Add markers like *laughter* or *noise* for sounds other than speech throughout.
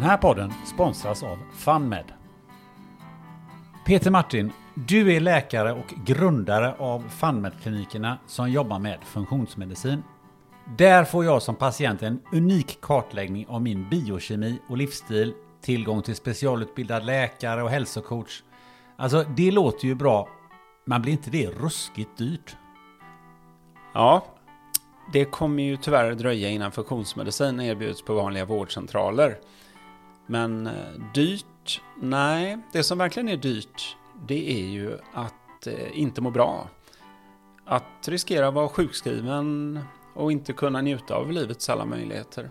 Den här podden sponsras av FunMed. Peter Martin, du är läkare och grundare av FunMed-klinikerna som jobbar med funktionsmedicin. Där får jag som patient en unik kartläggning av min biokemi och livsstil, tillgång till specialutbildad läkare och hälsocoach. Alltså, det låter ju bra, men blir inte det ruskigt dyrt? Ja, det kommer ju tyvärr dröja innan funktionsmedicin erbjuds på vanliga vårdcentraler. Men eh, dyrt? Nej, det som verkligen är dyrt det är ju att eh, inte må bra. Att riskera att vara sjukskriven och inte kunna njuta av livets alla möjligheter.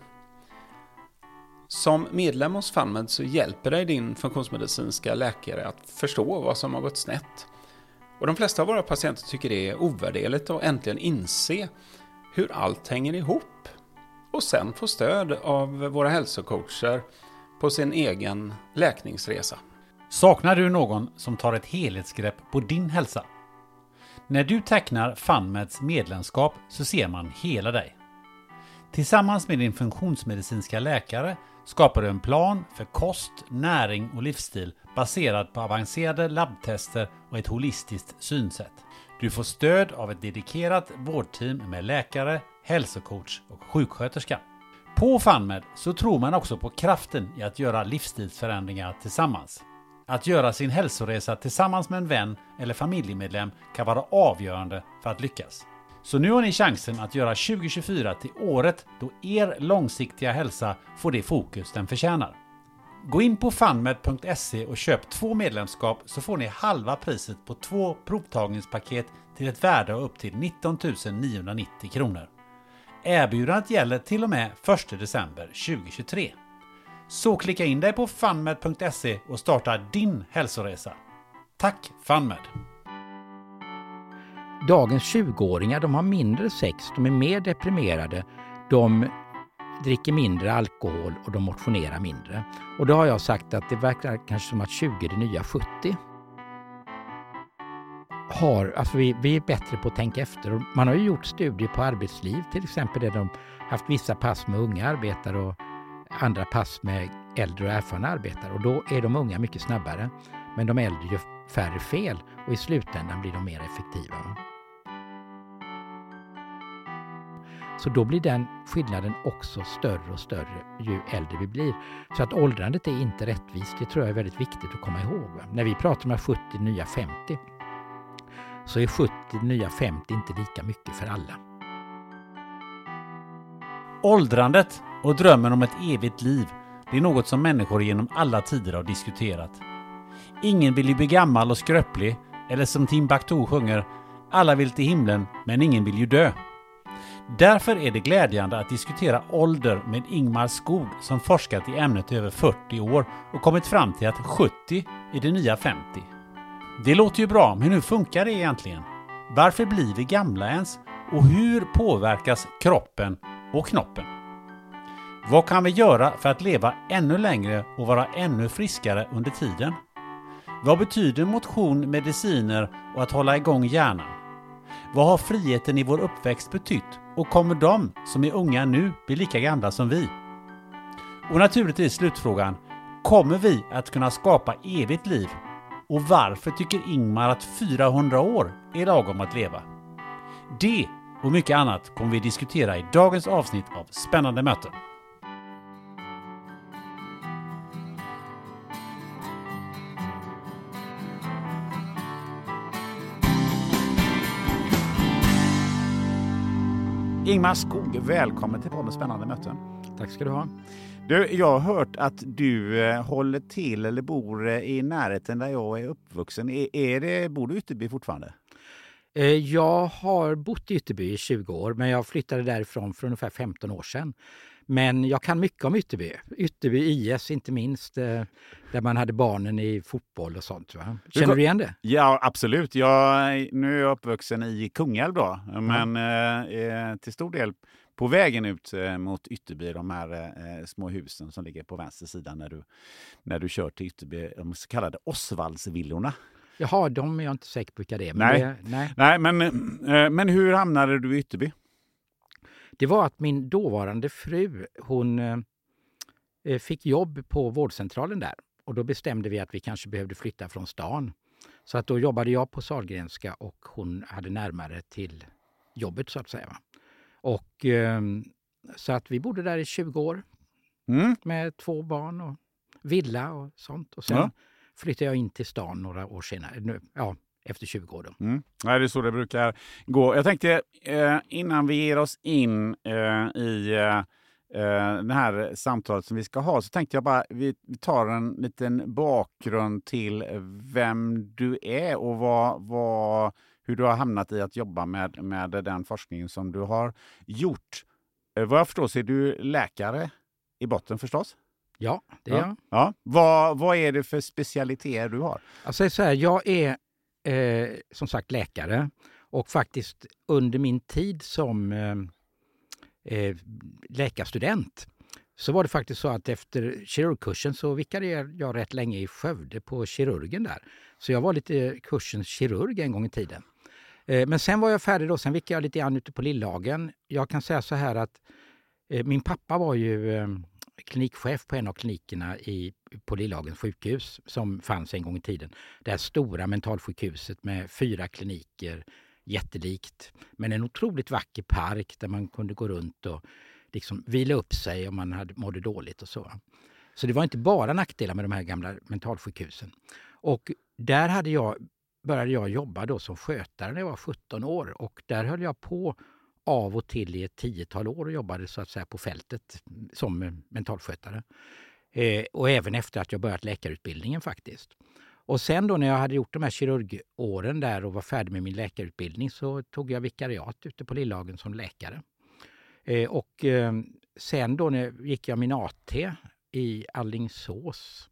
Som medlem hos FunMed så hjälper dig din funktionsmedicinska läkare att förstå vad som har gått snett. Och de flesta av våra patienter tycker det är ovärderligt att äntligen inse hur allt hänger ihop. Och sen få stöd av våra hälsocoacher på sin egen läkningsresa. Saknar du någon som tar ett helhetsgrepp på din hälsa? När du tecknar FunMeds medlemskap så ser man hela dig. Tillsammans med din funktionsmedicinska läkare skapar du en plan för kost, näring och livsstil baserad på avancerade labbtester och ett holistiskt synsätt. Du får stöd av ett dedikerat vårdteam med läkare, hälsocoach och sjuksköterska. På FunMed så tror man också på kraften i att göra livsstilsförändringar tillsammans. Att göra sin hälsoresa tillsammans med en vän eller familjemedlem kan vara avgörande för att lyckas. Så nu har ni chansen att göra 2024 till året då er långsiktiga hälsa får det fokus den förtjänar. Gå in på funmed.se och köp två medlemskap så får ni halva priset på två provtagningspaket till ett värde av upp till 19 990 kronor. Erbjudandet gäller till och med 1 december 2023. Så klicka in dig på funmed.se och starta din hälsoresa. Tack FunMed! Dagens 20-åringar de har mindre sex, de är mer deprimerade, de dricker mindre alkohol och de motionerar mindre. Och då har jag sagt att det verkar kanske som att 20 är det nya 70. Har, alltså vi, vi är bättre på att tänka efter. Man har ju gjort studier på arbetsliv, till exempel där de haft vissa pass med unga arbetare och andra pass med äldre och erfarna arbetare och då är de unga mycket snabbare. Men de äldre gör färre fel och i slutändan blir de mer effektiva. Så då blir den skillnaden också större och större ju äldre vi blir. Så att åldrandet är inte rättvist, det tror jag är väldigt viktigt att komma ihåg. När vi pratar om 70 nya 50 så är 70 nya 50 inte lika mycket för alla. Åldrandet och drömmen om ett evigt liv, det är något som människor genom alla tider har diskuterat. Ingen vill ju bli gammal och skröplig, eller som Timbuktu sjunger “Alla vill till himlen, men ingen vill ju dö”. Därför är det glädjande att diskutera ålder med Ingmar Skog som forskat i ämnet i över 40 år och kommit fram till att 70 är det nya 50. Det låter ju bra, men hur funkar det egentligen? Varför blir vi gamla ens? Och hur påverkas kroppen och knoppen? Vad kan vi göra för att leva ännu längre och vara ännu friskare under tiden? Vad betyder motion, mediciner och att hålla igång hjärnan? Vad har friheten i vår uppväxt betytt? Och kommer de som är unga nu bli lika gamla som vi? Och naturligtvis slutfrågan. Kommer vi att kunna skapa evigt liv? Och varför tycker Ingmar att 400 år är lagom att leva? Det och mycket annat kommer vi diskutera i dagens avsnitt av Spännande möten. Ingmar Skog, välkommen till podden Spännande möten. Tack ska du ha. Du, jag har hört att du eh, håller till eller bor eh, i närheten där jag är uppvuxen. Är, är det, bor du i Ytterby fortfarande? Eh, jag har bott i Ytterby i 20 år, men jag flyttade därifrån för ungefär 15 år sedan. Men jag kan mycket om Ytterby. Ytterby IS inte minst, eh, där man hade barnen i fotboll och sånt. Va? Känner du igen det? Ja, absolut. Jag, nu är jag uppvuxen i Kungälv då, men mm. eh, till stor del på vägen ut eh, mot Ytterby, de här eh, små husen som ligger på vänster sida när du, när du kör till Ytterby, de så kallade Osvaldsvillorna. Jaha, de är jag inte säker på vilka det är. Men nej. Det, nej. nej, men, eh, men hur hamnade du i Ytterby? Det var att min dåvarande fru, hon fick jobb på vårdcentralen där. Och då bestämde vi att vi kanske behövde flytta från stan. Så att då jobbade jag på Salgrenska och hon hade närmare till jobbet så att säga. Och eh, så att vi bodde där i 20 år mm. med två barn och villa och sånt. Och sen ja. flyttade jag in till stan några år senare. Ja, efter 20 år. Då. Mm. Ja, det är så det brukar gå. Jag tänkte eh, innan vi ger oss in eh, i eh, det här samtalet som vi ska ha så tänkte jag bara vi tar en liten bakgrund till vem du är och vad, vad, hur du har hamnat i att jobba med, med den forskning som du har gjort. Eh, vad jag förstår så är du läkare i botten förstås? Ja, det är ja. jag. Ja. Vad, vad är det för specialiteter du har? Alltså så här, jag är eh, som sagt läkare och faktiskt under min tid som eh, eh, läkarstudent så var det faktiskt så att efter kirurgkursen så vikarierade jag rätt länge i Skövde på kirurgen där. Så jag var lite kursens kirurg en gång i tiden. Eh, men sen var jag färdig då, sen vickade jag lite grann ute på Lillagen. Jag kan säga så här att eh, min pappa var ju ehm, klinikchef på en av klinikerna i, på Lillagens sjukhus som fanns en gång i tiden. Det här stora mentalsjukhuset med fyra kliniker, jättelikt. Men en otroligt vacker park där man kunde gå runt och liksom vila upp sig om man hade, mådde dåligt och så. Så det var inte bara nackdelar med de här gamla mentalsjukhusen. Och där hade jag, började jag jobba då som skötare när jag var 17 år och där höll jag på av och till i ett tiotal år och jobbade så att säga på fältet som eh, mentalskötare. Eh, och även efter att jag börjat läkarutbildningen faktiskt. Och sen då när jag hade gjort de här kirurgåren där och var färdig med min läkarutbildning så tog jag vikariat ute på Lillhagen som läkare. Eh, och eh, sen då när, gick jag min AT i Allingsås.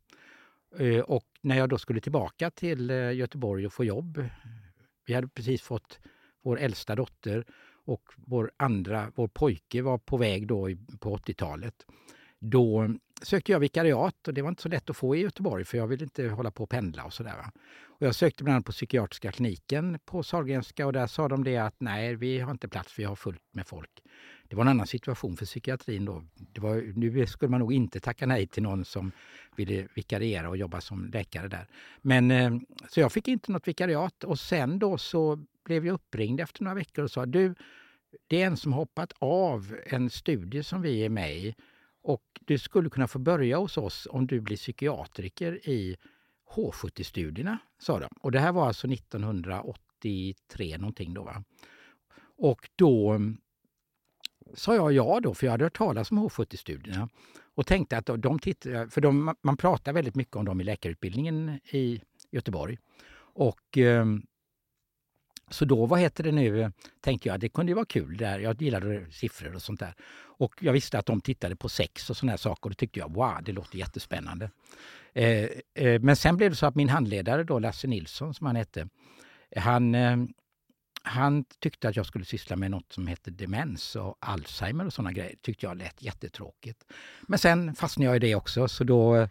Eh, och när jag då skulle tillbaka till eh, Göteborg och få jobb, vi hade precis fått vår äldsta dotter och vår andra, vår pojke var på väg då på 80-talet. Då sökte jag vikariat och det var inte så lätt att få i Göteborg för jag ville inte hålla på och pendla och sådär. Och jag sökte bland annat på psykiatriska kliniken på Sahlgrenska och där sa de det att nej, vi har inte plats, vi har fullt med folk. Det var en annan situation för psykiatrin då. Det var, nu skulle man nog inte tacka nej till någon som ville vikariera och jobba som läkare där. Men eh, så jag fick inte något vikariat och sen då så blev jag uppringd efter några veckor och sa du, det är en som hoppat av en studie som vi är med i och du skulle kunna få börja hos oss om du blir psykiatriker i H70-studierna, sa de. Och det här var alltså 1983 någonting då. Va? Och då mm, sa jag ja då, för jag hade hört talas om H70-studierna och tänkte att de tittar, för de, man pratar väldigt mycket om dem i läkarutbildningen i Göteborg. Och mm, så då, vad heter det nu, tänkte jag, det kunde ju vara kul. Där. Jag gillade siffror och sånt där. Och jag visste att de tittade på sex och såna här saker och då tyckte jag, wow, det låter jättespännande. Eh, eh, men sen blev det så att min handledare då, Lasse Nilsson som han hette, han, eh, han tyckte att jag skulle syssla med något som heter demens och Alzheimer och såna grejer. tyckte jag lät jättetråkigt. Men sen fastnade jag i det också så då eh,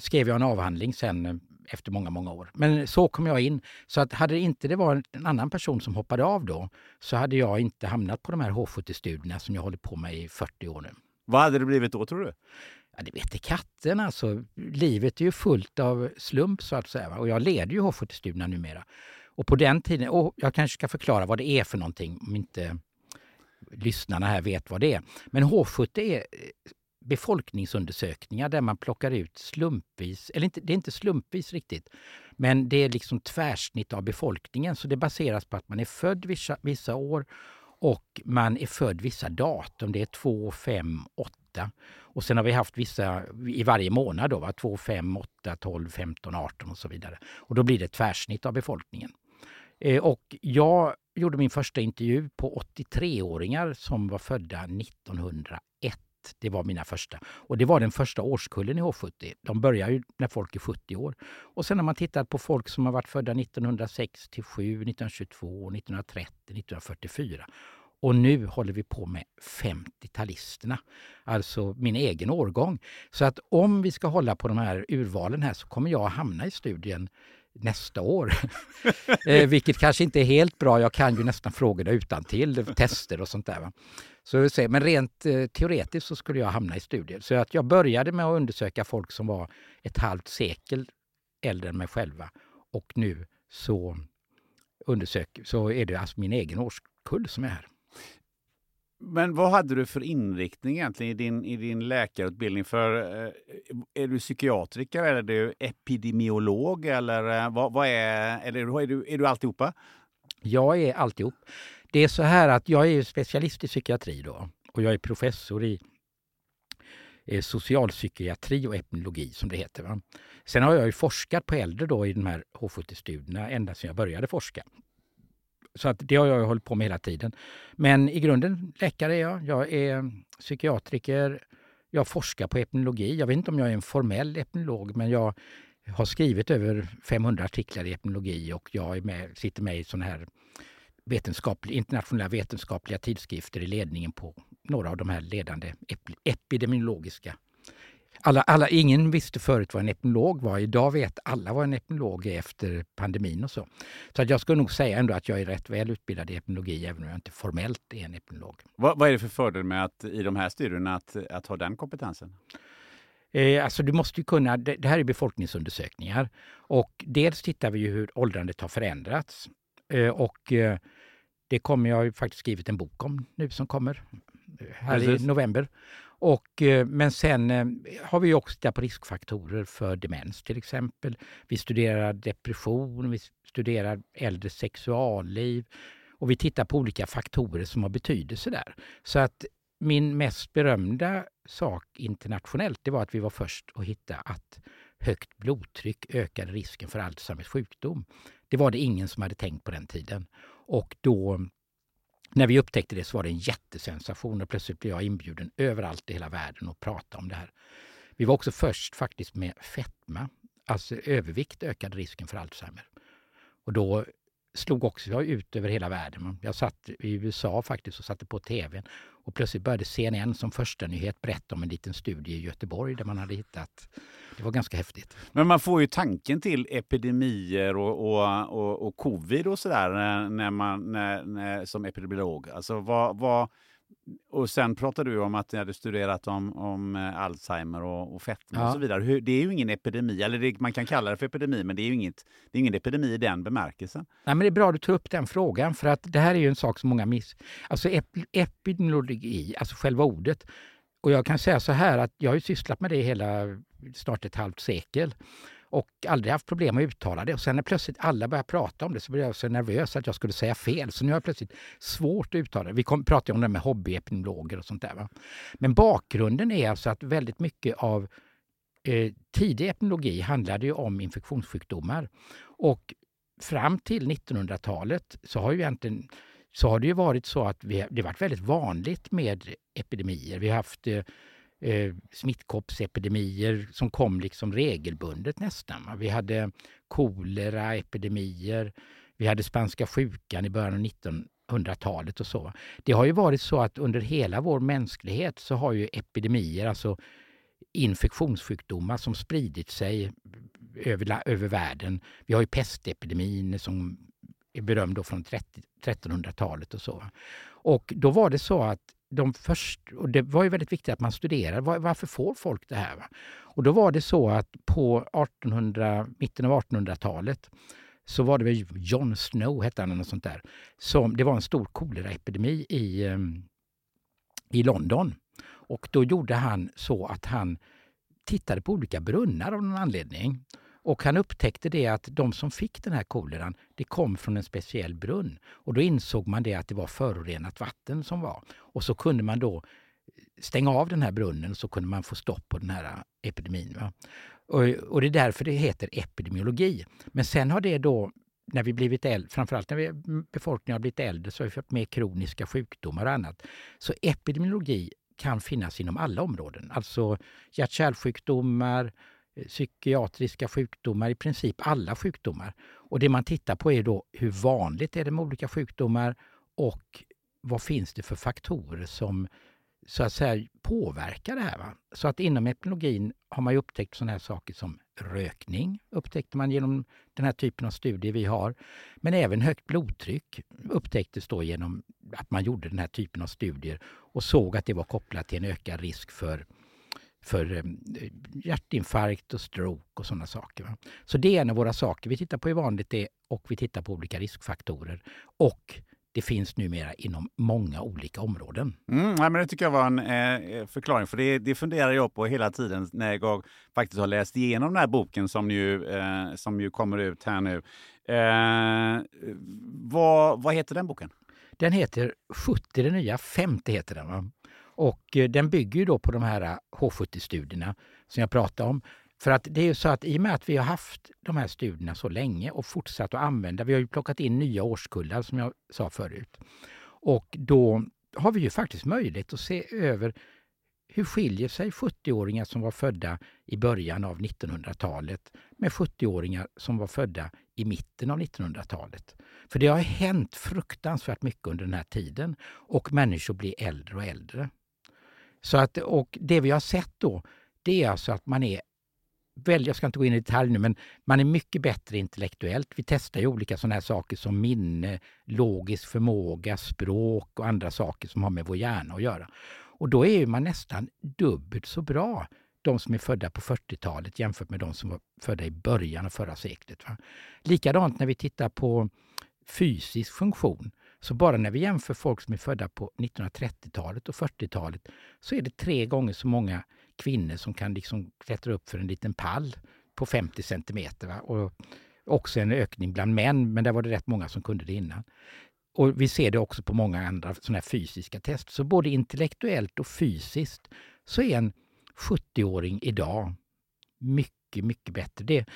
skrev jag en avhandling sen eh, efter många, många år. Men så kom jag in. Så att hade inte det varit en annan person som hoppade av då så hade jag inte hamnat på de här H70-studierna som jag håller på med i 40 år nu. Vad hade det blivit då tror du? Ja, det vet katten alltså. Livet är ju fullt av slump så att säga. Och jag leder ju H70-studierna numera. Och på den tiden, och jag kanske ska förklara vad det är för någonting om inte lyssnarna här vet vad det är. Men H70 är befolkningsundersökningar där man plockar ut slumpvis, eller inte, det är inte slumpvis riktigt, men det är liksom tvärsnitt av befolkningen. Så det baseras på att man är född vissa, vissa år och man är född vissa datum. Det är 2, 5, 8. Och sen har vi haft vissa i varje månad då, va? 2, 5, 8, 12, 15, 18 och så vidare. Och då blir det tvärsnitt av befolkningen. Eh, och jag gjorde min första intervju på 83-åringar som var födda 1901. Det var mina första. Och det var den första årskullen i H70. De börjar ju när folk är 70 år. Och sen har man tittat på folk som har varit födda 1967, 1922, 1930, 1944. Och nu håller vi på med 50-talisterna, alltså min egen årgång. Så att om vi ska hålla på de här urvalen här så kommer jag hamna i studien nästa år. *laughs* eh, vilket kanske inte är helt bra. Jag kan ju nästan frågorna utan till tester och sånt där. Va? Så, men rent eh, teoretiskt så skulle jag hamna i studier. Så att jag började med att undersöka folk som var ett halvt sekel äldre än mig själva. Och nu så, undersök, så är det alltså min egen årskull som är här. Men vad hade du för inriktning egentligen i din, i din läkarutbildning? För, eh, är du psykiatriker eller är du epidemiolog? Eller, eh, vad, vad är, eller är, du, är du alltihopa? Jag är alltihop. Det är så här att jag är specialist i psykiatri då och jag är professor i eh, socialpsykiatri och epidemiologi som det heter. Va? Sen har jag ju forskat på äldre då i de här H70-studierna ända sedan jag började forska. Så att det har jag hållit på med hela tiden. Men i grunden läkare är jag. Jag är psykiatriker. Jag forskar på epidemiologi. Jag vet inte om jag är en formell epidemiolog, men jag har skrivit över 500 artiklar i epidemiologi och jag är med, sitter med i sådana här vetenskaplig, internationella vetenskapliga tidskrifter i ledningen på några av de här ledande epidemiologiska alla, alla, ingen visste förut vad en epidemiolog var. Idag vet alla vad en epidemiolog är efter pandemin och så. Så att jag skulle nog säga ändå att jag är rätt väl utbildad i epidemiologi även om jag inte formellt är en epidemiolog. Vad, vad är det för fördel med att i de här studierna att, att ha den kompetensen? Eh, alltså du måste kunna, det, här är befolkningsundersökningar och dels tittar vi ju hur åldrandet har förändrats eh, och eh, det kommer jag faktiskt skrivit en bok om nu som kommer här Precis. i november. Och, eh, men sen eh, har vi också tittat på riskfaktorer för demens till exempel. Vi studerar depression, vi studerar äldre sexualliv och vi tittar på olika faktorer som har betydelse där. Så att min mest berömda sak internationellt det var att vi var först att hitta att högt blodtryck ökade risken för Alzheimers sjukdom. Det var det ingen som hade tänkt på den tiden. Och då när vi upptäckte det så var det en jättesensation och plötsligt blev jag inbjuden överallt i hela världen att prata om det här. Vi var också först faktiskt med fetma, alltså övervikt ökade risken för Alzheimer. Och då slog också jag ut över hela världen. Jag satt i USA faktiskt och satte på tvn och plötsligt började CNN som första nyhet berätta om en liten studie i Göteborg där man hade hittat... Det var ganska häftigt. Men man får ju tanken till epidemier och, och, och, och covid och sådär eh, när man, när, när, som epidemiolog. Alltså vad, vad, och sen pratar du om att ni hade studerat om, om eh, Alzheimer och, och fetma ja. och så vidare. Det är ju ingen epidemi, eller det, man kan kalla det för epidemi, men det är ju inget, det är ingen epidemi i den bemärkelsen. Nej, men det är bra att du tar upp den frågan, för att det här är ju en sak som många miss... Alltså ep, epidemiologi, alltså själva ordet. Och jag kan säga så här att jag har ju sysslat med det hela snart ett halvt sekel och aldrig haft problem att uttala det. Och sen när plötsligt alla började prata om det så blev jag så nervös att jag skulle säga fel. Så nu har jag plötsligt svårt att uttala det. Vi kom, pratade om det med hobbyepidemiologer och sånt där. Va? Men bakgrunden är alltså att väldigt mycket av eh, tidig epidemiologi handlade ju om infektionssjukdomar. Och fram till 1900-talet så har ju egentligen så har det ju varit så att vi, det har varit väldigt vanligt med epidemier. Vi har haft eh, eh, smittkoppsepidemier som kom liksom regelbundet nästan. Vi hade koleraepidemier, vi hade spanska sjukan i början av 1900-talet och så. Det har ju varit så att under hela vår mänsklighet så har ju epidemier, alltså infektionssjukdomar som spridit sig över, över världen. Vi har ju pestepidemin som är berömd då från 1300-talet och så. Och då var det så att de först, och det var ju väldigt viktigt att man studerade var, varför får folk det här? Va? Och då var det så att på 1800, mitten av 1800-talet så var det väl John Snow, hette han, eller sånt där. Som, det var en stor koleraepidemi i, ehm, i London. Och då gjorde han så att han tittade på olika brunnar av någon anledning. Och han upptäckte det att de som fick den här koleran, det kom från en speciell brunn. Och då insåg man det att det var förorenat vatten som var. Och så kunde man då stänga av den här brunnen så kunde man få stopp på den här epidemin. Va? Och, och det är därför det heter epidemiologi. Men sen har det då när vi blivit äldre, framförallt när vi, befolkningen har blivit äldre, så har vi fått mer kroniska sjukdomar och annat. Så epidemiologi kan finnas inom alla områden. Alltså hjärt-kärlsjukdomar, psykiatriska sjukdomar, i princip alla sjukdomar. Och det man tittar på är då hur vanligt är det med olika sjukdomar och vad finns det för faktorer som så att säga påverkar det här. Va? Så att inom epidemiologin har man upptäckt sådana här saker som rökning, upptäckte man genom den här typen av studier vi har. Men även högt blodtryck upptäcktes då genom att man gjorde den här typen av studier och såg att det var kopplat till en ökad risk för för eh, hjärtinfarkt och stroke och sådana saker. Va? Så det är en av våra saker vi tittar på hur vanligt det är och vi tittar på olika riskfaktorer. Och det finns numera inom många olika områden. Mm, men det tycker jag var en eh, förklaring, för det, det funderar jag på hela tiden när jag faktiskt har läst igenom den här boken som ju, eh, som ju kommer ut här nu. Eh, vad, vad heter den boken? Den heter 70 det nya 50 heter den. Va? Och eh, den bygger ju då på de här eh, H70-studierna som jag pratade om. För att det är ju så att i och med att vi har haft de här studierna så länge och fortsatt att använda, vi har ju plockat in nya årskullar som jag sa förut. Och då har vi ju faktiskt möjlighet att se över hur skiljer sig 70-åringar som var födda i början av 1900-talet med 70-åringar som var födda i mitten av 1900-talet? För det har hänt fruktansvärt mycket under den här tiden och människor blir äldre och äldre. Så att, och det vi har sett då, det är alltså att man är väl, jag ska inte gå in i detalj nu, men man är mycket bättre intellektuellt. Vi testar ju olika sådana här saker som minne, logisk förmåga, språk och andra saker som har med vår hjärna att göra. Och då är man nästan dubbelt så bra, de som är födda på 40-talet jämfört med de som var födda i början av förra seklet. Va? Likadant när vi tittar på fysisk funktion. Så bara när vi jämför folk som är födda på 1930-talet och 40-talet så är det tre gånger så många kvinnor som kan liksom klättra upp för en liten pall på 50 centimeter. Va? Och också en ökning bland män, men där var det rätt många som kunde det innan. Och vi ser det också på många andra såna fysiska test. Så både intellektuellt och fysiskt så är en 70-åring idag mycket, mycket bättre. Det,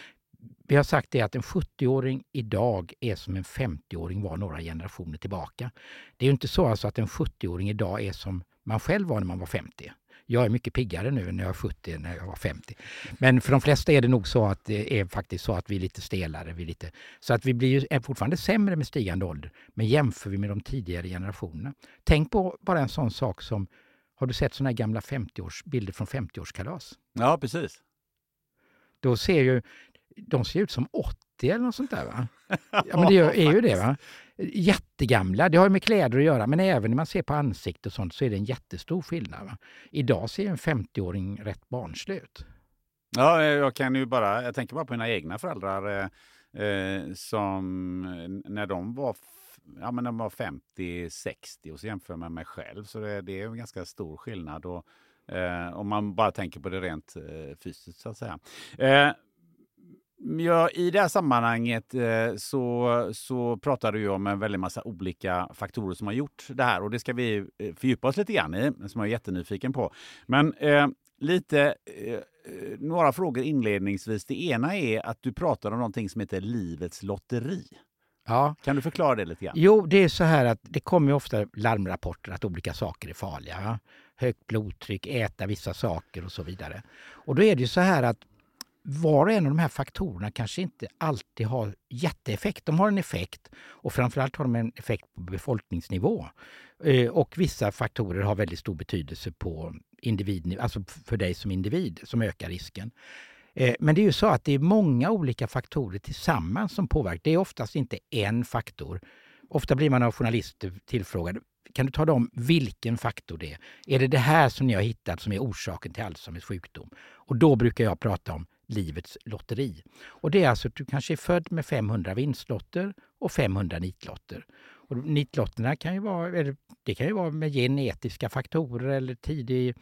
vi har sagt det att en 70-åring idag är som en 50-åring var några generationer tillbaka. Det är ju inte så alltså att en 70-åring idag är som man själv var när man var 50. Jag är mycket piggare nu när jag är 70 när jag var 50. Men för de flesta är det nog så att det är faktiskt så att vi är lite stelare. Vi lite, så att vi blir är fortfarande sämre med stigande ålder. Men jämför vi med de tidigare generationerna. Tänk på bara en sån sak som, har du sett såna här gamla 50-års, bilder från 50-årskalas? Ja, precis. Då ser ju, de ser ut som 80 eller något sånt där. Va? *laughs* Ja, men det är ju det. va jättegamla. Det har med kläder att göra, men även när man ser på ansikte och sånt så är det en jättestor skillnad. Va? Idag ser en 50-åring rätt barnslig ut. Ja, jag kan ju bara, jag tänker bara på mina egna föräldrar eh, eh som när de var ja, men de var 50-60 och så jämför man med mig själv så det, det är en ganska stor skillnad. Och, eh, om man bara tänker på det rent eh, fysiskt så att säga. Eh, Ja, I det här sammanhanget eh, så, så pratar du om en väldig massa olika faktorer som har gjort det här och det ska vi eh, fördjupa oss lite grann i, som jag är jättenyfiken på. Men eh, lite, eh, några frågor inledningsvis. Det ena är att du pratar om någonting som heter livets lotteri. Ja. Kan du förklara det lite grann? Jo, det är så här att det kommer ofta larmrapporter att olika saker är farliga. Högt blodtryck, äta vissa saker och så vidare. Och då är det ju så här att var och en av de här faktorerna kanske inte alltid har jätteeffekt. De har en effekt och framförallt har de en effekt på befolkningsnivå. Eh, och vissa faktorer har väldigt stor betydelse på individnivå, alltså för dig som individ som ökar risken. Eh, men det är ju så att det är många olika faktorer tillsammans som påverkar. Det är oftast inte en faktor. Ofta blir man av journalister tillfrågad, kan du tala om vilken faktor det är? Är det det här som ni har hittat som är orsaken till Alzheimers sjukdom? Och då brukar jag prata om livets lotteri. Och det är alltså att du kanske är född med 500 vinstlotter och 500 nitlotter. Och nitlotterna kan ju vara, eller det kan ju vara med genetiska faktorer eller tidig,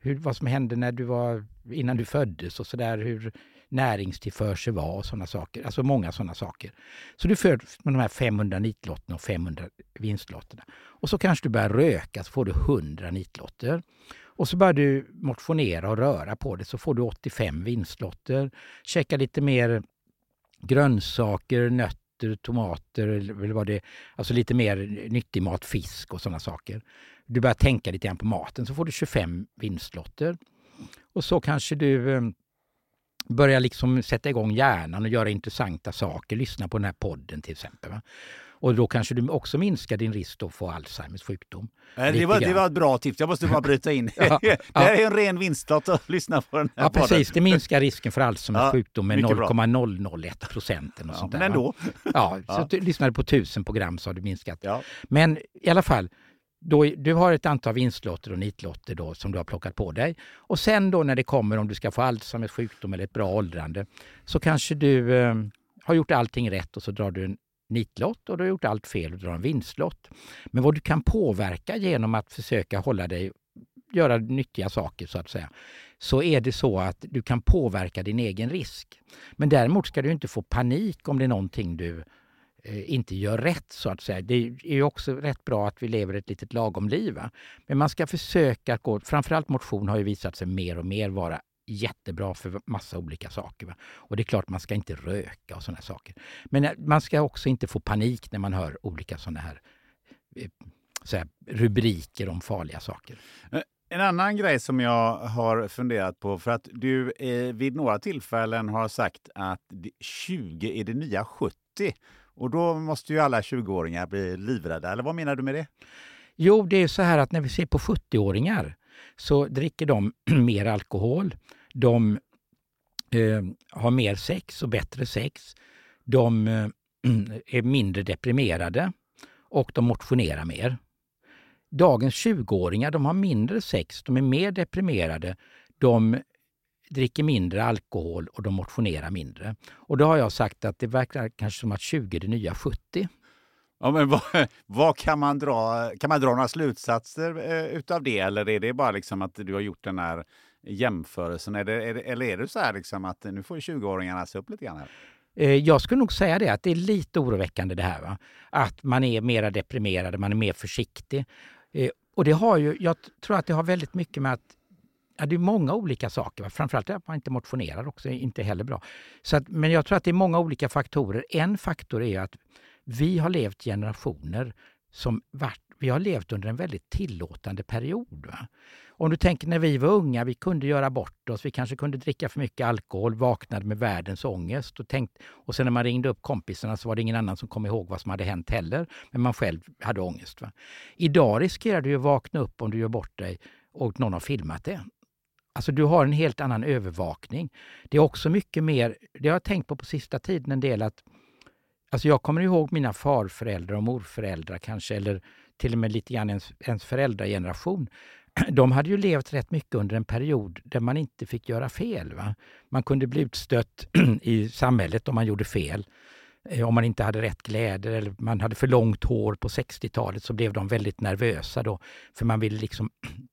hur, vad som hände när du var, innan du föddes och sådär, hur näringstillförsel var och sådana saker. Alltså många sådana saker. Så du föds med de här 500 nitlotterna och 500 vinstlotterna. Och så kanske du börjar röka så får du 100 nitlotter. Och så börjar du motionera och röra på det så får du 85 vinstlotter. Käka lite mer grönsaker, nötter, tomater eller vad det Alltså lite mer nyttig mat, fisk och sådana saker. Du börjar tänka lite grann på maten så får du 25 vinstlotter. Och så kanske du eh, börjar liksom sätta igång hjärnan och göra intressanta saker. Lyssna på den här podden till exempel. Va? Och då kanske du också minskar din risk att få Alzheimers sjukdom. Det var, det var ett bra tips. Jag måste bara bryta in. *laughs* ja, det här är en ren vinstlott att lyssna på den här Ja, podden. precis. Det minskar risken för Alzheimers ja, sjukdom med 0,001 procent. Ja, men ändå. Ja, *laughs* så ja. du lyssnade på tusen program så har du minskat. Ja. Men i alla fall, då, du har ett antal vinstlotter och nitlotter då som du har plockat på dig. Och sen då när det kommer om du ska få Alzheimers sjukdom eller ett bra åldrande så kanske du eh, har gjort allting rätt och så drar du en nitlott och du har gjort allt fel och drar en vinstlott. Men vad du kan påverka genom att försöka hålla dig, göra nyttiga saker så att säga, så är det så att du kan påverka din egen risk. Men däremot ska du inte få panik om det är någonting du eh, inte gör rätt så att säga. Det är ju också rätt bra att vi lever ett litet lagom liv. Va? Men man ska försöka gå, framförallt motion har ju visat sig mer och mer vara jättebra för massa olika saker. Va? Och det är klart, man ska inte röka och sådana saker. Men eh, man ska också inte få panik när man hör olika sådana här, eh, så här rubriker om farliga saker. Eh, en annan grej som jag har funderat på, för att du eh, vid några tillfällen har sagt att 20 är det nya 70. Och då måste ju alla 20-åringar bli livrädda, eller vad menar du med det? Jo, det är så här att när vi ser på 70-åringar så dricker de *clears throat* mer alkohol, de eh, har mer sex och bättre sex. De eh, *clears throat* är mindre deprimerade och de motionerar mer. Dagens 20-åringar de har mindre sex, de är mer deprimerade, de dricker mindre alkohol och de motionerar mindre. Och då har jag sagt att det verkar kanske som att 20 är det nya 70. Ja, men vad, vad, kan man dra? Kan man dra några slutsatser eh, utav det eller är det bara liksom att du har gjort den här jämförelsen? Är det, är det, eller är det så här liksom att nu får 20-åringarna se upp lite grann? Här? Eh, jag skulle nog säga det, att det är lite oroväckande det här. Va? Att man är mer deprimerad, man är mer försiktig. Eh, och det har ju, jag tror att det har väldigt mycket med att Ja, det är många olika saker. Va? Framförallt att man inte motionerar också, är inte heller bra. Så att, men jag tror att det är många olika faktorer. En faktor är att vi har levt generationer som varit, vi har levt under en väldigt tillåtande period. Va? Om du tänker när vi var unga, vi kunde göra bort oss, vi kanske kunde dricka för mycket alkohol, vaknade med världens ångest. Och, tänkt, och sen när man ringde upp kompisarna så var det ingen annan som kom ihåg vad som hade hänt heller, men man själv hade ångest. Va? Idag riskerar du att vakna upp om du gör bort dig och någon har filmat det. Alltså du har en helt annan övervakning. Det är också mycket mer, det har jag tänkt på på sista tiden en del, att Alltså jag kommer ihåg mina farföräldrar och morföräldrar kanske, eller till och med lite grann ens, ens föräldrageneration. *clears throat* De hade ju levt rätt mycket under en period där man inte fick göra fel. Va? Man kunde bli utstött *clears throat* i samhället om man gjorde fel. Eh, om man inte hade rätt kläder eller man hade för långt hår på 60-talet så blev de väldigt nervösa då. För man ville liksom *clears throat*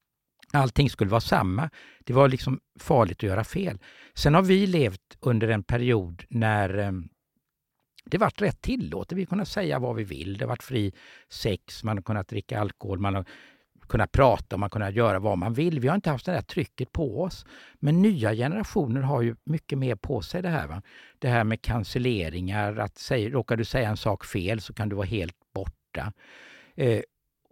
Allting skulle vara samma. Det var liksom farligt att göra fel. Sen har vi levt under en period när ehm, det varit rätt tillåtet. Vi har kunnat säga vad vi vill. Det har varit fri sex, man har kunnat dricka alkohol, man har kunnat prata, man har kunnat göra vad man vill. Vi har inte haft det där trycket på oss. Men nya generationer har ju mycket mer på sig det här. Va? Det här med cancelleringar, att säga, råkar du säga en sak fel så kan du vara helt borta. Eh,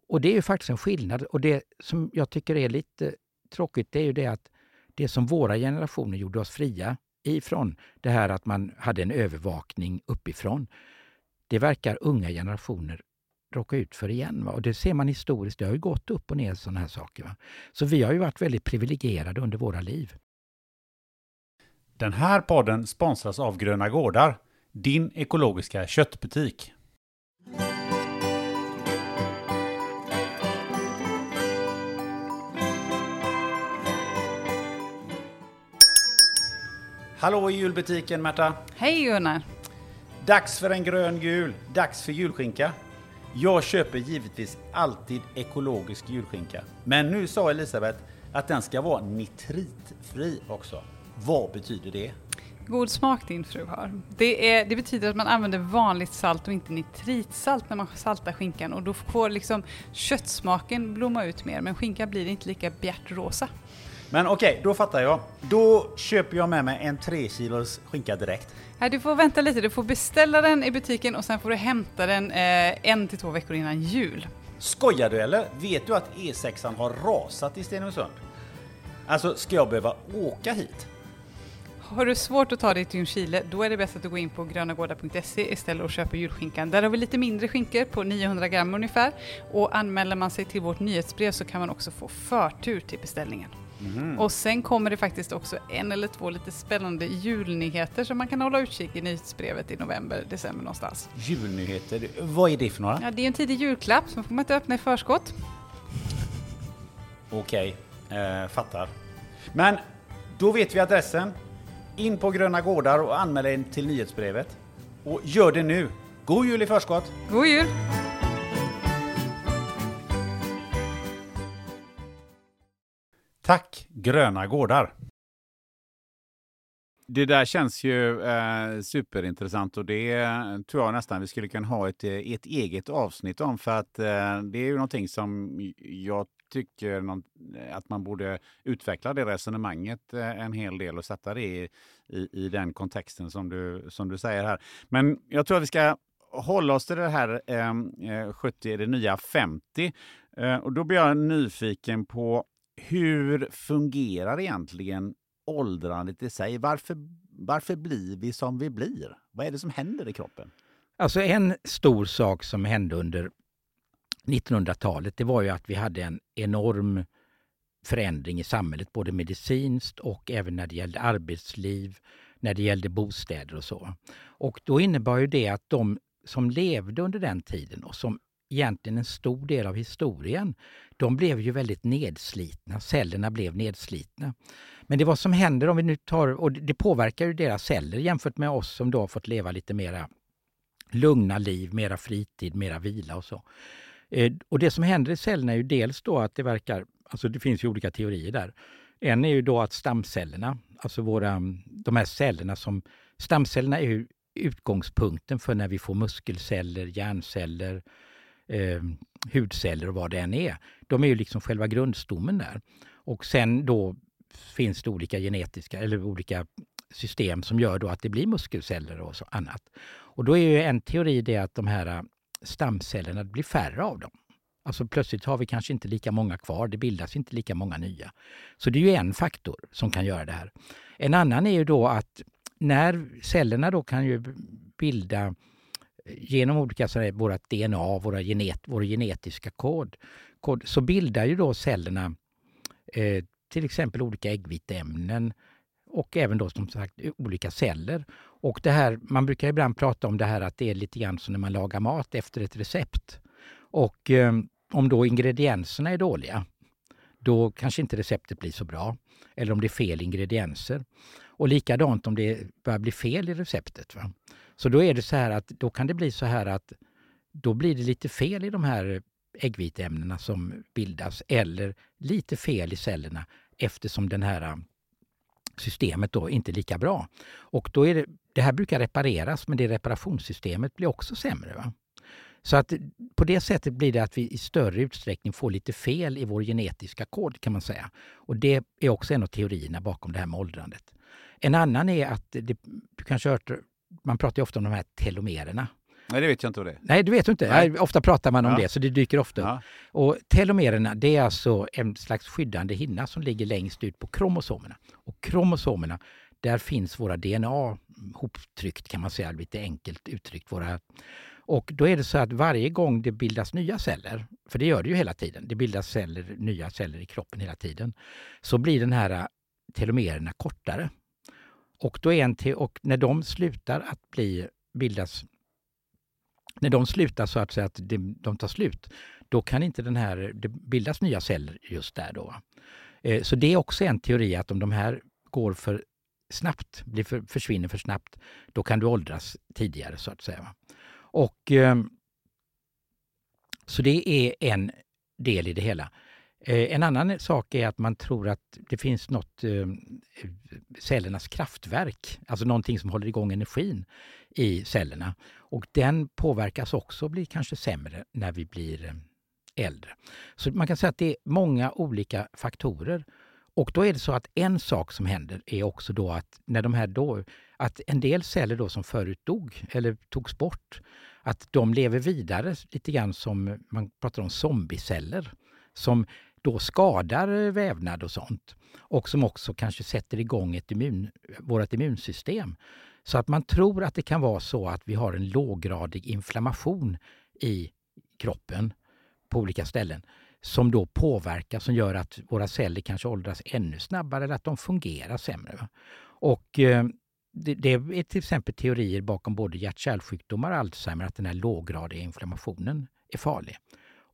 och det är ju faktiskt en skillnad. Och det som jag tycker är lite tråkigt, det är ju det att det som våra generationer gjorde oss fria ifrån det här att man hade en övervakning uppifrån. Det verkar unga generationer råka ut för igen. Va? Och det ser man historiskt, det har ju gått upp och ner sådana här saker. Va? Så vi har ju varit väldigt privilegierade under våra liv. Den här podden sponsras av Gröna Gårdar, din ekologiska köttbutik. Hallå i julbutiken Märta! Hej Gunnar! Dags för en grön jul, dags för julskinka. Jag köper givetvis alltid ekologisk julskinka. Men nu sa Elisabeth att den ska vara nitritfri också. Vad betyder det? God smak din fru har. Det, är, det betyder att man använder vanligt salt och inte nitritsalt när man saltar skinkan och då får liksom köttsmaken blomma ut mer men skinkan blir inte lika bjärtrosa. Men okej, okay, då fattar jag. Då köper jag med mig en 3 kilos skinka direkt. Nej, du får vänta lite. Du får beställa den i butiken och sen får du hämta den eh, en till två veckor innan jul. Skojar du eller? Vet du att E6an har rasat i Stenungsund? Alltså, ska jag behöva åka hit? Har du svårt att ta dig till Ljungskile, då är det bäst att du går in på grönagårdar.se istället och köper julskinkan. Där har vi lite mindre skinkor på 900 gram ungefär. Och anmäler man sig till vårt nyhetsbrev så kan man också få förtur till beställningen. Mm. Och sen kommer det faktiskt också en eller två lite spännande julnyheter som man kan hålla utkik i nyhetsbrevet i november, december någonstans. Julnyheter, vad är det för några? Ja, det är en tidig julklapp som får man inte öppna i förskott. Okej, eh, fattar. Men då vet vi adressen. In på Gröna Gårdar och anmäl dig till nyhetsbrevet. Och gör det nu! God jul i förskott! God jul! Tack Gröna Gårdar! Det där känns ju eh, superintressant och det eh, tror jag nästan vi skulle kunna ha ett, eh, ett eget avsnitt om för att eh, det är ju någonting som jag tycker någon, eh, att man borde utveckla det resonemanget eh, en hel del och sätta det i, i, i, den kontexten som du, som du säger här. Men jag tror att vi ska hålla oss till det här eh, 70 det nya 50. Eh, och då blir jag nyfiken på hur fungerar egentligen åldrandet i sig? Varför, varför blir vi som vi blir? Vad är det som händer i kroppen? Alltså en stor sak som hände under 1900-talet, det var ju att vi hade en enorm förändring i samhället, både medicinskt och även när det gällde arbetsliv, när det gällde bostäder och så. Och då innebar ju det att de som levde under den tiden och som egentligen en stor del av historien, de blev ju väldigt nedslitna. Cellerna blev nedslitna. Men det vad som händer om vi nu tar, och det påverkar ju deras celler jämfört med oss som då har fått leva lite mera lugna liv, mera fritid, mera vila och så. Eh, och det som händer i cellerna är ju dels då att det verkar, alltså det finns ju olika teorier där. En är ju då att stamcellerna, alltså våra, de här cellerna som, stamcellerna är ju utgångspunkten för när vi får muskelceller, hjärnceller, eh, hudceller och vad det än är. De är ju liksom själva grundstommen där. Och sen då finns det olika genetiska eller olika system som gör då att det blir muskelceller och så annat. Och då är ju en teori det att de här äh, stamcellerna blir färre av dem. Alltså plötsligt har vi kanske inte lika många kvar, det bildas inte lika många nya. Så det är ju en faktor som kan göra det här. En annan är ju då att när cellerna då kan ju bilda genom olika sådär, vårt DNA, våra genet, vår genetiska kod, kod, så bildar ju då cellerna eh, till exempel olika äggviteämnen och även då som sagt olika celler. Och det här, man brukar ibland prata om det här att det är lite grann som när man lagar mat efter ett recept. Och eh, om då ingredienserna är dåliga, då kanske inte receptet blir så bra. Eller om det är fel ingredienser. Och likadant om det börjar bli fel i receptet. Va? Så då är det så här att då kan det bli så här att då blir det lite fel i de här äggviteämnena som bildas eller lite fel i cellerna eftersom den här um, systemet då inte är lika bra. Och då är det, det här brukar repareras men det reparationssystemet blir också sämre. Va? Så att på det sättet blir det att vi i större utsträckning får lite fel i vår genetiska kod kan man säga. Och det är också en av teorierna bakom det här med åldrandet. En annan är att, det, du kanske har hört, man pratar ju ofta om de här telomererna. Nej, det vet jag inte vad det är. Nej, det vet du inte. Nej. Ofta pratar man om ja. det, så det dyker ofta upp. Ja. Och telomererna, det är alltså en slags skyddande hinna som ligger längst ut på kromosomerna. Och kromosomerna, där finns våra DNA hoptryckt kan man säga, lite enkelt uttryckt. Våra och då är det så att varje gång det bildas nya celler, för det gör det ju hela tiden, det bildas celler, nya celler i kroppen hela tiden, så blir den här telomererna kortare och, då är en te- och när de slutar att bli, bildas, när de slutar så att säga att de, de tar slut, då kan inte den här, det bildas nya celler just där då. Eh, så det är också en teori att om de här går för snabbt, blir för, försvinner för snabbt, då kan du åldras tidigare så att säga. Och eh, Så det är en del i det hela. Eh, en annan sak är att man tror att det finns något eh, cellernas kraftverk, alltså någonting som håller igång energin i cellerna. Och den påverkas också och blir kanske sämre när vi blir eh, äldre. Så man kan säga att det är många olika faktorer. Och då är det så att en sak som händer är också då att när de här då, att en del celler då som förut dog eller togs bort, att de lever vidare lite grann som man pratar om zombieceller som då skadar eh, vävnad och sånt och som också kanske sätter igång ett immun, vårt immunsystem. Så att man tror att det kan vara så att vi har en låggradig inflammation i kroppen på olika ställen som då påverkar, som gör att våra celler kanske åldras ännu snabbare eller att de fungerar sämre. Och eh, det, det, är till exempel teorier bakom både hjärt-kärlsjukdomar och Alzheimer att den här låggradiga inflammationen är farlig.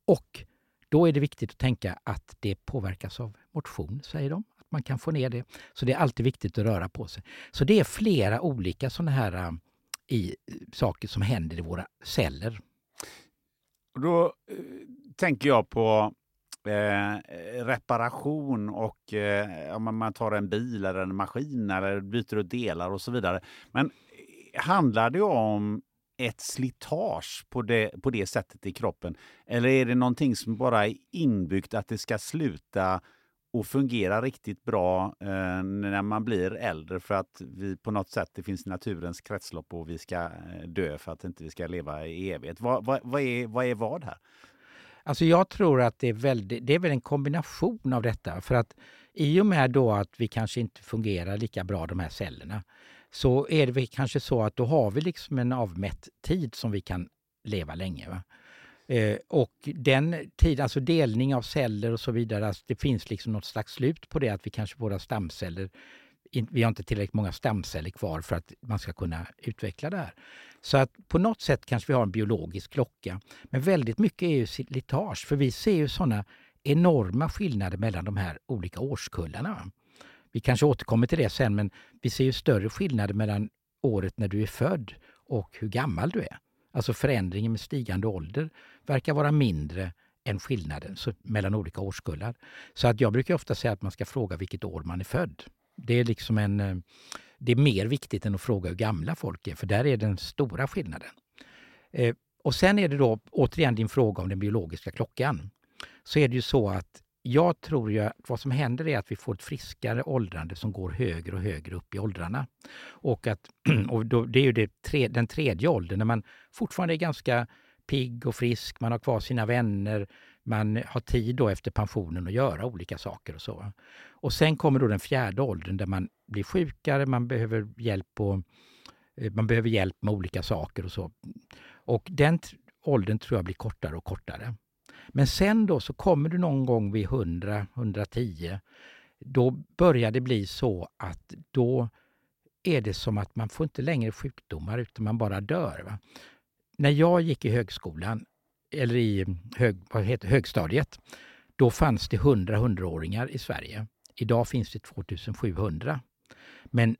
Och då är det viktigt att tänka att det påverkas av motion, säger de. Att man kan få ner det. Så det är alltid viktigt att röra på sig. Så det är flera olika sådana här eh, i, eh, saker som händer i våra celler. Då eh, tänker jag på eh, reparation och eh, om man tar en bil eller en maskin eller byter ut delar och så vidare. Men eh, handlar det om ett slitage på det, på det sättet i kroppen? Eller är det någonting som bara är inbyggt att det ska sluta och fungera riktigt bra eh, när man blir äldre för att vi på något sätt, det finns naturens kretslopp och vi ska eh, dö för att inte vi ska leva i evighet. Vad, vad, vad, är, vad är vad här? Alltså jag tror att det är, väldigt, det är väl en kombination av detta. För att i och med då att vi kanske inte fungerar lika bra de här cellerna så är det kanske så att då har vi liksom en avmätt tid som vi kan leva länge. Va? Eh, och den tiden, alltså delning av celler och så vidare, alltså det finns liksom något slags slut på det att vi kanske våra stamceller vi har inte tillräckligt många stamceller kvar för att man ska kunna utveckla det här. Så att på något sätt kanske vi har en biologisk klocka. Men väldigt mycket är ju slitage, för vi ser ju sådana enorma skillnader mellan de här olika årskullarna. Vi kanske återkommer till det sen, men vi ser ju större skillnader mellan året när du är född och hur gammal du är. Alltså förändringen med stigande ålder verkar vara mindre än skillnaden mellan olika årskullar. Så att jag brukar ofta säga att man ska fråga vilket år man är född. Det är liksom en... Eh, det är mer viktigt än att fråga hur gamla folk är, för där är den stora skillnaden. Eh, och sen är det då återigen din fråga om den biologiska klockan. Så är det ju så att jag tror ju att vad som händer är att vi får ett friskare åldrande som går högre och högre upp i åldrarna. Och, att, *clears throat* och då, det är ju det tre, den tredje åldern när man fortfarande är ganska pigg och frisk, man har kvar sina vänner, man har tid då efter pensionen att göra olika saker och så. Och sen kommer då den fjärde åldern där man blir sjukare, man behöver hjälp, och, eh, man behöver hjälp med olika saker och så. Och den åldern tror jag blir kortare och kortare. Men sen då så kommer du någon gång vid 100, 110, då börjar det bli så att då är det som att man får inte längre sjukdomar utan man bara dör. Va? När jag gick i högskolan, eller i hög, vad heter, högstadiet, då fanns det 100 hundraåringar i Sverige. Idag finns det 2700. Men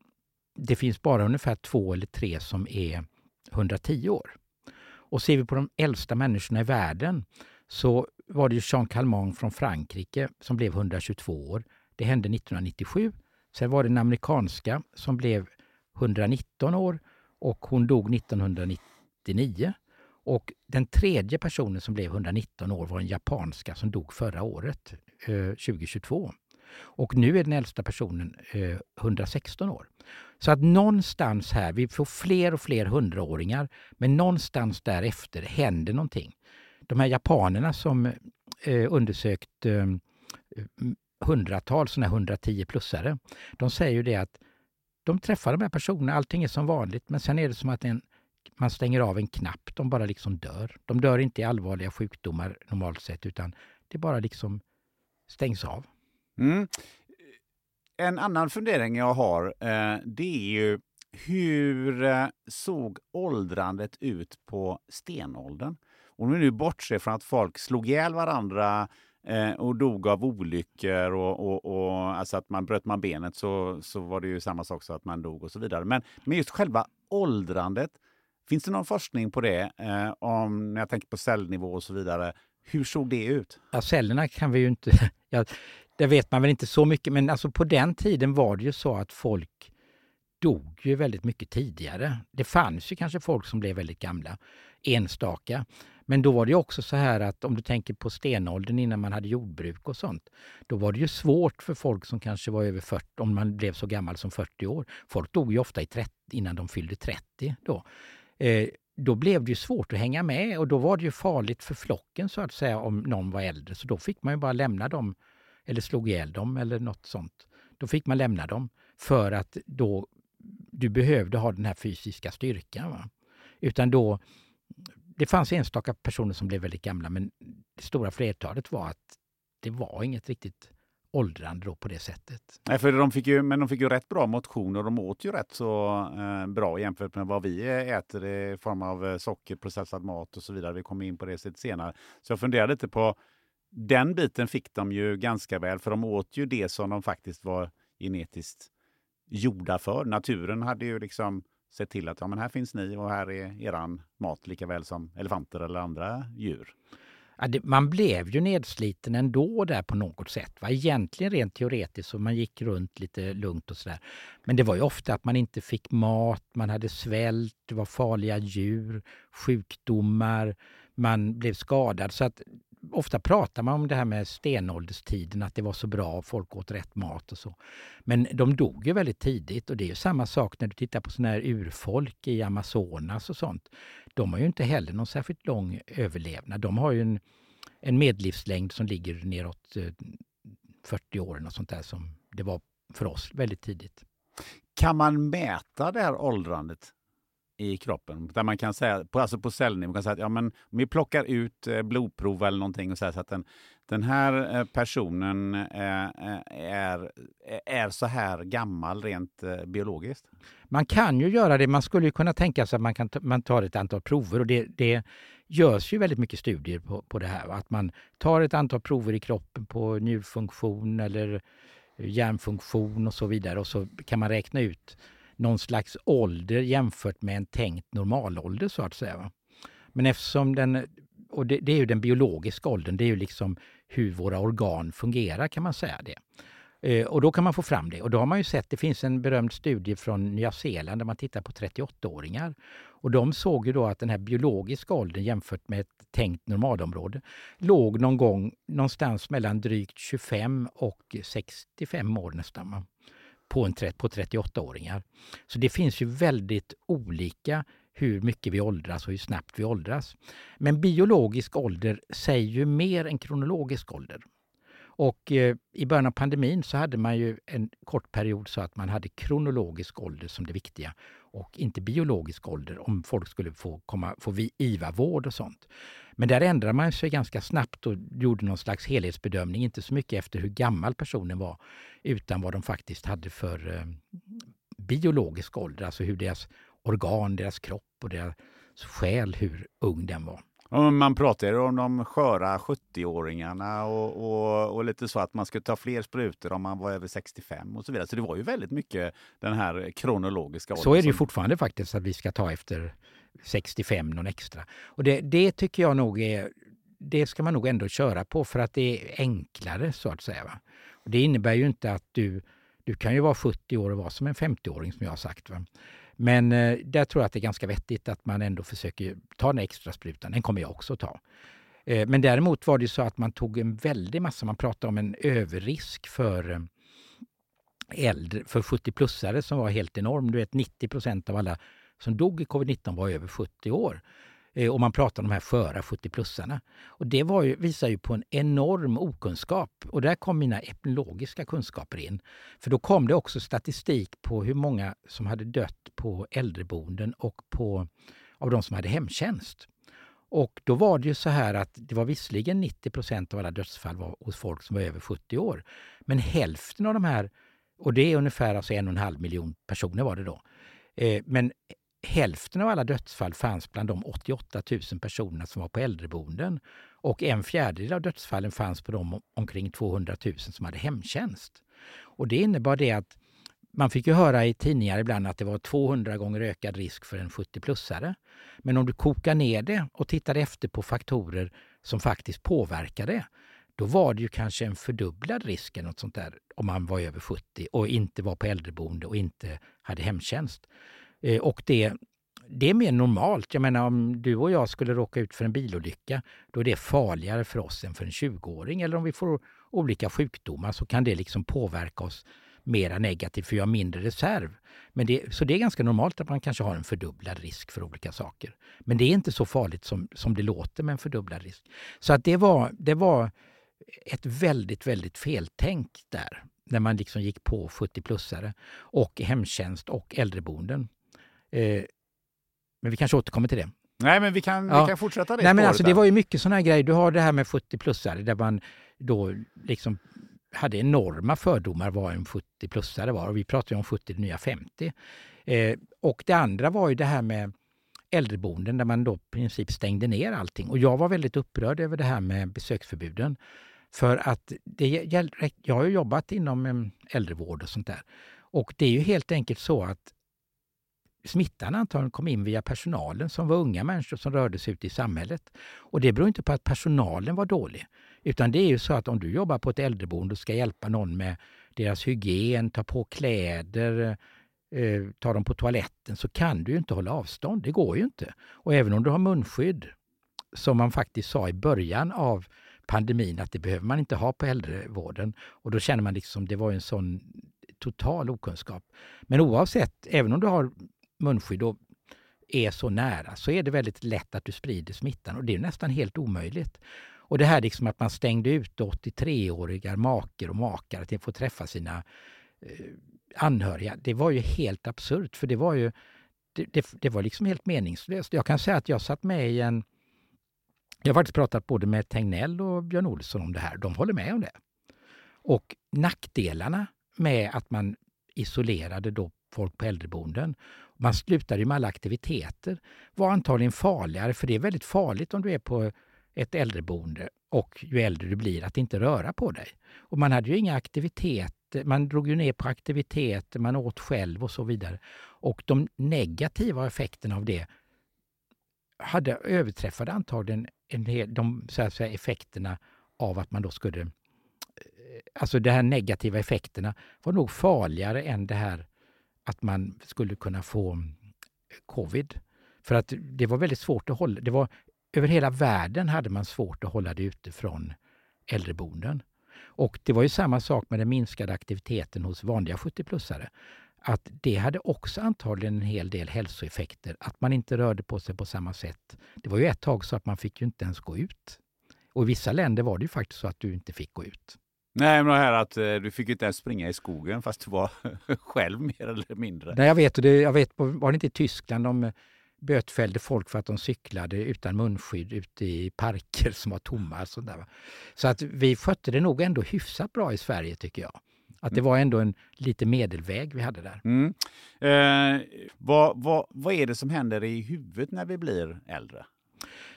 det finns bara ungefär två eller tre som är 110 år. Och ser vi på de äldsta människorna i världen så var det ju Jean Calment från Frankrike som blev 122 år. Det hände 1997. Sen var det den amerikanska som blev 119 år och hon dog 1999. Och den tredje personen som blev 119 år var den japanska som dog förra året, eh, 2022. Och nu är den äldsta personen eh, 116 år. Så att någonstans här, vi får fler och fler hundraåringar, men någonstans därefter händer någonting. De här japanerna som eh, undersökt eh, hundratals sådana här 110-plussare, de säger ju det att de träffar de här personerna, allting är som vanligt, men sen är det som att en, man stänger av en knapp, de bara liksom dör. De dör inte i allvarliga sjukdomar normalt sett, utan det bara liksom stängs av. Mm. en annan fundering jag har, eh, det är ju hur eh, såg åldrandet ut på stenåldern? Om vi nu bortser från att folk slog ihjäl varandra eh, och dog av olyckor och, och, och alltså att man bröt man benet så, så var det ju samma sak så att man dog och så vidare. Men, men just själva åldrandet, finns det någon forskning på det? Eh, om, när jag tänker på cellnivå och så vidare. Hur såg det ut? Ja, cellerna kan vi ju inte... *laughs* Ja, det vet man väl inte så mycket, men alltså på den tiden var det ju så att folk dog ju väldigt mycket tidigare. Det fanns ju kanske folk som blev väldigt gamla, enstaka. Men då var det också så här att om du tänker på stenåldern innan man hade jordbruk och sånt. Då var det ju svårt för folk som kanske var över 40, om man blev så gammal som 40 år. Folk dog ju ofta i 30, innan de fyllde 30 då. Eh, då blev det ju svårt att hänga med och då var det ju farligt för flocken så att säga om någon var äldre. Så då fick man ju bara lämna dem eller slog ihjäl dem eller något sånt. Då fick man lämna dem för att då du behövde ha den här fysiska styrkan. Va? Utan då, det fanns enstaka personer som blev väldigt gamla men det stora flertalet var att det var inget riktigt åldrande då på det sättet. Nej, för de fick ju, men de fick ju rätt bra motion och de åt ju rätt så eh, bra jämfört med vad vi äter i form av eh, socker, processad mat och så vidare. Vi kommer in på det lite senare. Så jag funderade lite på den biten fick de ju ganska väl för de åt ju det som de faktiskt var genetiskt gjorda för. Naturen hade ju liksom sett till att ja, men här finns ni och här är eran mat lika väl som elefanter eller andra djur. Ja, det, man blev ju nedsliten ändå där på något sätt. Va? Egentligen rent teoretiskt så man gick runt lite lugnt och sådär. Men det var ju ofta att man inte fick mat, man hade svält, det var farliga djur, sjukdomar, man blev skadad. Så att ofta pratar man om det här med stenålderstiden, att det var så bra, folk åt rätt mat och så. Men de dog ju väldigt tidigt och det är ju samma sak när du tittar på sådana här urfolk i Amazonas och sånt. De har ju inte heller någon särskilt lång överlevnad. De har ju en, en medellivslängd som ligger neråt eh, 40 år och sånt där som det var för oss väldigt tidigt. Kan man mäta det här åldrandet? I kroppen. Där man kan säga, på, alltså på cellnivå, kan säga att ja, men om vi plockar ut eh, blodprov eller någonting och säger så att den, den här eh, personen eh, eh är, eh, är så här gammal rent eh, biologiskt. Man kan ju göra det. Man skulle kunna tänka sig att man, kan ta, man tar ett antal prover och det, det görs ju väldigt mycket studier på, på det här. Att man tar ett antal prover i kroppen på njurfunktion eller hjärnfunktion och så vidare och så kan man räkna ut någon slags ålder jämfört med en tänkt normalålder så att säga. Men eftersom den, och det, det, är ju den biologiska åldern, det är ju liksom hur våra organ fungerar kan man säga det. Eh, och då kan man få fram det. Och då har man ju sett, det finns en berömd studie från Nya Zeeland där man tittar på 38-åringar. Och de såg ju då att den här biologiska åldern jämfört med ett tänkt normalområde låg någon gång någonstans mellan drygt 25 och 65 år nästan på, en, på 38-åringar. Så det finns ju väldigt olika hur mycket vi åldras och hur snabbt vi åldras. Men biologisk ålder säger ju mer än kronologisk ålder. Och eh, i början av pandemin så hade man ju en kort period så att man hade kronologisk ålder som det viktiga och inte biologisk ålder om folk skulle få, komma, få IVA-vård och sånt. Men där ändrade man sig ganska snabbt och gjorde någon slags helhetsbedömning, inte så mycket efter hur gammal personen var, utan vad de faktiskt hade för eh, biologisk ålder, alltså hur deras organ, deras kropp och deras själ, hur ung den var. Man pratar om de sköra 70-åringarna och, och, och, lite så att man skulle ta fler sprutor om man var över 65 och så vidare. Så det var ju väldigt mycket den här kronologiska åldern. Så är det ju fortfarande faktiskt att vi ska ta efter 65 någon extra. Och det, det tycker jag nog är, det ska man nog ändå köra på för att det är enklare så att säga. Va? Och det innebär ju inte att du, du kan ju vara 70 år och vara som en 50-åring som jag har sagt. Va? Men eh, där tror jag att det är ganska vettigt att man ändå försöker ta den extra sprutan. Den kommer jag också ta. Eh, men däremot var det så att man tog en väldig massa, man pratade om en överrisk för eh, äldre, för 70-plussare som var helt enorm. Du vet 90 procent av alla som dog i covid-19 var över 70 år. Eh, och man pratar om de här sköra 70-plussarna. Och det var ju, visar ju på en enorm okunskap. Och där kom mina epidemiologiska kunskaper in. För då kom det också statistik på hur många som hade dött på äldreboenden och på, av de som hade hemtjänst. Och då var det ju så här att det var visserligen 90 procent av alla dödsfall var hos folk som var över 70 år. Men hälften av de här Och det är ungefär alltså en och en halv miljon personer var det då. Eh, men hälften av alla dödsfall fanns bland de 88 000 personerna som var på äldreboenden. Och en fjärdedel av dödsfallen fanns på de omkring 200 000 som hade hemtjänst. Och det innebar det att man fick ju höra i tidningar ibland att det var 200 gånger ökad risk för en 70-plussare. Men om du kokar ner det och tittar efter på faktorer som faktiskt påverkar det, då var det ju kanske en fördubblad risk eller något sånt där om man var över 70 och inte var på äldreboende och inte hade hemtjänst. Eh, och det, det är mer normalt. Jag menar om du och jag skulle råka ut för en bilolycka, då är det farligare för oss än för en 20-åring. Eller om vi får olika sjukdomar så kan det liksom påverka oss mera negativt för vi har mindre reserv. Men det, så det är ganska normalt att man kanske har en fördubblad risk för olika saker. Men det är inte så farligt som, som det låter med en fördubblad risk. Så att det var, det var ett väldigt, väldigt feltänk där när man liksom gick på 70-plussare och hemtjänst och äldreboenden. Eh, men vi kanske återkommer till det. Nej, men vi kan, ja. vi kan fortsätta det Nej, men alltså, Det var ju mycket sådana här grejer. Du har det här med 70-plussare där man då liksom hade enorma fördomar vad en 70-plussare var. Och vi pratade om 70, det nya 50. Eh, och det andra var ju det här med äldreboenden där man då i princip stängde ner allting. Och jag var väldigt upprörd över det här med besöksförbuden. För att det, jag har ju jobbat inom äldrevård och sånt där. Och det är ju helt enkelt så att smittan antagligen kom in via personalen som var unga människor som rörde sig ute i samhället. Och det beror inte på att personalen var dålig. Utan det är ju så att om du jobbar på ett äldreboende och ska hjälpa någon med deras hygien, ta på kläder, eh, ta dem på toaletten, så kan du ju inte hålla avstånd. Det går ju inte. Och även om du har munskydd, som man faktiskt sa i början av pandemin att det behöver man inte ha på äldrevården. Och då känner man liksom det var en sån total okunskap. Men oavsett, även om du har munskydd och är så nära så är det väldigt lätt att du sprider smittan och det är nästan helt omöjligt. Och det här liksom att man stängde ut 83-åriga maker och makar att få träffa sina eh, anhöriga, det var ju helt absurt för det var ju det, det, det, var liksom helt meningslöst. Jag kan säga att jag satt med i en... Jag har faktiskt pratat både med Tegnell och Björn Olsson om det här. De håller med om det. Och nackdelarna med att man isolerade då folk på äldreboenden. Man slutade med alla aktiviteter. var antagligen farligare, för det är väldigt farligt om du är på ett äldreboende och ju äldre du blir att inte röra på dig. Och man hade ju inga aktiviteter, man drog ju ner på aktiviteter, man åt själv och så vidare. Och de negativa effekterna av det hade överträffade antagligen en hel, de så att säga, effekterna av att man då skulle... Eh, alltså de här negativa effekterna var nog farligare än det här att man skulle kunna få mm, covid. För att det var väldigt svårt att hålla. Det var, över hela världen hade man svårt att hålla det ute från äldreboenden. Och det var ju samma sak med den minskade aktiviteten hos vanliga 70-plussare. Att det hade också antagligen en hel del hälsoeffekter, att man inte rörde på sig på samma sätt. Det var ju ett tag så att man fick ju inte ens gå ut. Och i vissa länder var det ju faktiskt så att du inte fick gå ut. Nej, men det här att eh, du fick inte ens springa i skogen fast du var *laughs* själv mer eller mindre. Nej, jag vet. Och det, jag vet var det inte i Tyskland de bötfällde folk för att de cyklade utan munskydd ute i parker som var tomma. Så, där. så att vi skötte det nog ändå hyfsat bra i Sverige tycker jag. Att det mm. var ändå en lite medelväg vi hade där. Mm. Eh, vad, vad, vad är det som händer i huvudet när vi blir äldre?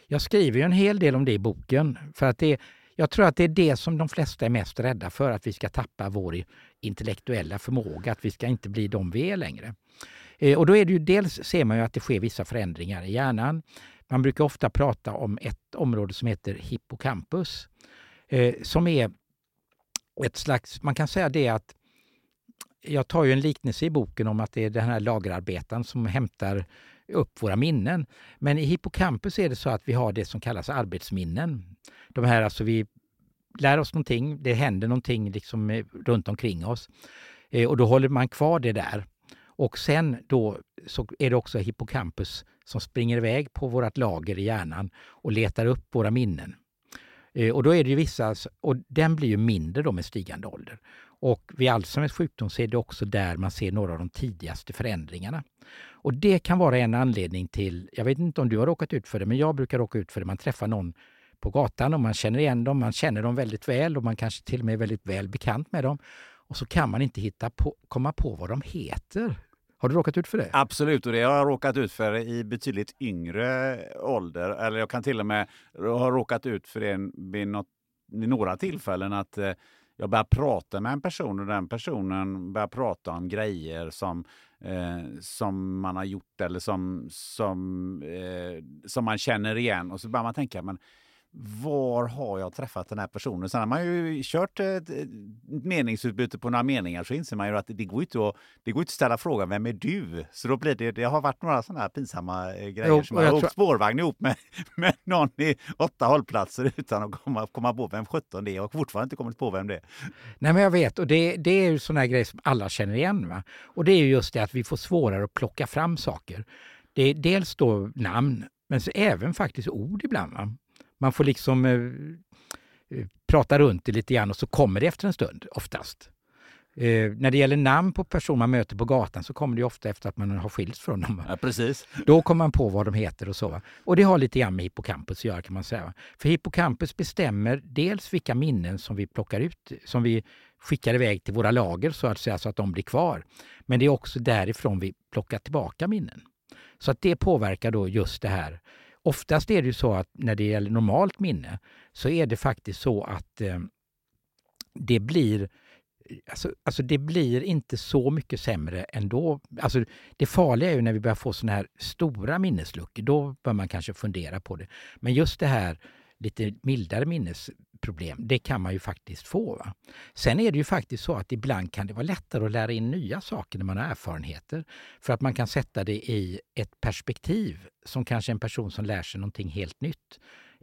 Jag skriver ju en hel del om det i boken. För att det, jag tror att det är det som de flesta är mest rädda för, att vi ska tappa vår intellektuella förmåga, att vi ska inte bli de vi är längre. Eh, och då är det ju dels ser man ju att det sker vissa förändringar i hjärnan. Man brukar ofta prata om ett område som heter hippocampus, eh, som är ett slags, man kan säga det att jag tar ju en liknelse i boken om att det är den här lagerarbetaren som hämtar upp våra minnen. Men i hippocampus är det så att vi har det som kallas arbetsminnen. De här, alltså vi lär oss någonting, det händer någonting liksom eh, runt omkring oss eh, och då håller man kvar det där. Och sen då så är det också hippocampus som springer iväg på vårt lager i hjärnan och letar upp våra minnen. Eh, och då är det ju vissa, och den blir ju mindre då med stigande ålder. Och vid Alzheimers sjukdom så är det också där man ser några av de tidigaste förändringarna. Och det kan vara en anledning till, jag vet inte om du har råkat ut för det, men jag brukar råka ut för det. Man träffar någon på gatan och man känner igen dem, man känner dem väldigt väl och man kanske till och med är väldigt väl bekant med dem. och så kan man inte hitta på, komma på vad de heter. Har du råkat ut för det? Absolut, och det har jag råkat ut för i betydligt yngre ålder. Eller jag kan till och med ha råkat ut för det vid, något, vid några tillfällen att eh, jag börjar prata med en person och den personen börjar prata om grejer som, eh, som man har gjort eller som, som, eh, som man känner igen. Och så börjar man tänka, men var har jag träffat den här personen? Sen har man ju kört ett meningsutbyte på några meningar så inser man ju att det går inte att, det går inte att ställa frågan vem är du? Så då blir det, det har varit några sådana här pinsamma eh, grejer jo, som man har åkt tror... spårvagn ihop med, *laughs* med någon i åtta hållplatser utan att komma, komma på vem sjutton det är och fortfarande inte kommit på vem det är. Nej men jag vet och det, det är ju sådana grejer som alla känner igen. Va? Och det är ju just det att vi får svårare att plocka fram saker. Det är dels då namn men så även faktiskt ord ibland. Va? Man får liksom eh, eh, prata runt det lite grann och så kommer det efter en stund oftast. Eh, när det gäller namn på personer man möter på gatan så kommer det ofta efter att man har skilts från dem. Ja, precis. Då kommer man på vad de heter och så. Och det har lite grann med hippocampus att göra kan man säga. För hippocampus bestämmer dels vilka minnen som vi plockar ut, som vi skickar iväg till våra lager så att säga, så att de blir kvar. Men det är också därifrån vi plockar tillbaka minnen. Så att det påverkar då just det här Oftast är det ju så att när det gäller normalt minne så är det faktiskt så att eh, det blir Alltså, alltså, det blir inte så mycket sämre ändå. Alltså, det farliga är ju när vi börjar få såna här stora minnesluckor. Då bör man kanske fundera på det. Men just det här lite mildare minnesproblem, det kan man ju faktiskt få. Va? Sen är det ju faktiskt så att ibland kan det vara lättare att lära in nya saker när man har erfarenheter. För att man kan sätta det i ett perspektiv som kanske en person som lär sig någonting helt nytt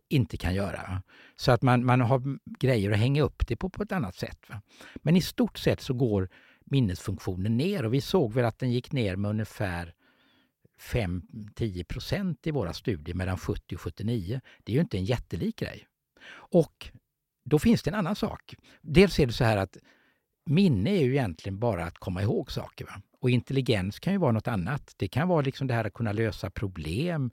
inte kan göra. Så att man, man har grejer att hänga upp det på på ett annat sätt. Va? Men i stort sett så går minnesfunktionen ner och vi såg väl att den gick ner med ungefär 5-10 procent i våra studier mellan 70 och 79. Det är ju inte en jättelik grej. Och då finns det en annan sak. Dels är det så här att minne är ju egentligen bara att komma ihåg saker. Va? Och intelligens kan ju vara något annat. Det kan vara liksom det här att kunna lösa problem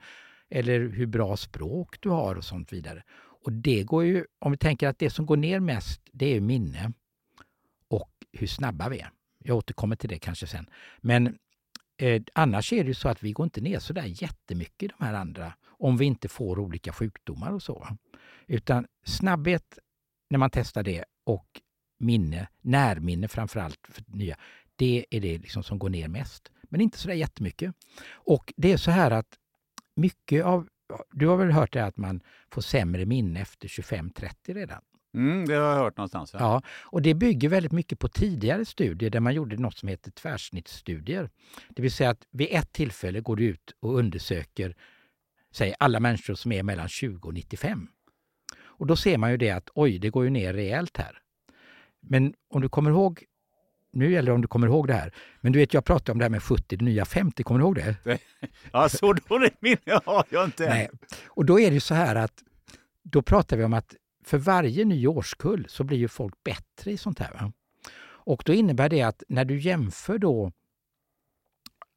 eller hur bra språk du har och sånt vidare. Och det går ju, om vi tänker att det som går ner mest, det är minne och hur snabba vi är. Jag återkommer till det kanske sen. Men Eh, annars är det ju så att vi går inte ner så där jättemycket i de här andra om vi inte får olika sjukdomar och så. Utan snabbhet när man testar det och minne, närminne framförallt för nya, det är det liksom som går ner mest. Men inte så där jättemycket. Och det är så här att mycket av, du har väl hört det att man får sämre minne efter 25-30 redan? Mm, det har jag hört någonstans. Ja. ja. och det bygger väldigt mycket på tidigare studier där man gjorde något som heter tvärsnittsstudier. Det vill säga att vid ett tillfälle går du ut och undersöker säg, alla människor som är mellan 20 och 95. Och då ser man ju det att oj, det går ju ner rejält här. Men om du kommer ihåg nu gäller det om du kommer ihåg det här. Men du vet, jag pratade om det här med 70, det nya 50, kommer du ihåg det? *laughs* Ja, så dåligt minne har jag inte. Nej. Och då är det så här att då pratar vi om att för varje ny årskull så blir ju folk bättre i sånt här. Va? Och då innebär det att när du jämför då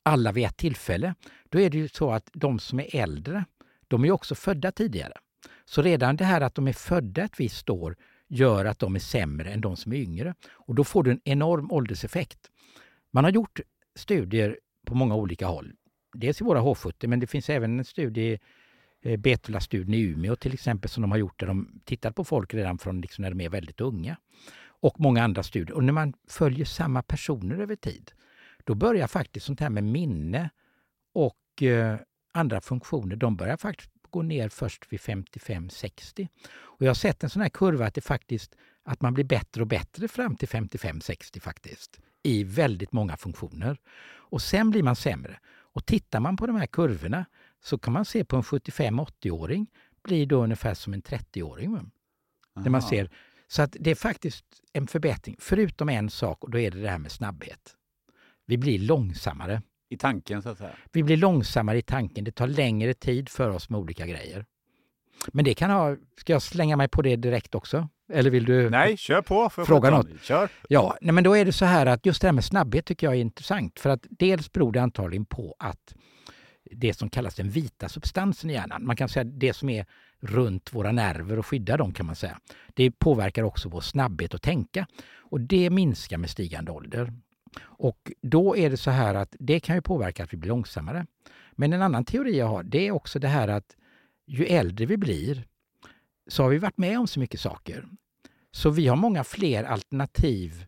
alla vid ett tillfälle, då är det ju så att de som är äldre, de är också födda tidigare. Så redan det här att de är födda ett visst år gör att de är sämre än de som är yngre. Och då får du en enorm ålderseffekt. Man har gjort studier på många olika håll. Dels i våra H70, men det finns även en studie Eh, Betula-studien i Umeå till exempel som de har gjort där de tittar på folk redan från liksom när de är väldigt unga. Och många andra studier. Och när man följer samma personer över tid, då börjar faktiskt sånt här med minne och eh, andra funktioner, de börjar faktiskt gå ner först vid 55-60. Och jag har sett en sån här kurva att det faktiskt att man blir bättre och bättre fram till 55-60 faktiskt i väldigt många funktioner. Och sen blir man sämre. Och tittar man på de här kurvorna så kan man se på en 75-80-åring blir då ungefär som en 30-åring. Där man ser. Så att det är faktiskt en förbättring, förutom en sak och då är det det här med snabbhet. Vi blir långsammare. I tanken så att säga? Vi blir långsammare i tanken. Det tar längre tid för oss med olika grejer. Men det kan ha... Ska jag slänga mig på det direkt också? Eller vill du Nej, kör på. fråga något? Kör. Ja, nej, men då är det så här att just det här med snabbhet tycker jag är intressant. För att dels beror det antagligen på att det som kallas den vita substansen i hjärnan. Man kan säga det som är runt våra nerver och skyddar dem kan man säga. Det påverkar också vår snabbhet att tänka och det minskar med stigande ålder. Och då är det så här att det kan ju påverka att vi blir långsammare. Men en annan teori jag har, det är också det här att ju äldre vi blir så har vi varit med om så mycket saker. Så vi har många fler alternativ.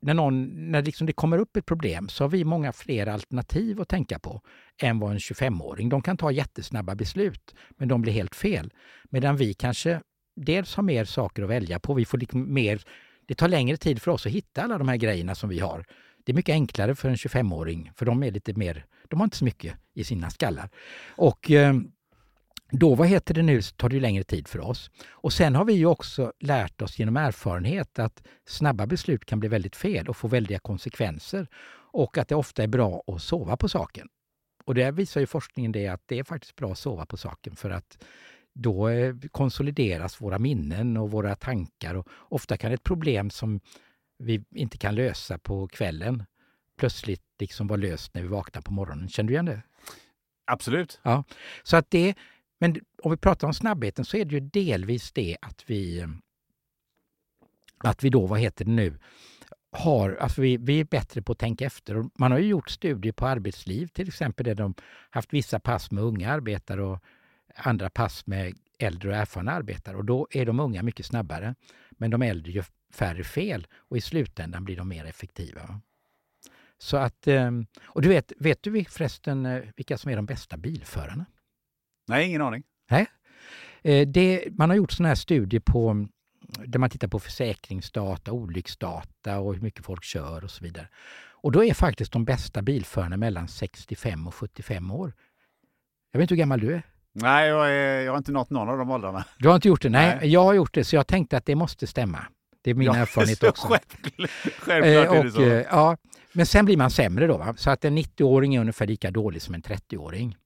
När, någon, när liksom det kommer upp ett problem så har vi många fler alternativ att tänka på än vad en 25-åring. De kan ta jättesnabba beslut, men de blir helt fel. Medan vi kanske dels har mer saker att välja på. Vi får liksom mer, det tar längre tid för oss att hitta alla de här grejerna som vi har. Det är mycket enklare för en 25-åring, för de är lite mer, de har inte så mycket i sina skallar. Och eh, då, vad heter det nu, så tar det längre tid för oss. Och sen har vi ju också lärt oss genom erfarenhet att snabba beslut kan bli väldigt fel och få väldiga konsekvenser. Och att det ofta är bra att sova på saken. Och det visar ju forskningen det att det är faktiskt bra att sova på saken för att då eh, konsolideras våra minnen och våra tankar. Och ofta kan ett problem som vi inte kan lösa på kvällen plötsligt liksom vara löst när vi vaknar på morgonen. Känner du igen det? Absolut. Ja, så att det, men om vi pratar om snabbheten så är det ju delvis det att vi att vi då, vad heter det nu, har, alltså vi, vi är bättre på att tänka efter. Man har ju gjort studier på arbetsliv till exempel där de haft vissa pass med unga arbetare och andra pass med äldre och erfarna arbetare och då är de unga mycket snabbare. Men de äldre gör färre fel och i slutändan blir de mer effektiva. Så att, ehm, och du vet, vet du förresten eh, vilka som är de bästa bilförarna? Nej, ingen aning. Nej. Eh, det, man har gjort sådana här studier på där man tittar på försäkringsdata, olycksdata och hur mycket folk kör och så vidare. Och då är faktiskt de bästa bilförarna mellan 65 och 75 år. Jag vet inte hur gammal du är? Nej, jag, är, jag har inte nått någon av de åldrarna. Du har inte gjort det? Nej, Nej, jag har gjort det, så jag tänkte att det måste stämma. Det är min ja, *laughs* erfarenhet också. Självklart, självklart eh, och, är det så. Eh, ja, men sen blir man sämre då. Va? Så att en 90-åring är ungefär lika dålig som en 30-åring.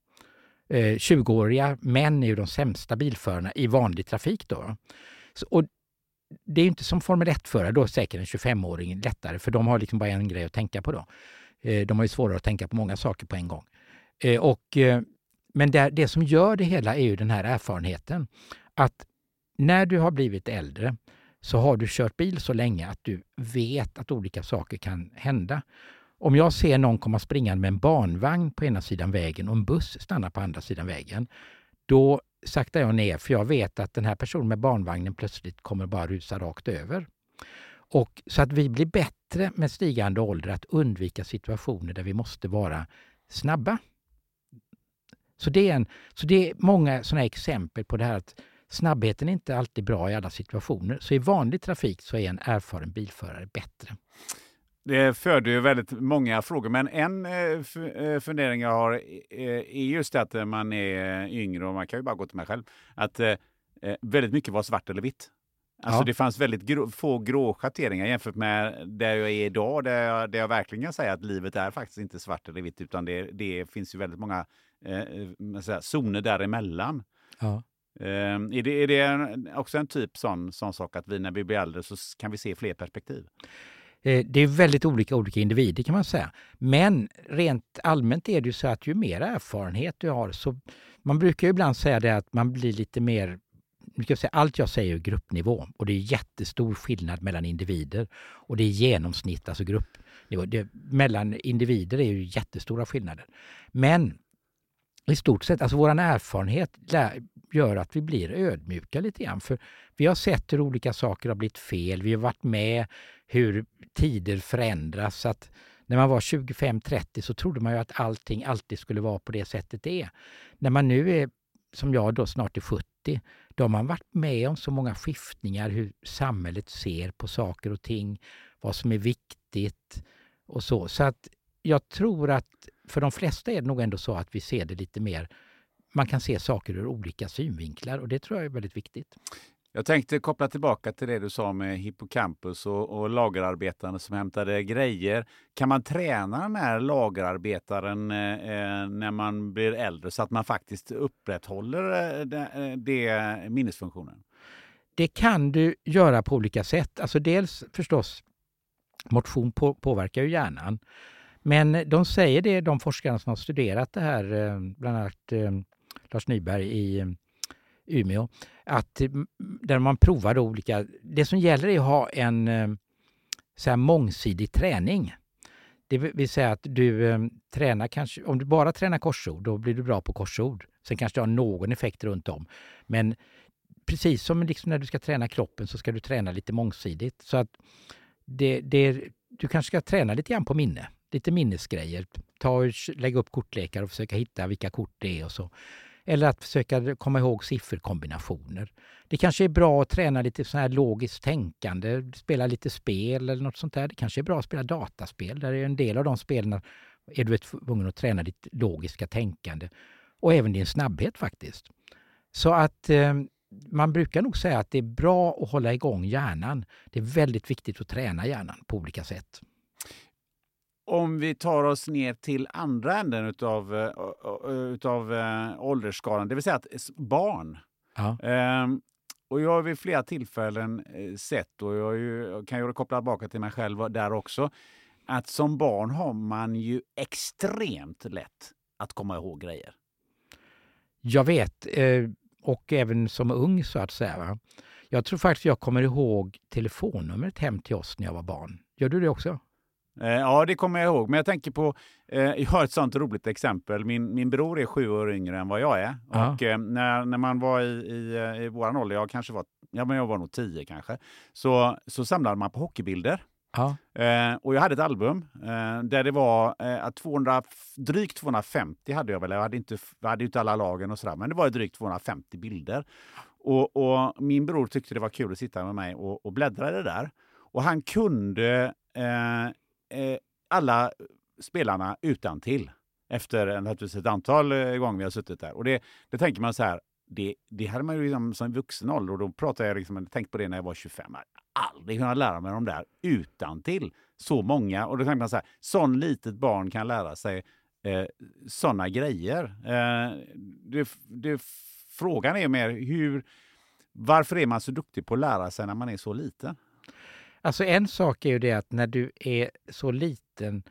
Eh, 20-åriga män är ju de sämsta bilförarna i vanlig trafik. Då. Så, och det är inte som Formel 1-förare, då är säkert en 25-åring lättare, för de har liksom bara en grej att tänka på då. Eh, de har ju svårare att tänka på många saker på en gång. Eh, och, eh, men det, det som gör det hela är ju den här erfarenheten att när du har blivit äldre så har du kört bil så länge att du vet att olika saker kan hända. Om jag ser någon komma springande med en barnvagn på ena sidan vägen och en buss stannar på andra sidan vägen, då saktar jag ner för jag vet att den här personen med barnvagnen plötsligt kommer bara rusa rakt över. Och så att vi blir bättre med stigande ålder att undvika situationer där vi måste vara snabba. Så det är, en, så det är många sådana exempel på det här att snabbheten är inte alltid bra i alla situationer. Så i vanlig trafik så är en erfaren bilförare bättre. Det föder ju väldigt många frågor, men en eh, eh, fundering jag har eh, är just att man är yngre och man kan ju bara gå till mig själv. Att väldigt mycket var svart eller vitt. Alltså ja. det fanns väldigt grå, få grå schatteringar jämfört med där jag är idag, där jag, där jag verkligen kan säga att livet är faktiskt inte svart eller vitt, utan det, det finns ju väldigt många eh, säga, zoner däremellan. Ja. Eh, är, det, är det också en typ sån, sån sak att vi när vi blir äldre så kan vi se fler perspektiv? Eh, det är väldigt olika olika individer kan man säga. Men rent allmänt är det ju så att ju mer erfarenhet du har så man brukar ju ibland säga det att man blir lite mer jag säga, allt jag säger är gruppnivå och det är jättestor skillnad mellan individer och det är genomsnitt, alltså gruppnivå. Det, mellan individer är ju jättestora skillnader. Men i stort sett, alltså vår erfarenhet gör att vi blir ödmjuka lite grann. För vi har sett hur olika saker har blivit fel. Vi har varit med hur tider förändras. Så att när man var 25-30 så trodde man ju att allting alltid skulle vara på det sättet det är. När man nu är, som jag då, snart är 70, då har man varit med om så många skiftningar, hur samhället ser på saker och ting, vad som är viktigt och så. Så att jag tror att för de flesta är det nog ändå så att vi ser det lite mer man kan se saker ur olika synvinklar och det tror jag är väldigt viktigt. Jag tänkte koppla tillbaka till det du sa med hippocampus och, och lagerarbetaren som hämtade grejer. Kan man träna den här lagerarbetaren eh, eh när man blir äldre så att man faktiskt upprätthåller eh, det, eh, det minnesfunktionen? Det kan du göra på olika sätt. Alltså dels förstås, motion på, påverkar ju hjärnan. Men de säger det, de forskarna som har studerat det här, bland annat eh, Lars Nyberg i Umeå, att eh, där man provar olika... Det som gäller är att ha en eh, så här mångsidig träning. Det vill säga att du eh, tränar kanske, om du bara tränar korsord, då blir du bra på korsord. Sen kanske det har någon effekt runt om. Men precis som liksom när du ska träna kroppen så ska du träna lite mångsidigt. Så att det, det, du kanske ska träna lite grann på minne, lite minnesgrejer. Ta och lägga upp kortlekar och försöka hitta vilka kort det är och så. Eller att försöka komma ihåg sifferkombinationer. Det kanske är bra att träna lite så här logiskt tänkande, spela lite spel eller något sånt där. Det kanske är bra att spela dataspel. Där är en del av de spelen är du tvungen att träna ditt logiska tänkande och även din snabbhet faktiskt. Så att eh, man brukar nog säga att det är bra att hålla igång hjärnan. Det är väldigt viktigt att träna hjärnan på olika sätt. Om vi tar oss ner till andra änden utav, eh, utav äh, åldersskalan, det vill säga att barn. Ja. Ähm, och jag har vid flera tillfällen äh, sett, och jag, ju, jag kan ju koppla tillbaka till mig själv där också, att som barn har man ju extremt lätt att komma ihåg grejer. Jag vet, och även som ung så att säga. Jag tror faktiskt jag kommer ihåg telefonnumret hem till oss när jag var barn. Gör du det också? Eh, ja, det kommer jag ihåg. Men jag tänker på, eh, jag har ett sånt roligt exempel. Min, min bror är sju år yngre än vad jag är. Ja. Och eh, när, när man var i, i, i våran ålder, jag kanske var, ja men jag var nog tio kanske, så, så samlade man på hockeybilder. Ja. Eh, och jag hade ett album eh, där det var eh, 200, drygt 250 hade jag väl. Jag hade inte, jag hade inte alla lagen och sådär, men det var drygt 250 bilder. Och, och, min bror tyckte det var kul att sitta med mig och, och bläddra i det där. Och han kunde eh, eh, alla spelarna utan till efter naturligtvis ett antal eh, gånger vi har suttit där. Och det, det tänker man så här, det, det hade man ju liksom som vuxen ålder och då pratar jag liksom, tänkt på det när jag var 25. Jag aldrig kunnat lära mig de där utan till så många. Och då tänkte man så här, sån litet barn kan lära sig eh, såna grejer. Eh, det, det, frågan är mer hur, varför är man så duktig på att lära sig när man är så liten? Alltså en sak är ju det att när du är så liten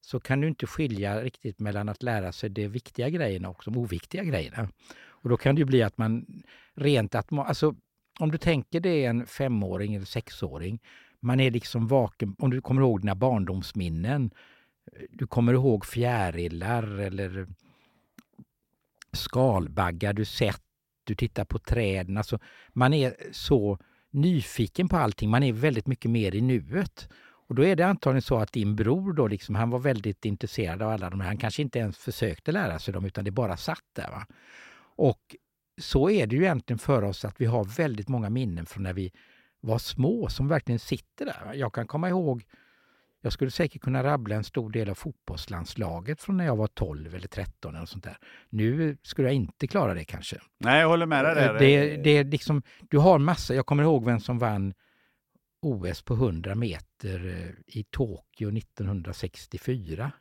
så kan du inte skilja riktigt mellan att lära sig de viktiga grejerna och de oviktiga grejerna. Och då kan det ju bli att man rent att alltså om du tänker dig en femåring eller sexåring, man är liksom vaken, om du kommer ihåg dina barndomsminnen, du kommer ihåg fjärilar eller skalbaggar du sett, du tittar på träden. Alltså, man är så nyfiken på allting. Man är väldigt mycket mer i nuet. Och då är det antagligen så att din bror då, liksom, han var väldigt intresserad av alla de här. Han kanske inte ens försökte lära sig dem utan det bara satt där. Va? Och så är det ju egentligen för oss att vi har väldigt många minnen från när vi var små som verkligen sitter där. Jag kan komma ihåg jag skulle säkert kunna rabbla en stor del av fotbollslandslaget från när jag var 12 eller 13 eller sånt där. Nu skulle jag inte klara det kanske. Nej, jag håller med dig där. Det, det är liksom, du har massa, jag kommer ihåg vem som vann OS på 100 meter eh, i Tokyo 1964.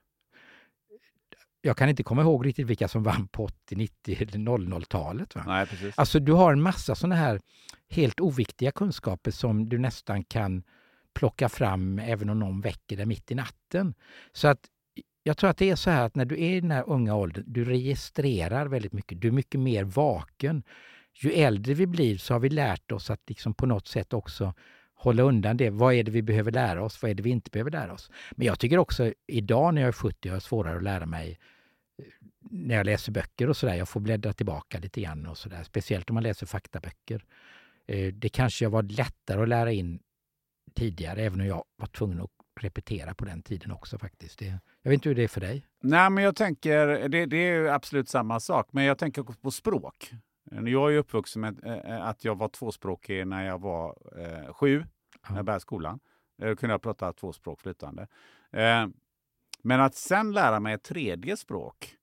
Jag kan inte komma ihåg riktigt vilka som vann på 80, 90 eller 00-talet. Nej, precis. Alltså du har en massa sådana här helt oviktiga kunskaper som du nästan kan plocka fram även om någon väcker dig mitt i natten. Så att jag tror att det är så här att när du är i den här unga åldern, du registrerar väldigt mycket. Du är mycket mer vaken. Ju äldre vi blir så har vi lärt oss att liksom på något sätt också hålla undan det. Vad är det vi behöver lära oss? Vad är det vi inte behöver lära oss? Men jag tycker också idag när jag är 70 har jag svårare att lära mig eh, när jag läser böcker och sådär. Jag får bläddra tillbaka lite grann och sådär. Speciellt om man läser faktaböcker. Eh, det kanske var lättare att lära in tidigare, även om jag var tvungen att repetera på den tiden också faktiskt. Det, jag vet inte hur det är för dig? Nej, men jag tänker, det, det är absolut samma sak, men jag tänker på språk. Jag är uppvuxen med äh, att jag var tvåspråkig när jag var äh, sju, ja. när jag började skolan. Då kunde jag prata två språk flytande. Äh, men att sen lära mig ett tredje språk,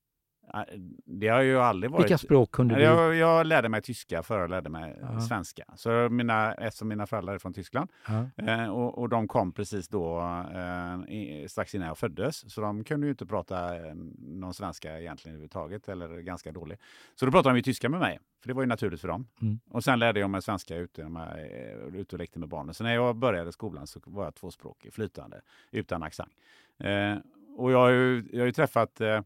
det har ju aldrig varit... Vilka språk kunde du? Jag, jag lärde mig tyska före jag lärde mig Aha. svenska. Så mina, eftersom mina föräldrar är från Tyskland eh, och, och, de kom precis då eh, strax innan jag föddes. Så de kunde ju inte prata eh, någon svenska egentligen överhuvudtaget eller ganska dålig. Så då pratade de ju tyska med mig. För det var ju naturligt för dem. Mm. Och sen lärde jag mig svenska ute, eh, ute och lekte med barnen. Så när jag började skolan så var jag tvåspråkig, flytande, utan accent. Eh, och jag har ju, jag har ju träffat eh,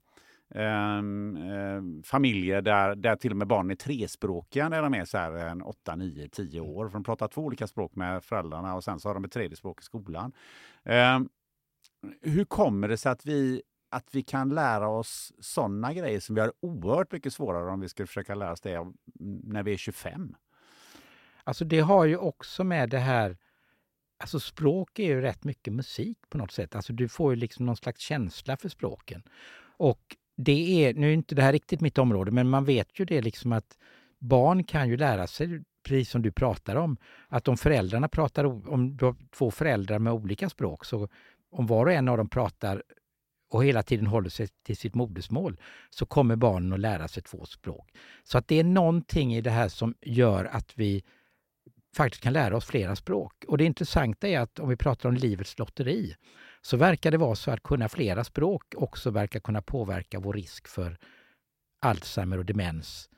familjer där, där till och med barnen är trespråkiga när de är så här, en 8, 9, 10 år. För de pratar två olika språk med föräldrarna och sen så har de ett tredje språk i skolan. Ehm, hur kommer det sig att vi att vi kan lära oss sådana grejer som vi har oerhört mycket svårare om vi ska försöka lära oss det när vi är 25. Alltså det har ju också med det här Alltså språk är ju rätt mycket musik på något sätt. Alltså du får ju liksom någon slags känsla för språken. Och det är, nu är inte det här riktigt mitt område, men man vet ju det liksom att barn kan ju lära sig, precis som du pratar om, att om föräldrarna pratar, om du har två föräldrar med olika språk, så om var och en av dem pratar och hela tiden håller sig till sitt modersmål så kommer barnen att lära sig två språk. Så att det är någonting i det här som gör att vi faktiskt kan lära oss flera språk. Och det intressanta är att om vi pratar om livets lotteri så verkar det vara så att kunna flera språk också verkar kunna påverka vår risk för Alzheimer och demens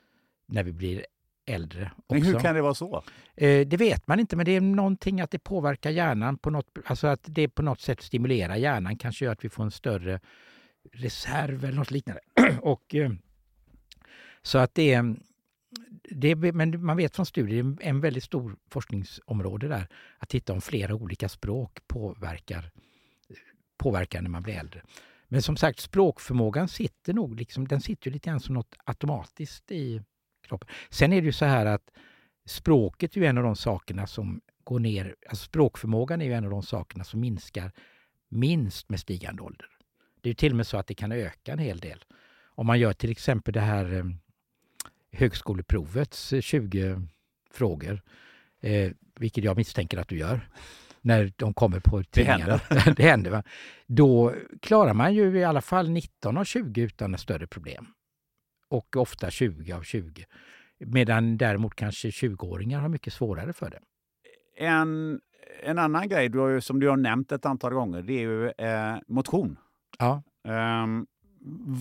när vi blir äldre. Också. Men hur kan det vara så? Eh, det vet man inte, men det är någonting att det påverkar hjärnan på något, alltså att det på något sätt stimulerar hjärnan, kanske gör att vi får en större reserv eller något liknande. *clears throat* och, eh, så att det är, det, men man vet från studier, det är en väldigt stor forskningsområde där, att titta om flera olika språk påverkar, påverkar när man blir äldre. Men som sagt, språkförmågan sitter nog liksom, den sitter lite grann som något automatiskt i kroppen. Sen är det ju så här att språket är ju en av de sakerna som går ner, alltså språkförmågan är ju en av de sakerna som minskar minst med stigande ålder. Det är ju till och med så att det kan öka en hel del. Om man gör till exempel det här eh, högskoleprovets eh, 20 frågor, eh, vilket jag misstänker att du gör, när de kommer på tidningarna. Det händer. *laughs* det händer va? Då klarar man ju i alla fall 19 av 20 utan större problem. Och ofta 20 av 20. Medan däremot kanske 20-åringar har mycket svårare för det. En, en annan grej du har, som du har nämnt ett antal gånger, det är ju eh, motion. Ja. Um,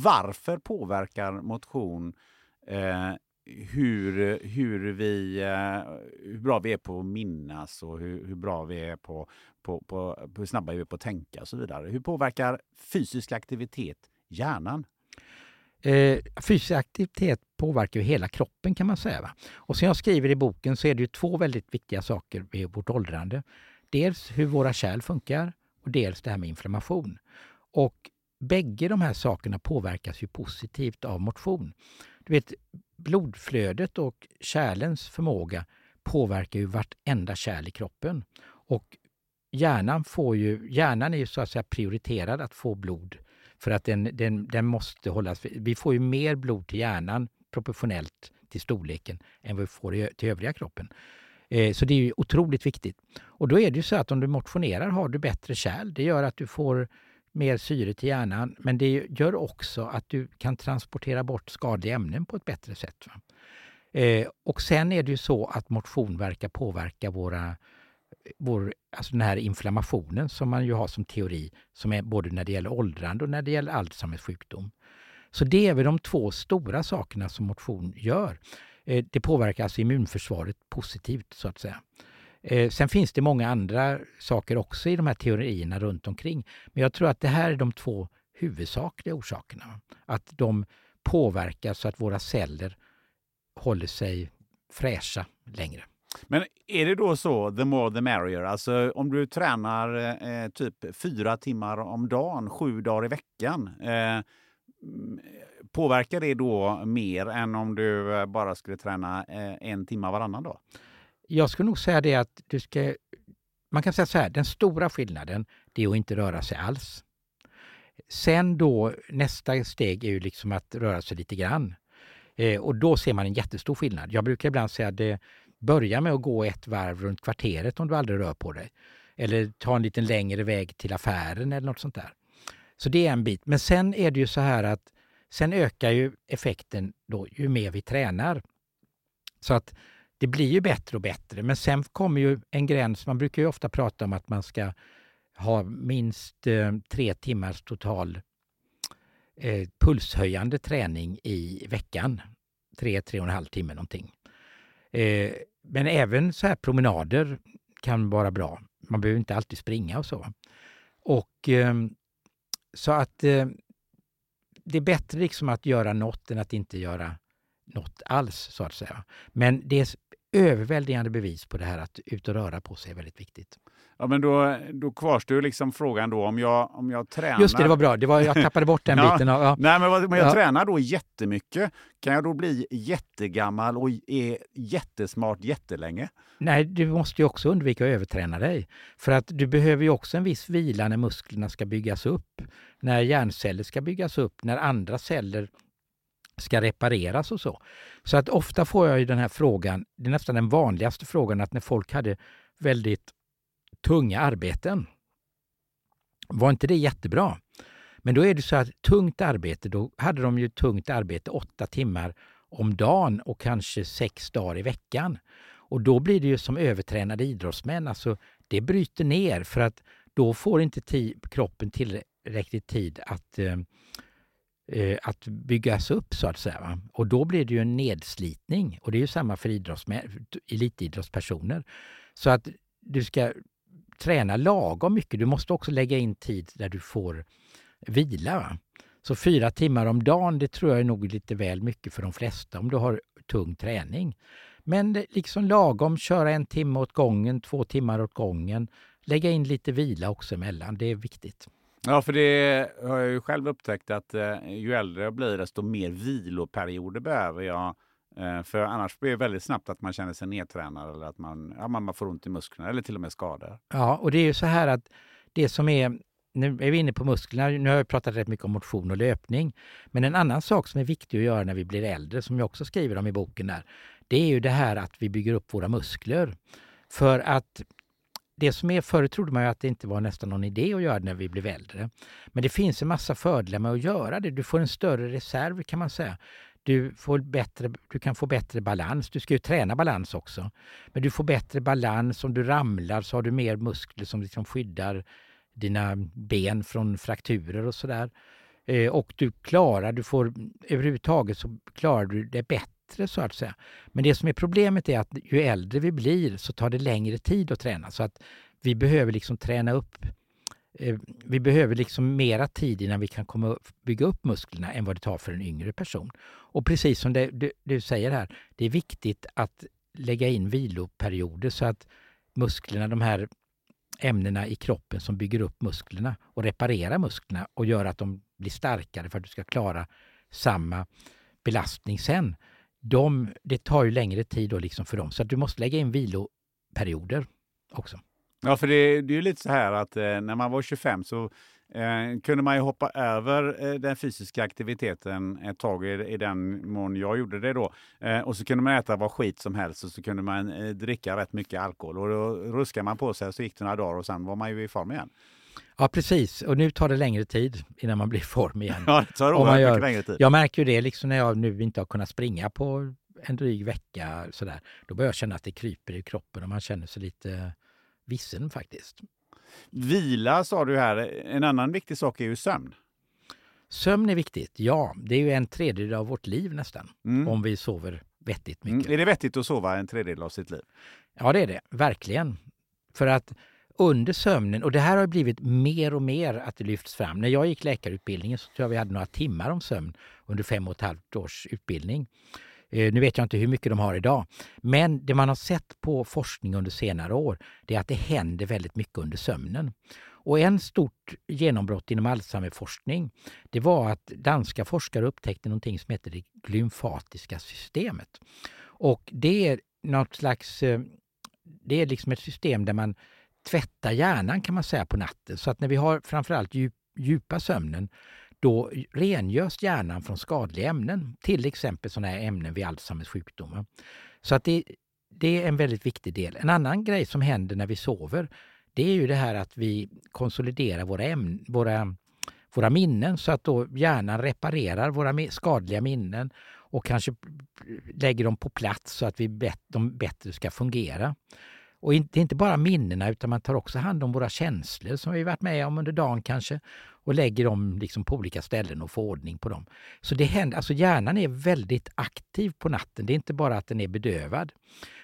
varför påverkar motion eh, hur, hur, vi, eh, hur bra vi är på att minnas och hur, hur bra vi är på, på, på, hur snabba vi är på att tänka och så vidare. Hur påverkar fysisk aktivitet hjärnan? Eh, fysisk aktivitet påverkar ju hela kroppen kan man säga. Va? Och som jag skriver i boken så är det ju två väldigt viktiga saker vid vårt åldrande. Dels hur våra kärl funkar och dels det här med inflammation. Och bägge de här sakerna påverkas ju positivt av motion. Du vet, blodflödet och kärlens förmåga påverkar ju vartenda kärl i kroppen. Och hjärnan, får ju, hjärnan är ju så att säga prioriterad att få blod för att den, den, den måste hållas... Vi får ju mer blod till hjärnan proportionellt till storleken än vad vi får till övriga kroppen. Eh, så det är ju otroligt viktigt. Och då är det ju så att om du motionerar har du bättre kärl. Det gör att du får mer syre till hjärnan, men det gör också att du kan transportera bort skadliga ämnen på ett bättre sätt. Eh, och sen är det ju så att motion verkar påverka våra, vår, alltså den här inflammationen som man ju har som teori, som är både när det gäller åldrande och när det gäller Alzheimers sjukdom. Så det är väl de två stora sakerna som motion gör. Eh, det påverkar alltså immunförsvaret positivt så att säga. Eh, sen finns det många andra saker också i de här teorierna runt omkring. Men jag tror att det här är de två huvudsakliga orsakerna. Att de påverkar så att våra celler håller sig fräscha längre. Men är det då så, the more the merrier? Alltså om du tränar eh, typ fyra timmar om dagen, sju dagar i veckan. Eh, mm, påverkar det då mer än om du eh, bara skulle träna eh, en timme varannan dag? Jag skulle nog säga det att du ska... Man kan säga så här, den stora skillnaden det är att inte röra sig alls. Sen då, nästa steg är ju liksom att röra sig lite grann. Eh, och då ser man en jättestor skillnad. Jag brukar ibland säga att det börjar med att gå ett varv runt kvarteret om du aldrig rör på dig. Eller ta en lite längre väg till affären eller något sånt där. Så det är en bit. Men sen är det ju så här att sen ökar ju effekten då ju mer vi tränar. Så att det blir ju bättre och bättre. Men sen kommer ju en gräns. Man brukar ju ofta prata om att man ska ha minst eh, tre timmars total eh, pulshöjande träning i veckan. Tre, tre och en halv timme någonting. Eh, men även så här promenader kan vara bra. Man behöver inte alltid springa och så. Och eh, så att eh, det är bättre liksom att göra något än att inte göra något alls, så att säga. Men det är överväldigande bevis på det här att ut och röra på sig är väldigt viktigt. Ja, men då, då kvarstår liksom frågan då om jag, om jag tränar... Just det, det var bra. Det var, jag tappade bort den *laughs* ja. biten. Ja. Nej, men om jag Ja. tränar då jättemycket, kan jag då bli jättegammal och är jättesmart jättelänge? Nej, du måste ju också undvika att överträna dig. För att du behöver ju också en viss vila när musklerna ska byggas upp, när hjärnceller ska byggas upp, när andra celler ska repareras och så. Så att ofta får jag ju den här frågan, det är nästan den vanligaste frågan, att när folk hade väldigt tunga arbeten, var inte det jättebra? Men då är det så att tungt arbete, då hade de ju tungt arbete åtta timmar om dagen och kanske sex dagar i veckan. Och då blir det ju som övertränade idrottsmän, alltså det bryter ner för att då får inte kroppen tillräckligt tid att, eh, Eh, att byggas upp så att säga. Va? Och då blir det ju en nedslitning och det är ju samma för elitidrottspersoner. Så att du ska träna lagom mycket. Du måste också lägga in tid där du får vila. Va? Så fyra timmar om dagen, det tror jag är nog lite väl mycket för de flesta om du har tung träning. Men liksom lagom, köra en timme åt gången, två timmar åt gången. Lägga in lite vila också emellan, det är viktigt. Ja, för det har jag ju själv upptäckt att eh, ju äldre jag blir desto mer viloperioder behöver jag. Eh, för annars blir det väldigt snabbt att man känner sig nedtränad eller att man, ja, man man får ont i musklerna eller till och med skador. Ja, och det är ju så här att det som är, nu är vi inne på musklerna, nu har jag pratat rätt mycket om motion och löpning, men en annan sak som är viktig att göra när vi blir äldre, som jag också skriver om i boken där, det är ju det här att vi bygger upp våra muskler. För att det som är, förut trodde man ju att det inte var nästan någon idé att göra det när vi blev äldre. Men det finns en massa fördelar med att göra det. Du får en större reserv kan man säga. Du, får bättre, du kan få bättre balans. Du ska ju träna balans också. Men du får bättre balans. Om du ramlar så har du mer muskler som liksom skyddar dina ben från frakturer och sådär. Eh, och du klarar, du får överhuvudtaget så klarar du det bättre så att säga. Men det som är problemet är att ju äldre vi blir så tar det längre tid att träna. Så att vi behöver liksom träna upp eh, vi behöver liksom mera tid innan vi kan komma upp, bygga upp musklerna än vad det tar för en yngre person. Och precis som det, du, du säger här, det är viktigt att lägga in viloperioder så att musklerna, de här ämnena i kroppen som bygger upp musklerna och reparerar musklerna och gör att de blir starkare för att du ska klara samma belastning sen. De, det tar ju längre tid då liksom för dem, så att du måste lägga in viloperioder också. Ja, för det, det är ju lite så här att eh, när man var 25 så eh, kunde man ju hoppa över eh, den fysiska aktiviteten ett tag i, i den mån jag gjorde det då. Eh, och så kunde man äta vad skit som helst och så kunde man eh, dricka rätt mycket alkohol. Och då ruskade man på sig så gick det några dagar och sen var man ju i form igen. Ja, precis. Och nu tar det längre tid innan man blir i form igen. Ja, det tar oerhört gör- mycket längre tid. Jag märker ju det liksom när jag nu inte har kunnat springa på en dryg vecka. Sådär. Då börjar jag känna att det kryper i kroppen och man känner sig lite vissen faktiskt. Vila sa du här. En annan viktig sak är ju sömn. Sömn är viktigt, ja. Det är ju en tredjedel av vårt liv nästan, Mm. om vi sover vettigt mycket. Mm. Är det vettigt att sova en tredjedel av sitt liv? Ja, det är det. Verkligen. För att under sömnen, och det här har blivit mer och mer att det lyfts fram. När jag gick läkarutbildningen så tror jag vi hade några timmar om sömn under fem och ett halvt års utbildning. Eh, nu vet jag inte hur mycket de har idag. Men det man har sett på forskning under senare år, det är att det händer väldigt mycket under sömnen. Och en stort genombrott inom Alzheimerforskning, det var att danska forskare upptäckte någonting som heter det glymfatiska systemet. Och det är något slags, eh, det är liksom ett system där man tvätta hjärnan kan man säga på natten. Så att när vi har framförallt djup, djupa sömnen, då rengörs hjärnan från skadliga ämnen. Till exempel sådana här ämnen vid Alzheimers sjukdomar. Så att det, det är en väldigt viktig del. En annan grej som händer när vi sover, det är ju det här att vi konsoliderar våra, ämnen, våra, våra minnen så att då hjärnan reparerar våra skadliga minnen och kanske lägger dem på plats så att vi bet, de bättre ska fungera. Och det är inte bara minnena utan man tar också hand om våra känslor som vi varit med om under dagen kanske och lägger dem liksom på olika ställen och får ordning på dem. Så det händer, alltså hjärnan är väldigt aktiv på natten. Det är inte bara att den är bedövad.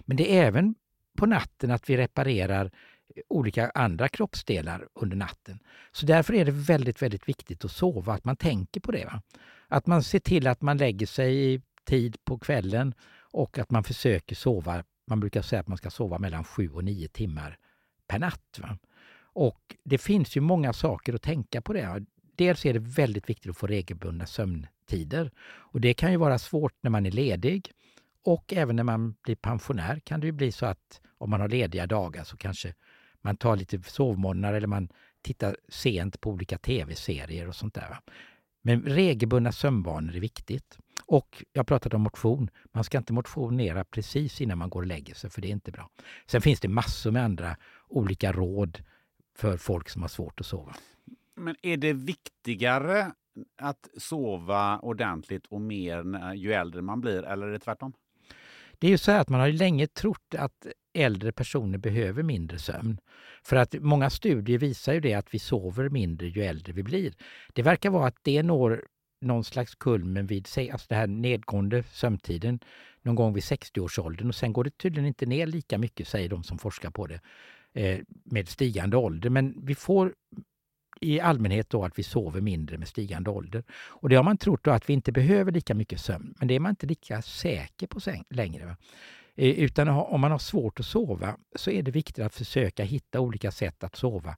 Men det är även på natten att vi reparerar eh, olika andra kroppsdelar under natten. Så därför är det väldigt, väldigt viktigt att sova, att man tänker på det. Va? Att man ser till att man lägger sig i tid på kvällen och att man försöker sova. Man brukar säga att man ska sova mellan sju och nio timmar per natt. Va? Och det finns ju många saker att tänka på det. Dels är det väldigt viktigt att få regelbundna sömntider. Och det kan ju vara svårt när man är ledig. Och även när man blir pensionär kan det ju bli så att om man har lediga dagar så kanske man tar lite sovmorgnar eller man tittar sent på olika tv-serier och sånt där. Men regelbundna sömnvanor är viktigt. Och jag pratade om motion. Man ska inte motionera precis innan man går och lägger sig, för det är inte bra. Sen finns det massor med andra olika råd för folk som har svårt att sova. Men är det viktigare att sova ordentligt och mer ju äldre man blir, eller är det tvärtom? Det är ju så att man har länge trott att äldre personer behöver mindre sömn. För att många studier visar ju det att vi sover mindre ju äldre vi blir. Det verkar vara att det når någon slags kulmen vid alltså den här nedgående sömntiden någon gång vid 60-årsåldern och sen går det tydligen inte ner lika mycket, säger de som forskar på det, eh, med stigande ålder. Men vi får i allmänhet då att vi sover mindre med stigande ålder. Och det har man trott då att vi inte behöver lika mycket sömn, men det är man inte lika säker på längre. Va? Eh, utan om man har svårt att sova så är det viktigt att försöka hitta olika sätt att sova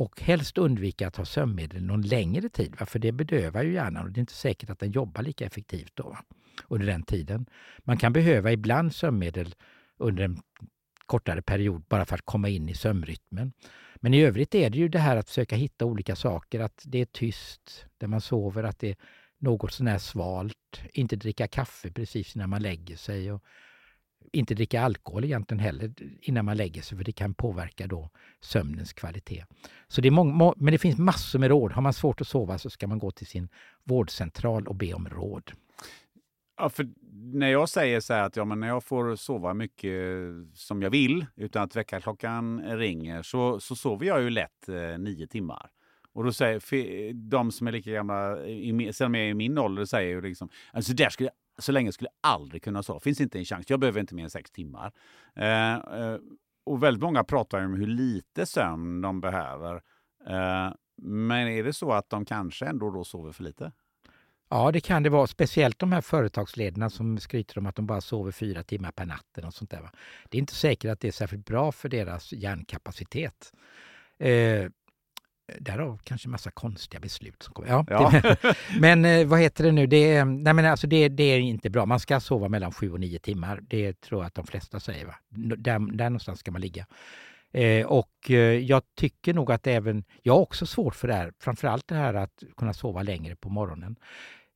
och helst undvika att ha sömnmedel någon längre tid, va? för det bedövar ju hjärnan och det är inte säkert att den jobbar lika effektivt då, va? under den tiden. Man kan behöva ibland sömnmedel under en kortare period bara för att komma in i sömnrytmen. Men i övrigt är det ju det här att försöka hitta olika saker, att det är tyst där man sover, att det är något sånär svalt, inte dricka kaffe precis när man lägger sig och inte dricka alkohol egentligen heller innan man lägger sig för det kan påverka då sömnens kvalitet. Så det är många, men det finns massor med råd. Har man svårt att sova så ska man gå till sin vårdcentral och be om råd. Ja, för när jag säger så här att ja, men när jag får sova mycket eh, som jag vill utan att väckarklockan ringer så, så sover jag ju lätt eh, nio timmar. Och då säger de som är lika gamla, i, som är i min ålder, säger ju liksom alltså där skulle så länge skulle jag aldrig kunna sova. Finns inte en chans. Jag behöver inte mer än sex timmar. Eh, eh, och väldigt många pratar om hur lite sömn de behöver. Eh, men är det så att de kanske ändå då sover för lite? Ja, det kan det vara. Speciellt de här företagsledarna som skryter om att de bara sover fyra timmar per natt. Och sånt där. Det är inte säkert att det är särskilt bra för deras hjärnkapacitet. Eh, Eh, Därav kanske massa konstiga beslut som kommer. Ja, ja. Det, *laughs* men eh, vad heter det nu? Det är, nej men alltså det, det, är inte bra. Man ska sova mellan sju och nio timmar. Det tror jag att de flesta säger. Va? Där, där någonstans ska man ligga. Eh, och eh, jag tycker nog att även, jag har också svårt för det här, framförallt det här att kunna sova längre på morgonen.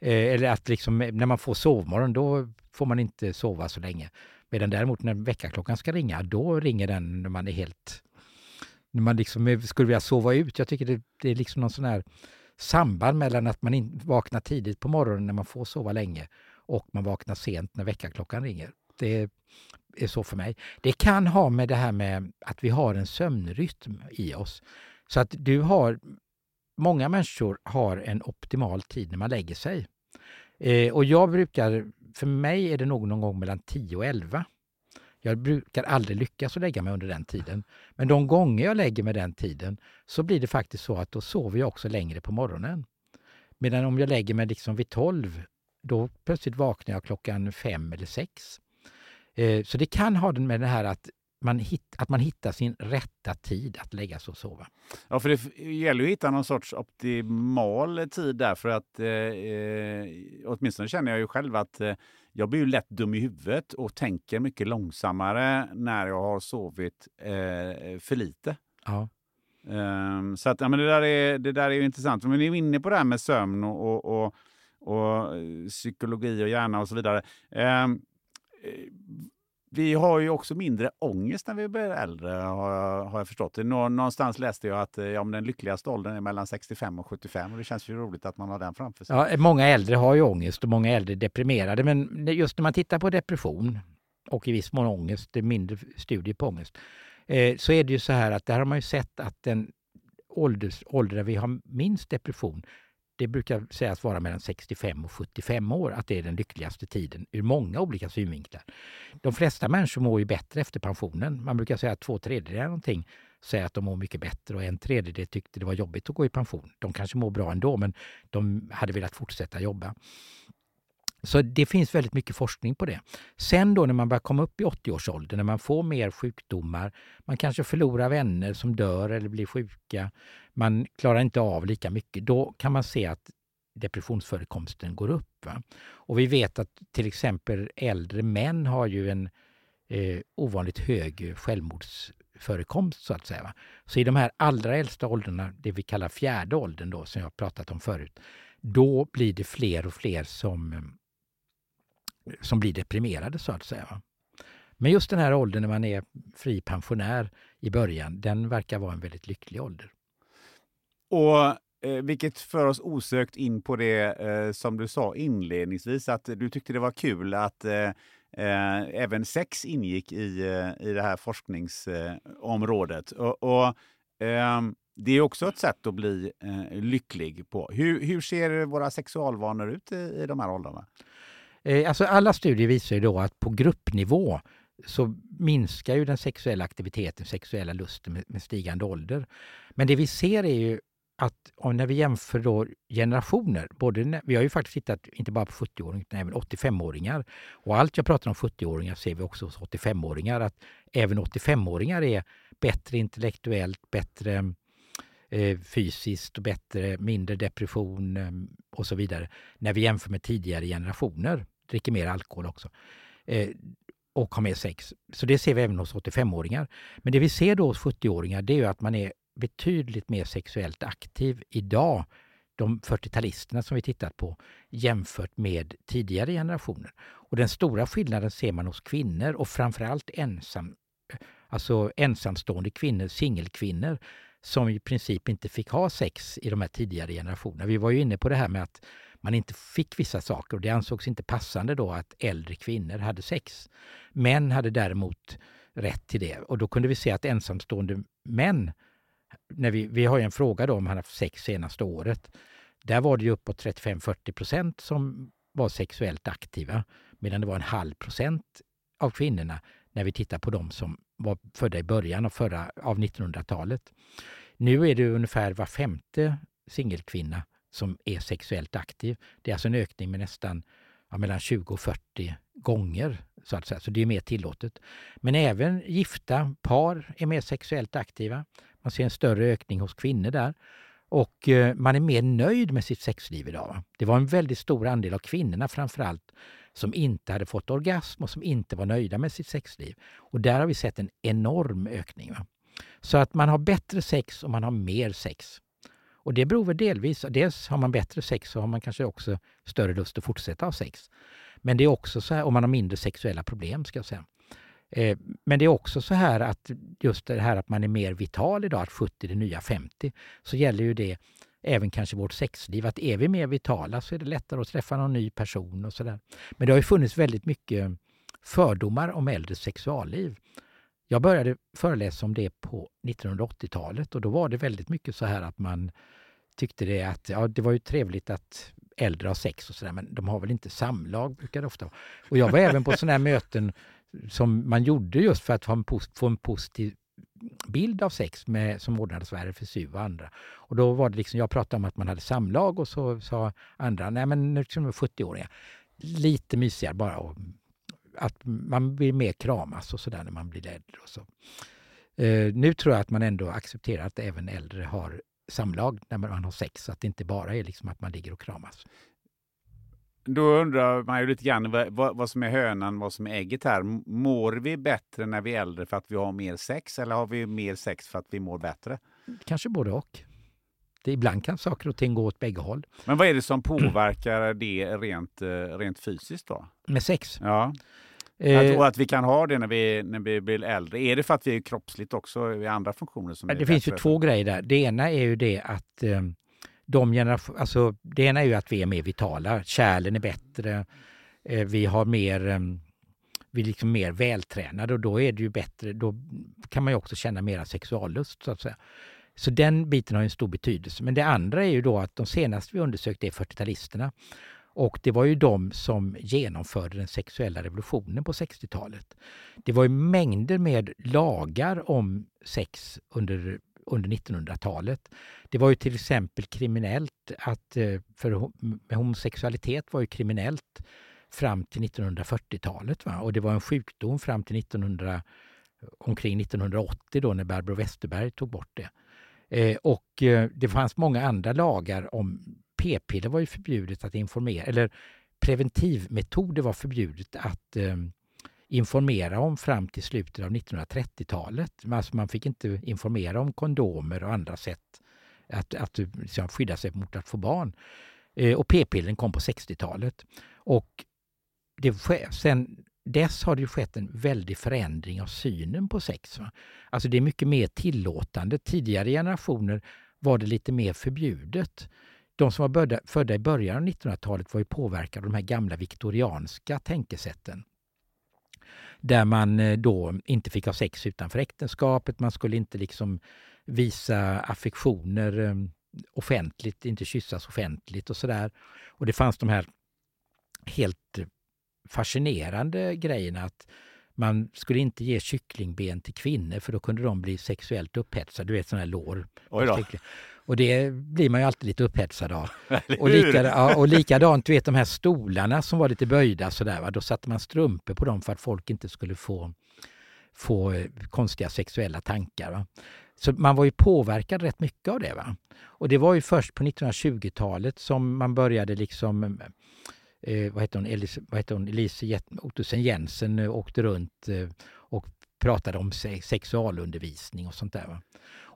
Eh, eller att liksom, när man får sovmorgon, då får man inte sova så länge. Medan däremot när väckarklockan ska ringa, då ringer den när man är helt när man liksom skulle vilja sova ut. Jag tycker det, det är liksom någon sån här samband mellan att man in, vaknar tidigt på morgonen när man får sova länge och man vaknar sent när väckarklockan ringer. Det är så för mig. Det kan ha med det här med att vi har en sömnrytm i oss. Så att du har, många människor har en optimal tid när man lägger sig. Eh, och jag brukar, för mig är det nog någon gång mellan 10 och 11. Jag brukar aldrig lyckas att lägga mig under den tiden. Men de gånger jag lägger mig den tiden så blir det faktiskt så att då sover jag också längre på morgonen. Medan om jag lägger mig liksom vid 12, då plötsligt vaknar jag klockan fem eller sex. Eh, så det kan ha med det här att man, hitt, att man hittar sin rätta tid att lägga sig och sova. Ja, för det gäller att hitta någon sorts optimal tid där för att eh, eh, åtminstone känner jag ju själv att eh, jag blir ju lätt dum i huvudet och tänker mycket långsammare när jag har sovit eh, för lite. Ja. Um, så att, ja, men det, där är, det där är ju intressant. Men ni är inne på det här med sömn och, och, och, och psykologi och hjärna och så vidare. Um, vi har ju också mindre ångest när vi blir äldre, har jag, har jag förstått. Någonstans läste jag att eh, ja, den lyckligaste åldern är mellan 65 och 75 och det känns ju roligt att man har den framför sig. Ja, många äldre har ju ångest och många äldre är deprimerade, men just när man tittar på depression och i viss mån ångest, det är mindre studier på ångest, eh, så är det ju så här att där har man ju sett att den ålders, ålder vi har minst depression, det brukar sägas vara mellan 65 och 75 år, att det är den lyckligaste tiden ur många olika synvinklar. De flesta människor mår ju bättre efter pensionen. Man brukar säga att två tredjedelar någonting säger att de mår mycket bättre och en tredjedel tyckte det var jobbigt att gå i pension. De kanske mår bra ändå, men de hade velat fortsätta jobba. Så det finns väldigt mycket forskning på det. Sen då när man börjar komma upp i 80-årsåldern, när man får mer sjukdomar, man kanske förlorar vänner som dör eller blir sjuka, man klarar inte av lika mycket, då kan man se att depressionsförekomsten går upp. Va? Och vi vet att till exempel äldre män har ju en eh, ovanligt hög självmordsförekomst så att säga. Va? Så i de här allra äldsta åldrarna, det vi kallar fjärde åldern då, som jag pratat om förut, då blir det fler och fler som som blir deprimerade så att säga. Men just den här åldern när man är fri pensionär i början, den verkar vara en väldigt lycklig ålder. Och eh, Vilket för oss osökt in på det eh, som du sa inledningsvis, att du tyckte det var kul att eh, eh även sex ingick i, eh, i det här forskningsområdet. och, och ehm, det är också ett sätt att bli eh, lycklig på. Hur, hur ser våra sexualvanor ut i, i de här åldrarna? Eh, alltså alla studier visar ju då att på gruppnivå så minskar ju den sexuella aktiviteten, sexuella lusten med, stigande ålder. Men det vi ser är ju att när vi jämför då generationer, både när, vi har ju faktiskt tittat inte bara på 70-åringar utan även 85-åringar. Och allt jag pratar om 70-åringar ser vi också hos 85-åringar, att även 85-åringar är bättre intellektuellt, bättre eh, fysiskt och bättre, mindre depression eh, och så vidare när vi jämför med tidigare generationer dricker mer alkohol också. Eh, och har mer sex. Så det ser vi även hos 85-åringar. Men det vi ser då hos 70-åringar det är att man är betydligt mer sexuellt aktiv idag, de 40-talisterna som vi tittat på, jämfört med tidigare generationer. Och den stora skillnaden ser man hos kvinnor och framförallt ensam, alltså ensamstående kvinnor, singelkvinnor, som i princip inte fick ha sex i de här tidigare generationerna. Vi var ju inne på det här med att man inte fick vissa saker och det ansågs inte passande då att äldre kvinnor hade sex. Män hade däremot rätt till det och då kunde vi se att ensamstående män, när vi, vi har ju en fråga då om han haft sex senaste året, där var det ju uppåt 35-40 procent som var sexuellt aktiva medan det var en halv procent av kvinnorna när vi tittar på de som var födda i början av, förra, av 1900-talet. Nu är det ungefär var femte singelkvinna som är sexuellt aktiv. Det är alltså en ökning med nästan ja, mellan 20 och 40 gånger. Så, att säga. så det är mer tillåtet. Men även gifta par är mer sexuellt aktiva. Man ser en större ökning hos kvinnor där. Och eh, man är mer nöjd med sitt sexliv idag. Det var en väldigt stor andel av kvinnorna framförallt som inte hade fått orgasm och som inte var nöjda med sitt sexliv. Och där har vi sett en enorm ökning. Va? Så att man har bättre sex och man har mer sex. Och det beror väl delvis, dels har man bättre sex så har man kanske också större lust att fortsätta ha sex. Men det är också så här, om man har mindre sexuella problem ska jag säga. Eh, men det är också så här att just det här att man är mer vital idag, att 70 är det nya 50, så gäller ju det även kanske vårt sexliv. Att är vi mer vitala så är det lättare att träffa någon ny person och sådär. Men det har ju funnits väldigt mycket fördomar om äldres sexualliv. Jag började föreläsa om det på 1980-talet och då var det väldigt mycket så här att man tyckte det att ja, det var ju trevligt att äldre har sex och sådär men de har väl inte samlag brukar det ofta vara. Och jag var även på sådana här möten som man gjorde just för att få en, post, få en positiv bild av sex med, som ordnades av RFSU och andra. Och då var det liksom, jag pratade om att man hade samlag och så sa andra, nej men nu är 70-åringar. Lite mysigare bara och att man blir mer kramas och sådär när man blir äldre. Och så. Eh, nu tror jag att man ändå accepterar att även äldre har samlag när man har sex, så att det inte bara är liksom att man ligger och kramas. Då undrar man ju lite grann vad, vad, som är hönan, vad som är ägget här. Mår vi bättre när vi är äldre för att vi har mer sex eller har vi mer sex för att vi mår bättre? Kanske både och. Det, ibland kan saker och ting gå åt bägge håll. Men vad är det som påverkar det rent, eh, rent fysiskt då? Med sex? Ja. Eh, och att vi kan ha det när vi, när vi blir äldre. Är det för att vi är kroppsligt också i andra funktioner? Som det finns ju två grejer där. Det ena är ju det att eh, de generation, alltså, det ena är ju att vi är mer vitala. Kärlen är bättre. Eh, vi har mer eh, vi är liksom mer vältränade och då är det ju bättre, då kan man ju också känna mera sexuallust så att säga. Så den biten har en stor betydelse. Men det andra är ju då att de senaste vi undersökte är 40-talisterna. Och det var ju de som genomförde den sexuella revolutionen på 60-talet. Det var ju mängder med lagar om sex under, under 1900-talet. Det var ju till exempel kriminellt att, eh, för homosexualitet var ju kriminellt fram till 1940-talet. Och det var en sjukdom fram till 1900, omkring 1980 då när Barbro Westerberg tog bort det. Eh, och eh, det fanns många andra lagar om p-piller var ju förbjudet att informera, eller preventivmetoder var förbjudet att eh, informera om fram till slutet av 1930-talet. Alltså man fick inte informera om kondomer och andra sätt att, att liksom, skydda sig mot att få barn. Eh, och p-pillren kom på 60-talet. Och det, sen dess har det skett en väldig förändring av synen på sex. Va? Alltså det är mycket mer tillåtande. Tidigare generationer var det lite mer förbjudet. De som var födda i början av 1900-talet var ju påverkade av de här gamla viktorianska tänkesätten. Där man eh, då inte fick ha sex utanför äktenskapet, man skulle inte liksom visa affektioner eh, offentligt, inte kyssas offentligt och sådär. Och det fanns de här helt fascinerande grejerna att man skulle inte ge kycklingben till kvinnor för då kunde de bli sexuellt upphetsade. Du vet sådana här lår. Och det blir man ju alltid lite upphetsad av. *laughs* och, lika, ja, och likadant, du vet de här stolarna som var lite böjda sådär, va? då satte man strumpor på dem för att folk inte skulle få, få eh, konstiga sexuella tankar. Va? Så man var ju påverkad rätt mycket av det. Va? Och det var ju först på 1920-talet som man började liksom eh, vad heter hon, Elise, vad heter hon, Elise Ottesen Jensen eh, åkte runt eh, och pratade om sexualundervisning och sånt där. Va?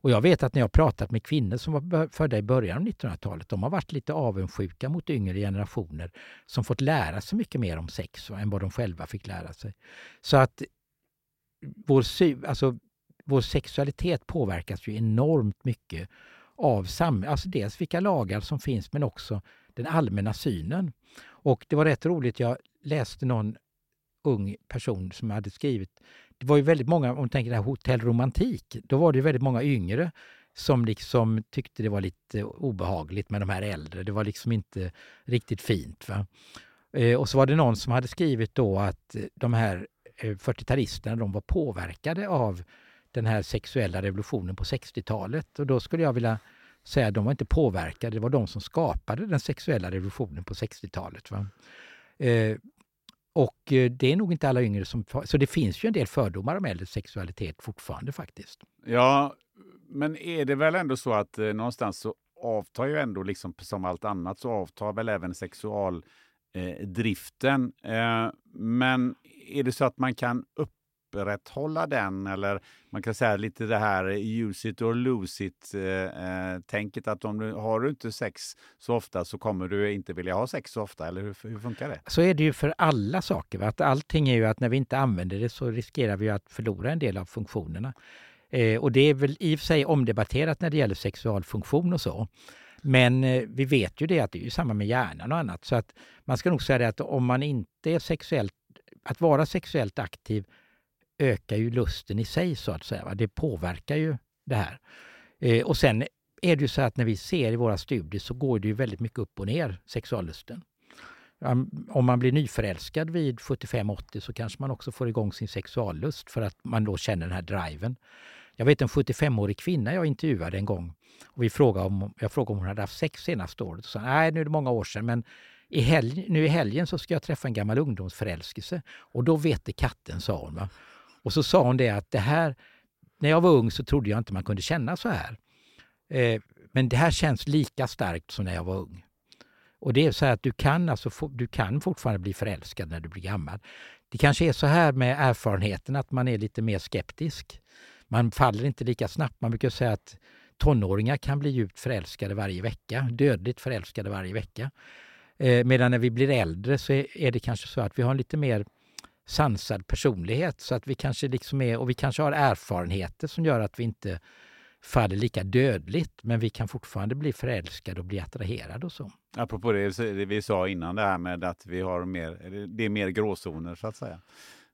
Och jag vet att när jag pratat med kvinnor som var födda i början av 1900-talet, de har varit lite avundsjuka mot yngre generationer som fått lära sig mycket mer om sex än vad de själva fick lära sig. Så att vår, alltså, vår sexualitet påverkas ju enormt mycket av samhället, alltså dels vilka lagar som finns men också den allmänna synen. Och det var rätt roligt, jag läste någon ung person som hade skrivit det var ju väldigt många, om du tänker det här hotellromantik, då var det väldigt många yngre som liksom tyckte det var lite obehagligt med de här äldre. Det var liksom inte riktigt fint. Va? Eh, och så var det någon som hade skrivit då att eh, de här eh, 40-talisterna de var påverkade av den här sexuella revolutionen på 60-talet. Och då skulle jag vilja säga att de var inte påverkade, det var de som skapade den sexuella revolutionen på 60-talet. Eh, och eh, det är nog inte alla yngre som... Så det finns ju en del fördomar om äldres sexualitet fortfarande faktiskt. Ja, men är det väl ändå så att eh, någonstans så avtar ju ändå, liksom som allt annat, så avtar väl även sexualdriften. Eh, eh, men är det så att man kan upp upprätthålla den eller man kan säga lite det här use it or lose it-tänket eh, eh, tänket att om du har du inte sex så ofta så kommer du inte vilja ha sex så ofta eller hur, hur funkar det? Så är det ju för alla saker. Va? Att allting är ju att när vi inte använder det så riskerar vi att förlora en del av funktionerna. Eh, och det är väl i och för sig omdebatterat när det gäller sexualfunktion och så. Men eh, vi vet ju det att det är samma med hjärnan och annat. Så att man ska nog säga det att om man inte är sexuellt, att vara sexuellt aktiv ökar ju lusten i sig så att säga. Det påverkar ju det här. Eh, och sen är det ju så att när vi ser i våra studier så går det ju väldigt mycket upp och ner, sexuallusten. Om man blir nyförälskad vid 75-80 så kanske man också får igång sin sexuallust för att man då känner den här driven. Jag vet en 75-årig kvinna jag intervjuade en gång. Och vi frågade om, jag frågade om hon hade haft sex senaste året. Och sa, Nej, nu är det många år sedan, men i helg, nu i helgen så ska jag träffa en gammal ungdomsförälskelse. Och då vet det katten, sa hon. Va? Och så sa hon det att det här, när jag var ung så trodde jag inte man kunde känna så här. Eh, men det här känns lika starkt som när jag var ung. Och det är så här att du kan, alltså, du kan fortfarande bli förälskad när du blir gammal. Det kanske är så här med erfarenheten att man är lite mer skeptisk. Man faller inte lika snabbt. Man brukar säga att tonåringar kan bli djupt förälskade varje vecka, dödligt förälskade varje vecka. Eh, medan när vi blir äldre så är det kanske så att vi har lite mer sansad personlighet så att vi kanske liksom är, och vi kanske har erfarenheter som gör att vi inte faller lika dödligt men vi kan fortfarande bli förälskade och bli attraherade och så. Apropå det, det vi sa innan det här med att vi har mer, det är mer gråzoner så att säga.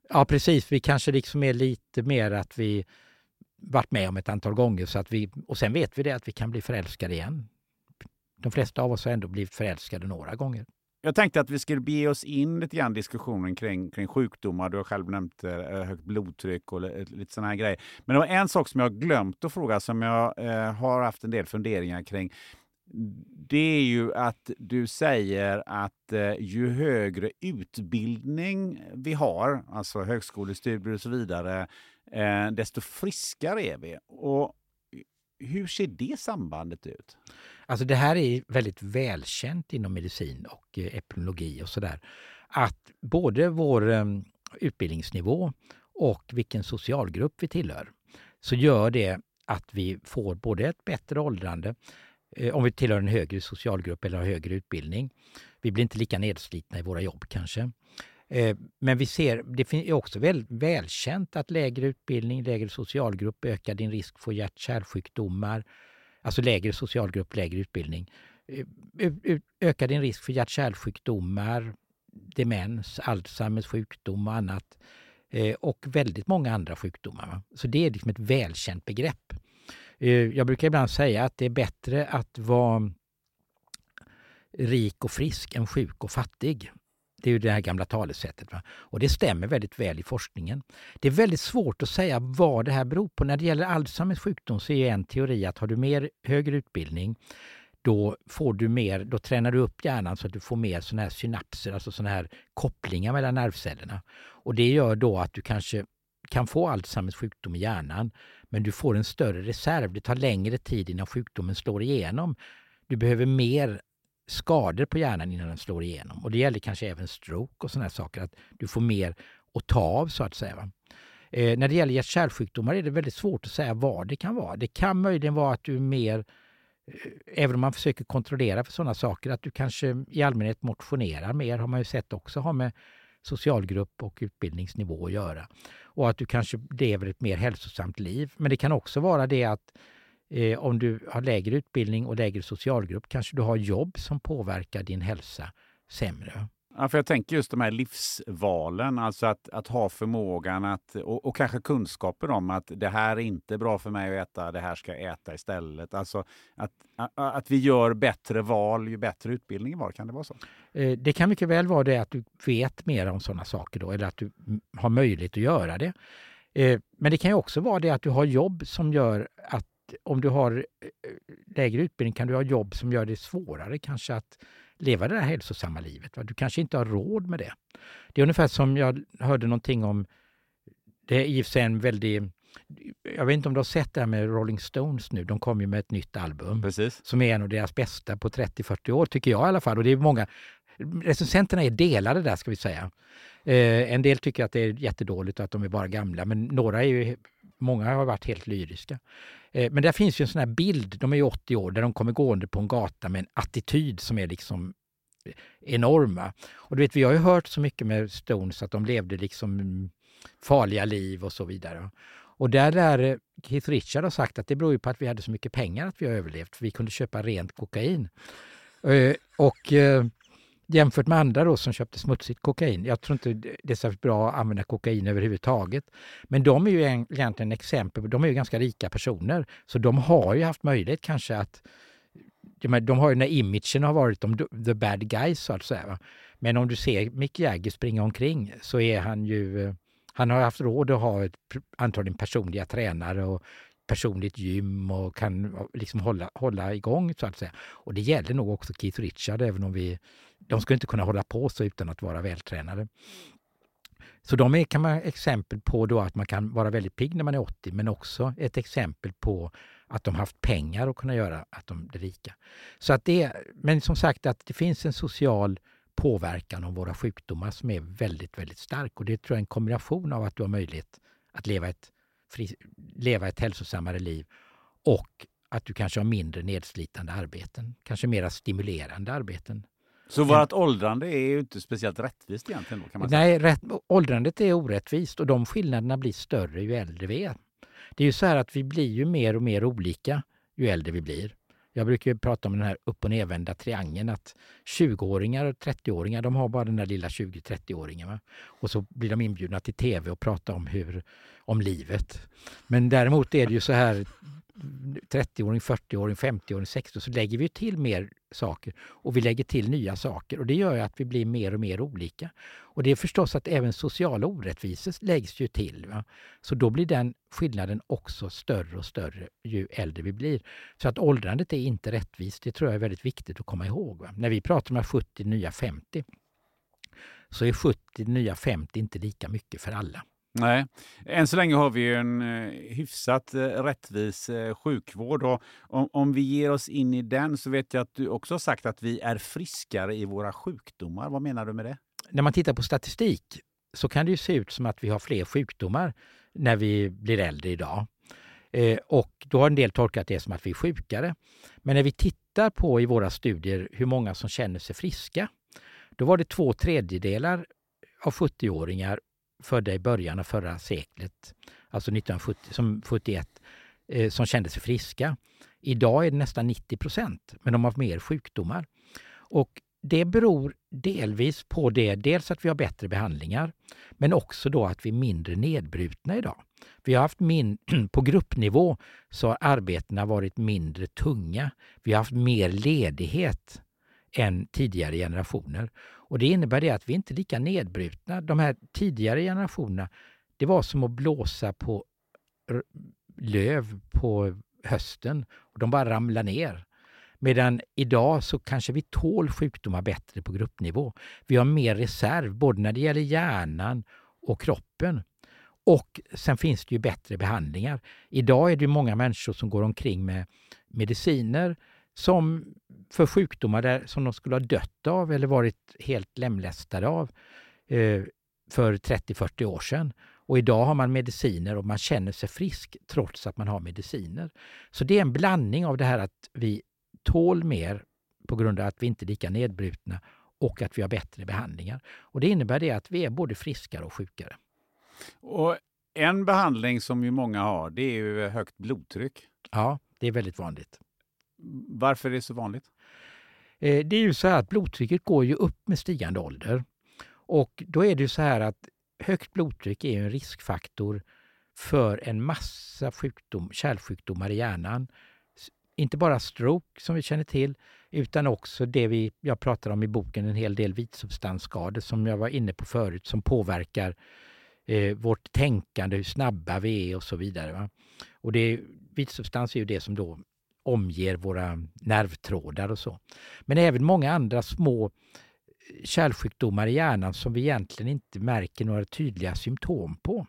Ja precis, vi kanske liksom är lite mer att vi varit med om ett antal gånger så att vi, och sen vet vi det att vi kan bli förälskade igen. De flesta av oss har ändå blivit förälskade några gånger jag tänkte att vi skulle bege oss in lite grann i diskussionen kring, kring sjukdomar. Du har själv nämnt eh, högt blodtryck och lite sådana här grejer. Men det var en sak som jag glömt att fråga som jag eh, har haft en del funderingar kring. Det är ju att du säger att eh, ju högre utbildning vi har, alltså högskolestudier och så vidare, eh, desto friskare är vi. Och hur ser det sambandet ut? Alltså det här är väldigt välkänt inom medicin och eh, epidemiologi och sådär. Att både vår ehm, utbildningsnivå och vilken socialgrupp vi tillhör så gör det att vi får både ett bättre åldrande eh, om vi tillhör en högre socialgrupp eller har högre utbildning. Vi blir inte lika nedslitna i våra jobb kanske. Eh, men vi ser, det är också väl, välkänt att lägre utbildning, lägre socialgrupp ökar din risk för hjärt-kärlsjukdomar, alltså lägre socialgrupp, lägre utbildning, eh, ökar din risk för hjärt-kärlsjukdomar, demens, Alzheimers sjukdom och annat. Eh, och väldigt många andra sjukdomar. Så det är liksom ett välkänt begrepp. Eh, jag brukar ibland säga att det är bättre att vara rik och frisk än sjuk och fattig. Det är ju det här gamla talesättet. Va? Och det stämmer väldigt väl i forskningen. Det är väldigt svårt att säga vad det här beror på. När det gäller Alzheimers sjukdom så är en teori att har du mer högre utbildning då får du mer, då tränar du upp hjärnan så att du får mer sådana här synapser, alltså sådana här kopplingar mellan nervcellerna. Och det gör då att du kanske kan få Alzheimers sjukdom i hjärnan, men du får en större reserv. Det tar längre tid innan sjukdomen slår igenom. Du behöver mer skador på hjärnan innan den slår igenom. Och det gäller kanske även stroke och sådana saker, att du får mer att ta av så att säga. Eh, när det gäller hjärt-kärlsjukdomar är det väldigt svårt att säga vad det kan vara. Det kan möjligen vara att du är mer, eh, även om man försöker kontrollera för sådana saker, att du kanske i allmänhet motionerar mer, har man ju sett också har med socialgrupp och utbildningsnivå att göra. Och att du kanske lever ett mer hälsosamt liv. Men det kan också vara det att Eh, om du har lägre utbildning och lägre socialgrupp kanske du har jobb som påverkar din hälsa sämre. Ja, för jag tänker just de här livsvalen, alltså att, att ha förmågan att, och, och, kanske kunskaper om att det här är inte bra för mig att äta, det här ska jag äta istället. Alltså att, att vi gör bättre val ju bättre utbildning var. Kan det vara så? Eh, det kan mycket väl vara det att du vet mer om sådana saker då, eller att du har möjlighet att göra det. Eh, men det kan också vara det att du har jobb som gör att om du har eh, lägre utbildning kan du ha jobb som gör det svårare kanske att leva det där hälsosamma livet. Du kanske inte har råd med det. Det är ungefär som jag hörde någonting om, det är i och för sig en väldigt jag vet inte om du har sett det här med Rolling Stones nu. De kom ju med ett nytt album Precis. som är en av deras bästa på 30-40 år, tycker jag i alla fall. Och det är många, recensenterna är delade där ska vi säga. Eh, en del tycker att det är jättedåligt och att de är bara gamla, men några är ju, många har varit helt lyriska. Eh, men där finns ju en sån här bild, de är ju 80 år, där de kommer gående på en gata med en attityd som är liksom eh, enorma. Och du vet, vi har ju hört så mycket med Stones att de levde liksom mm, farliga liv och så vidare. Och där lär eh, Keith Richard har sagt att det beror ju på att vi hade så mycket pengar att vi har överlevt, för vi kunde köpa rent kokain. Och jämfört med andra då som köpte smutsigt kokain. Jag tror inte det är särskilt bra att använda kokain överhuvudtaget. Men de är ju egentligen exempel, de är ju ganska rika personer, så de har ju haft möjlighet kanske att de har ju när imagen har varit de the bad guys så att säga. Men om du ser Mick Jagger springa omkring så är han ju, eh, han har haft råd att ha ett, antagligen personliga tränare och personligt gym och kan liksom hålla, hålla igång så att säga. Och det gäller nog också Keith Richard, även om vi de skulle inte kunna hålla på så utan att vara vältränade. Så de är kan man exempel på då att man kan vara väldigt pigg när man är 80 men också ett exempel på att de haft pengar att kunna göra att de blir rika. Så att det, men som sagt att det finns en social påverkan av våra sjukdomar som är väldigt, väldigt stark och det tror jag är en kombination av att du har möjlighet att leva ett, fri, leva ett hälsosammare liv och att du kanske har mindre nedslitande arbeten, kanske mera stimulerande arbeten så vårt åldrande är ju inte speciellt rättvist egentligen? Då, kan man säga. Nej, rätt, åldrandet är orättvist och de skillnaderna blir större ju äldre vi är. Det är ju så här att vi blir ju mer och mer olika ju äldre vi blir. Jag brukar prata om den här upp och nedvända triangeln att 20-åringar och 30-åringar de har bara den där lilla 20-30-åringen. Och så blir de inbjudna till tv och pratar om, hur, om livet. Men däremot är det ju så här 30-åring, 40-åring, 50-åring, 60 så lägger vi till mer saker och vi lägger till nya saker och det gör att vi blir mer och mer olika. Och det är förstås att även sociala orättvisor läggs ju till. Va? Så då blir den skillnaden också större och större ju äldre vi blir. Så att åldrandet är inte rättvist, det tror jag är väldigt viktigt att komma ihåg. Va? När vi pratar om att 70 nya 50 så är 70 nya 50 inte lika mycket för alla. Nej, än så länge har vi ju en eh, hyfsat eh, rättvis eh, sjukvård och om, om vi ger oss in i den så vet jag att du också har sagt att vi är friskare i våra sjukdomar. Vad menar du med det? När man tittar på statistik så kan det ju se ut som att vi har fler sjukdomar när vi blir äldre idag. Eh, och då har en del tolkat det som att vi är sjukare. Men när vi tittar på i våra studier hur många som känner sig friska, då var det två tredjedelar av 70-åringar födda i början av förra seklet, alltså 1970, som 71, eh, som kände sig friska. Idag är det nästan 90 procent, men de har mer sjukdomar. Och det beror delvis på det, dels att vi har bättre behandlingar, men också då att vi är mindre nedbrutna idag. Vi har haft min, *clears throat* på gruppnivå så har arbetena varit mindre tunga. Vi har haft mer ledighet än tidigare generationer. Och Det innebär det att vi inte är lika nedbrutna. De här tidigare generationerna, det var som att blåsa på löv på hösten och de bara ramlar ner. Medan idag så kanske vi tål sjukdomar bättre på gruppnivå. Vi har mer reserv både när det gäller hjärnan och kroppen. Och sen finns det ju bättre behandlingar. Idag är det många människor som går omkring med mediciner som för sjukdomar där, som de skulle ha dött av eller varit helt lemlästade av eh, för 30-40 år sedan. Och idag har man mediciner och man känner sig frisk trots att man har mediciner. Så det är en blandning av det här att vi tål mer på grund av att vi inte är lika nedbrutna och att vi har bättre behandlingar. Och Det innebär det att vi är både friskare och sjukare. Och en behandling som ju många har, det är ju högt blodtryck. Ja, det är väldigt vanligt. Varför är det så vanligt? Eh, det är ju så här att blodtrycket går ju upp med stigande ålder. Och då är det ju så här att högt blodtryck är en riskfaktor för en massa sjukdom, kärlsjukdomar i hjärnan. Inte bara stroke som vi känner till, utan också det vi, jag pratar om i boken, en hel del vitsubstansskador som jag var inne på förut, som påverkar eh, vårt tänkande, hur snabba vi är och så vidare. Va? Och det, vitsubstans är ju det som då omger våra nervtrådar och så. Men även många andra små eh, kärlsjukdomar i hjärnan som vi egentligen inte märker några tydliga symptom på.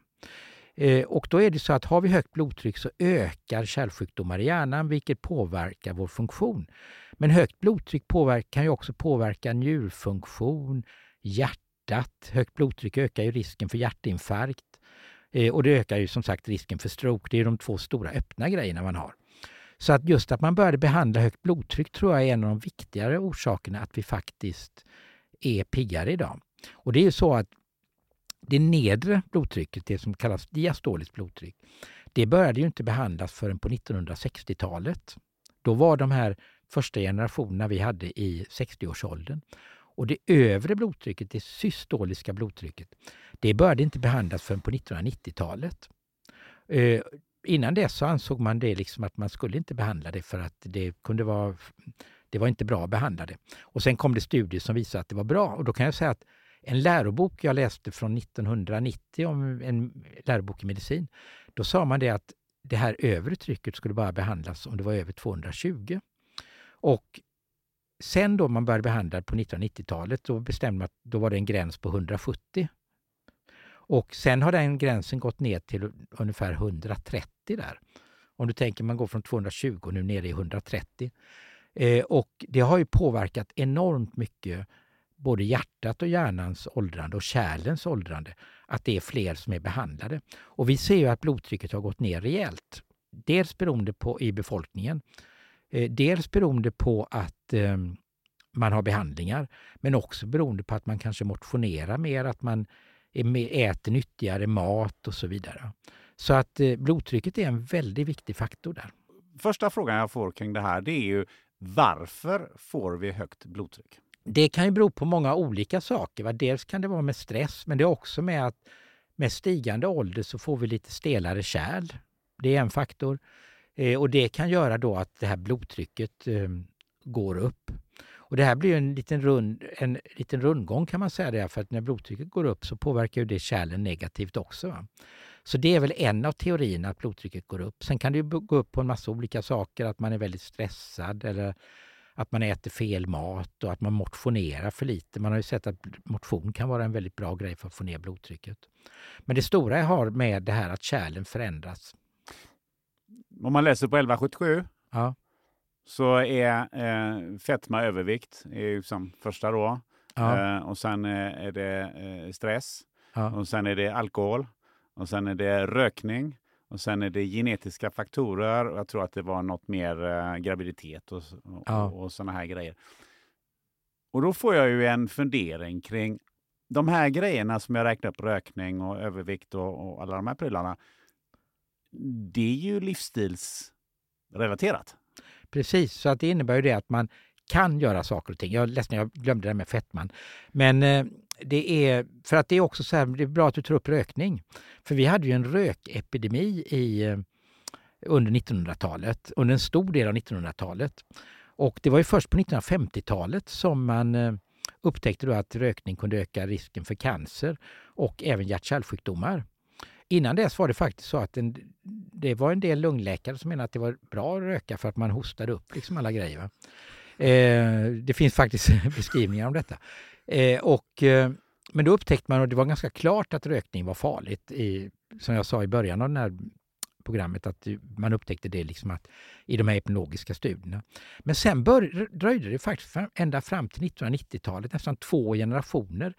Eh, och då är det så att har vi högt blodtryck så ökar kärlsjukdomar i hjärnan vilket påverkar vår funktion. Men högt blodtryck påverkar, kan ju också påverka njurfunktion, hjärtat. Högt blodtryck ökar ju risken för hjärtinfarkt eh, och det ökar ju som sagt risken för stroke. Det är de två stora öppna grejerna man har. Så att just att man började behandla högt blodtryck tror jag är en av de viktigare orsakerna att vi faktiskt är piggare idag. Och det är ju så att det nedre blodtrycket, det som kallas diastoliskt blodtryck, det började ju inte behandlas förrän på 1960-talet. Då var de här första generationerna vi hade i 60-årsåldern. Och det övre blodtrycket, det systoliska blodtrycket, det började inte behandlas förrän på 1990-talet innan dess så ansåg man det liksom att man skulle inte behandla det för att det kunde vara det var inte bra att behandla det. Och sen kom det studier som visade att det var bra. Och då kan jag säga att en lärobok jag läste från 1990 om en lärobok i medicin, då sa man det att det här övre trycket skulle bara behandlas om det var över 220. Och sen då man började behandla på 1990-talet, då bestämde man att då var det en gräns på 170 och sen har den gränsen gått ner till ungefär 130 där. Om du tänker man går från 220 och nu nere i 130. Eh, och det har ju påverkat enormt mycket både hjärtat och hjärnans åldrande och kärlens åldrande, att det är fler som är behandlade. Och vi ser ju att blodtrycket har gått ner rejält. Dels beroende på i befolkningen, eh, dels beroende på att eh, man har behandlingar, men också beroende på att man kanske motionerar mer, att man äter nyttigare mat och så vidare. Så att eh, blodtrycket är en väldigt viktig faktor där. Första frågan jag får kring det här det är ju varför får vi högt blodtryck? Det kan ju bero på många olika saker. Va? Dels kan det vara med stress, men det är också med att med stigande ålder så får vi lite stelare kärl. Det är en faktor. Eh, och det kan göra då att det här blodtrycket eh, går upp. Och det här blir en liten, rund, en liten rundgång kan man säga det, för att när blodtrycket går upp så påverkar ju det kärlen negativt också. Va? Så det är väl en av teorierna att blodtrycket går upp. Sen kan det gå upp på en massa olika saker, att man är väldigt stressad eller att man äter fel mat och att man motionerar för lite. Man har ju sett att motion kan vara en väldigt bra grej för att få ner blodtrycket. Men det stora har med det här att kärlen förändras. Om man läser på 1177 Ja. Så är eh, fetma övervikt är ju som första då. Ja. Eh, och sen eh, är det eh, stress. Ja. Och sen är det alkohol. Och sen är det rökning. Och sen är det genetiska faktorer. Och jag tror att det var något mer eh, graviditet och, och, Ja. och, och sådana här grejer. Och då får jag ju en fundering kring de här grejerna som jag räknar upp, rökning och övervikt och, och alla de här prylarna. Det är ju livsstilsrelaterat. Precis, så att det innebär ju det att man kan göra saker och ting. Jag är ledsen, jag glömde det där med fettman. Men eh, det är, för att det är också så här, det är bra att du tar upp rökning. För vi hade ju en rökepidemi i, eh, under 1900-talet, under en stor del av 1900-talet. Och det var ju först på 1950-talet som man eh, upptäckte då att rökning kunde öka risken för cancer och även hjärt-kärlsjukdomar. Innan dess var det faktiskt så att en, det var en del lungläkare som menade att det var bra att röka för att man hostade upp liksom alla grejer. Va? Eh, det finns faktiskt *laughs* beskrivningar om detta. Eh, och, eh, men då upptäckte man, och det var ganska klart att rökning var farligt, i, som jag sa i början av det här programmet, att man upptäckte det liksom att, i de här epidemiologiska studierna. Men sen bör, dröjde det faktiskt fram, ända fram till 1990-talet, nästan två generationer,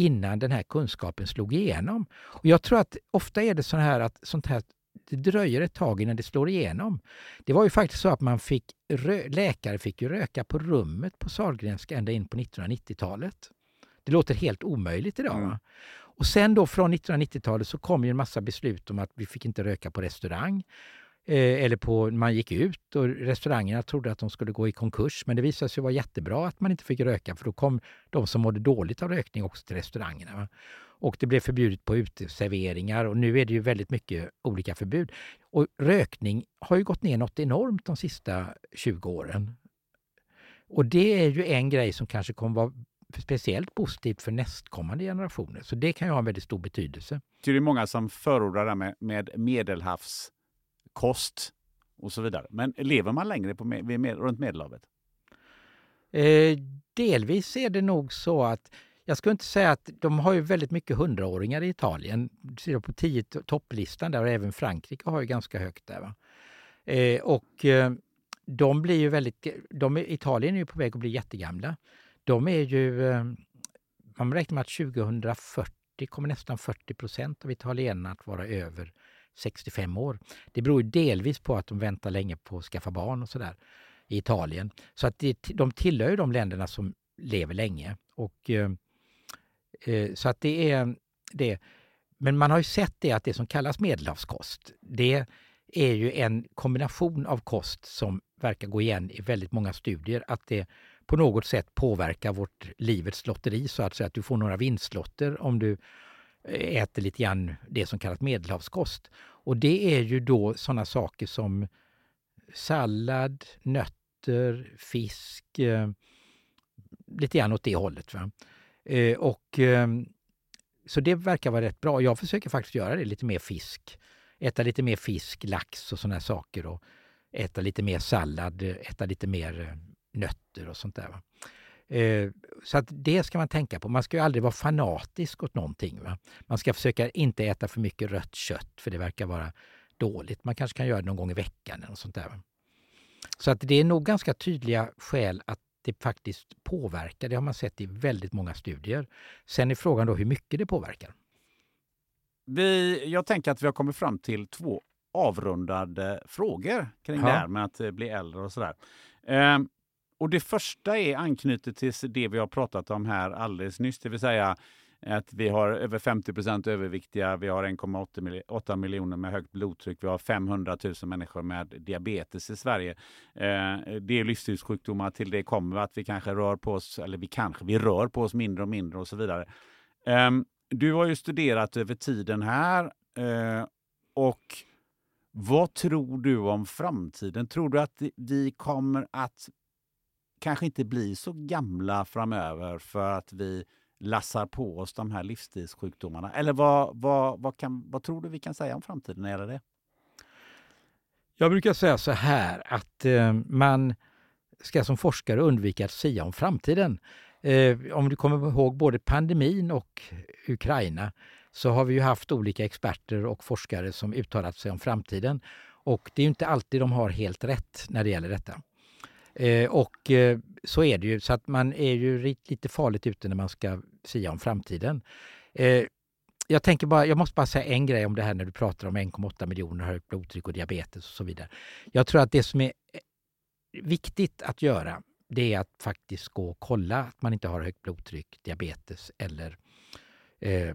innan den här kunskapen slog igenom. Och jag tror att ofta är det så här att sånt här det dröjer ett tag innan det slår igenom. Det var ju faktiskt så att man fick läkare fick ju röka på rummet på Sahlgrenska ända in på 1990-talet. Det låter helt omöjligt idag. Mm. Och sen då från 1990-talet så kom ju en massa beslut om att vi fick inte röka på restaurang. Eh, eller på, man gick ut och restaurangerna trodde att de skulle gå i konkurs men det visade sig vara jättebra att man inte fick röka för då kom de som mådde dåligt av rökning också till restaurangerna. Och det blev förbjudet på uteserveringar och nu är det ju väldigt mycket olika förbud. Och rökning har ju gått ner något enormt de sista 20 åren. Och det är ju en grej som kanske kommer vara speciellt positivt för nästkommande generationer. Så det kan ju ha en väldigt stor betydelse. Det är många som förordar det här med, medelhavs kost och så vidare. Men lever man längre på, med, med, runt Medelhavet? Eh, delvis är det nog så att jag skulle inte säga att de har ju väldigt mycket hundraåringar i Italien. Du ser på tio topplistan där och även Frankrike har ju ganska högt där. Va? Eh, och eh, de blir ju väldigt, de, Italien är ju på väg att bli jättegamla. De är ju, eh, man räknar med att 2040 kommer nästan 40 procent av italienarna att vara över 65 år. Det beror ju delvis på att de väntar länge på att skaffa barn och sådär i Italien. Så att det, de tillhör ju de länderna som lever länge. Och, eh, eh så att det är det. Men man har ju sett det att det som kallas medelhavskost, det är ju en kombination av kost som verkar gå igen i väldigt många studier. Att det på något sätt påverkar vårt livets lotteri så att säga. Att du får några vinstlotter om du Eh, äter lite grann det som kallas medelhavskost. Och det är ju då sådana saker som sallad, nötter, fisk, eh, lite grann åt det hållet. Va? Eh, och, eh, så det verkar vara rätt bra. Jag försöker faktiskt göra det, lite mer fisk. Äta lite mer fisk, lax och sådana saker. Och äta lite mer sallad, eh, äta lite mer eh, nötter och sånt där. Va? Eh, så att det ska man tänka på. Man ska ju aldrig vara fanatisk åt någonting. Va? Man ska försöka inte äta för mycket rött kött för det verkar vara dåligt. Man kanske kan göra det någon gång i veckan eller något sånt där. Va? Så att det är nog ganska tydliga skäl att det faktiskt påverkar. Det har man sett i väldigt många studier. Sen är frågan då hur mycket det påverkar. Vi, jag tänker att vi har kommit fram till två avrundade frågor kring Ja. det här med att eh, bli äldre och sådär. Och det första är anknutet till det vi har pratat om här alldeles nyss, det vill säga att vi har över 50 procent överviktiga, vi har 1,8 miljoner med högt blodtryck, vi har 500 000 människor med diabetes i Sverige. Eh, det är livsstilssjukdomar, till det kommer att vi kanske rör på oss, eller vi kanske, vi rör på oss mindre och mindre och så vidare. Ehm, du har ju studerat över tiden här eh, och Vad tror du om framtiden? Tror du att vi kommer att kanske inte blir så gamla framöver för att vi lassar på oss de här livsstilssjukdomarna? Eller vad, vad, vad, kan, vad tror du vi kan säga om framtiden när det gäller det? Jag brukar säga så här att eh, man ska som forskare undvika att säga om framtiden. Eh, om du kommer ihåg både pandemin och Ukraina så har vi ju haft olika experter och forskare som uttalat sig om framtiden. Och det är inte alltid de har helt rätt när det gäller detta. Eh, och eh, så är det ju, så att man är ju lite farligt ute när man ska säga om framtiden. Eh, jag, tänker bara, jag måste bara säga en grej om det här när du pratar om 1,8 miljoner högt blodtryck och diabetes och så vidare. Jag tror att det som är eh, viktigt att göra det är att faktiskt gå och kolla att man inte har högt blodtryck, diabetes eller eh,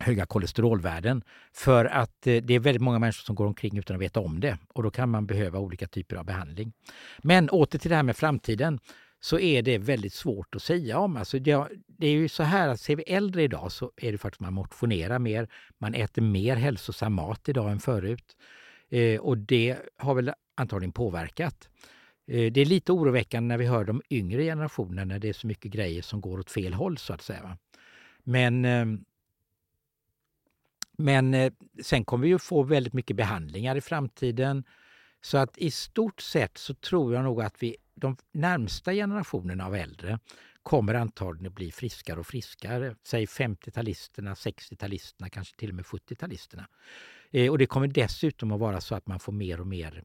höga kolesterolvärden. För att eh, det är väldigt många människor som går omkring utan att veta om det och då kan man behöva olika typer av behandling. Men åter till det här med framtiden så är det väldigt svårt att säga om. Alltså det, det är ju så här att ser vi äldre idag så är det faktiskt man motionerar mer, man äter mer hälsosam mat idag än förut. Eh, och det har väl antagligen påverkat. Eh, det är lite oroväckande när vi hör de yngre generationerna när det är så mycket grejer som går åt fel håll så att säga. Men eh, men eh, sen kommer vi ju få väldigt mycket behandlingar i framtiden. Så att i stort sett så tror jag nog att vi, de närmsta generationerna av äldre kommer antagligen att bli friskare och friskare. Säg 50-talisterna, 60-talisterna, kanske till och med 70-talisterna. Eh, och det kommer dessutom att vara så att man får mer och mer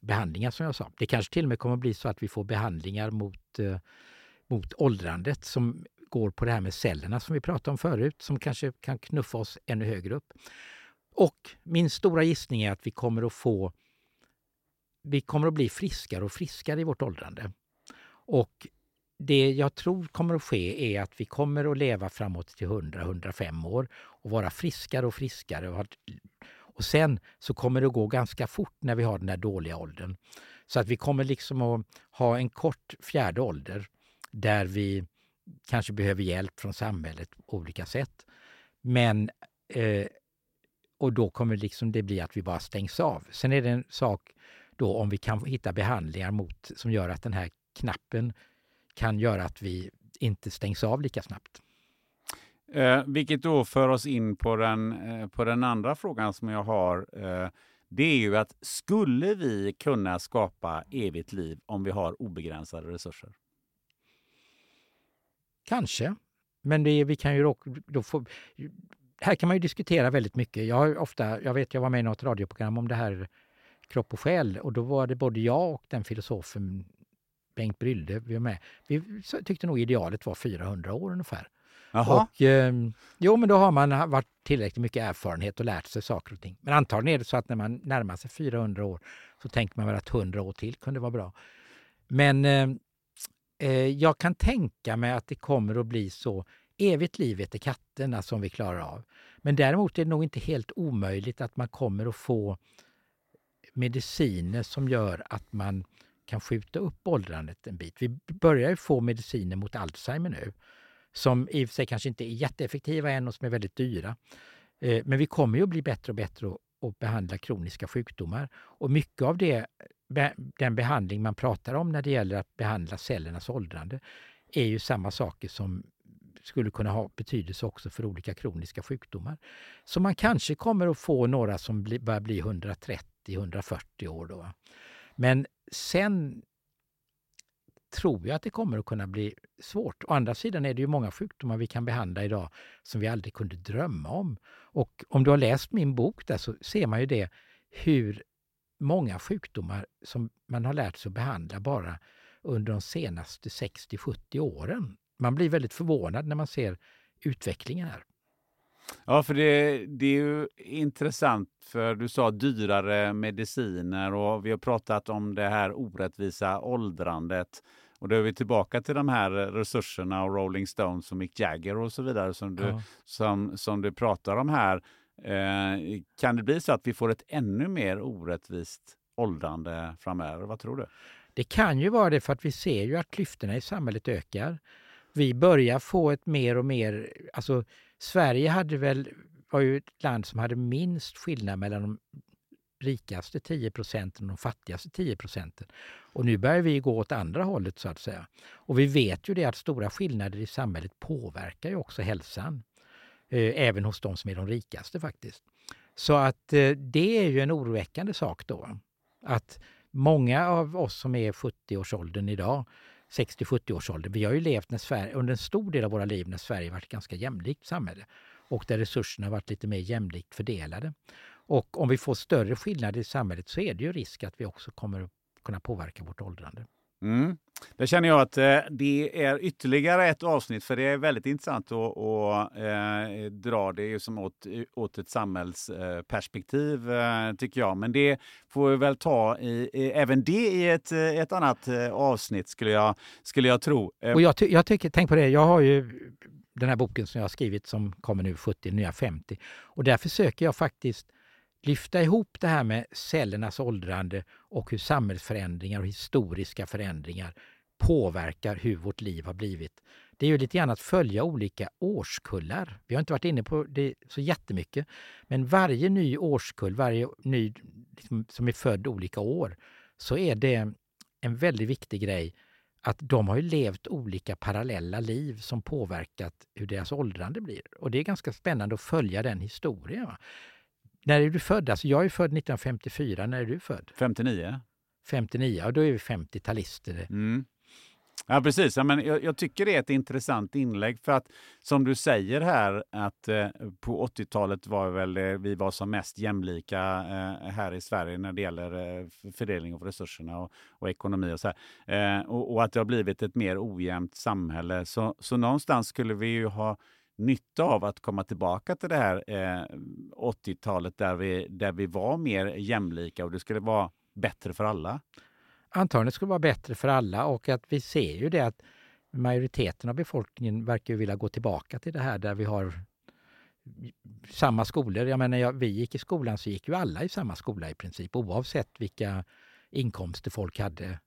behandlingar som jag sa. Det kanske till och med kommer att bli så att vi får behandlingar mot, eh, mot åldrandet som går på det här med cellerna som vi pratade om förut, som kanske kan knuffa oss ännu högre upp. Och min stora gissning är att vi kommer att få vi kommer att bli friskare och friskare i vårt åldrande. Och det jag tror kommer att ske är att vi kommer att leva framåt till 100-105 år och vara friskare och friskare. Och, och sen så kommer det att gå ganska fort när vi har den här dåliga åldern. Så att vi kommer liksom att ha en kort fjärde ålder där vi kanske behöver hjälp från samhället på olika sätt. Men eh, och då kommer liksom det bli att vi bara stängs av. Sen är det en sak då om vi kan hitta behandlingar mot, som gör att den här knappen kan göra att vi inte stängs av lika snabbt. Eh, vilket då för oss in på den, eh, på den andra frågan som jag har. Eh, det är ju att skulle vi kunna skapa evigt liv om vi har obegränsade resurser? Kanske. Men det, vi kan ju då få, här kan man ju diskutera väldigt mycket. Jag ofta, jag vet jag var med i något radioprogram om det här kropp och själ och då var det både jag och den filosofen Bengt Brylde, vi var med. Vi tyckte nog idealet var 400 år ungefär. Jaha. Och, eh, jo, men då har man varit tillräckligt mycket erfarenhet och lärt sig saker och ting. Men antagligen är det så att när man närmar sig 400 år så tänker man väl att 100 år till kunde vara bra. Men eh, Eh, jag kan tänka mig att det kommer att bli så. Evigt liv heter katterna som vi klarar av. Men däremot är det nog inte helt omöjligt att man kommer att få mediciner som gör att man kan skjuta upp åldrandet en bit. Vi börjar ju få mediciner mot Alzheimer nu som i och för sig kanske inte är jätteeffektiva än och som är väldigt dyra. Eh, men vi kommer ju att bli bättre och bättre att behandla kroniska sjukdomar. Och mycket av det den behandling man pratar om när det gäller att behandla cellernas åldrande är ju samma saker som skulle kunna ha betydelse också för olika kroniska sjukdomar. Så man kanske kommer att få några som börjar bli 130-140 år. Då. Men sen tror jag att det kommer att kunna bli svårt. Å andra sidan är det ju många sjukdomar vi kan behandla idag som vi aldrig kunde drömma om. Och om du har läst min bok där så ser man ju det hur många sjukdomar som man har lärt sig att behandla bara under de senaste 60-70 åren. Man blir väldigt förvånad när man ser utvecklingen här. Ja, för det, det, är ju intressant, för du sa dyrare mediciner och vi har pratat om det här orättvisa åldrandet. Och då är vi tillbaka till de här resurserna och Rolling Stones och Mick Jagger och så vidare som du, ja. som, som du pratar om här. Eh, kan det bli så att vi får ett ännu mer orättvist åldrande framöver? Vad tror du? Det kan ju vara det för att vi ser ju att klyftorna i samhället ökar. Vi börjar få ett mer och mer... Alltså Sverige hade väl, var ju ett land som hade minst skillnad mellan de rikaste 10 procenten och de fattigaste 10 procenten. Och nu börjar vi gå åt andra hållet så att säga. Och vi vet ju det att stora skillnader i samhället påverkar ju också hälsan. Eh, även hos de som är de rikaste faktiskt. Så att eh, det är ju en oroväckande sak då. Att många av oss som är 70-årsåldern idag 60-70-årsåldern. Vi har ju levt när Sverige, under en stor del av våra liv när Sverige varit ett ganska jämlikt samhälle och där resurserna varit lite mer jämlikt fördelade. Och om vi får större skillnader i samhället så är det ju risk att vi också kommer att kunna påverka vårt åldrande. Mm. Där känner jag att eh, det är ytterligare ett avsnitt, för det är väldigt intressant att, att eh, dra det ju som åt, åt ett samhällsperspektiv, eh, eh, tycker jag. Men det får vi väl ta i, i, även det i ett, eh, ett annat eh, avsnitt, skulle jag, skulle jag tro. Och jag, ty jag tycker, tänk på det, jag har ju den här boken som jag har skrivit som kommer nu 70, nya 50. Och där försöker jag faktiskt lyfta ihop det här med cellernas åldrande och hur samhällsförändringar och historiska förändringar påverkar hur vårt liv har blivit. Det är ju lite grann att följa olika årskullar. Vi har inte varit inne på det så jättemycket, men varje ny årskull, varje ny liksom, som är född olika år, så är det en väldigt viktig grej att de har ju levt olika parallella liv som påverkat hur deras åldrande blir. Och det är ganska spännande att följa den historien. När är du född? Alltså jag är född 1954. När är du född? 59. 59, och då är vi 50-talister. Mm. Ja, precis. Ja, men jag, jag, tycker det är ett intressant inlägg för att som du säger här att eh, på 80-talet var väl eh, vi var som mest jämlika eh, här i Sverige när det gäller eh, fördelning av resurserna och, och ekonomi och så eh, och, och, att det har blivit ett mer ojämnt samhälle. Så, så någonstans skulle vi ju ha nytta av att komma tillbaka till det här eh, 80-talet där vi, där vi var mer jämlika och det skulle vara bättre för alla? Antagligen skulle det vara bättre för alla och att vi ser ju det att majoriteten av befolkningen verkar vilja gå tillbaka till det här där vi har samma skolor. Jag menar, vi gick i skolan så gick ju alla i samma skola i princip oavsett vilka inkomster folk hade.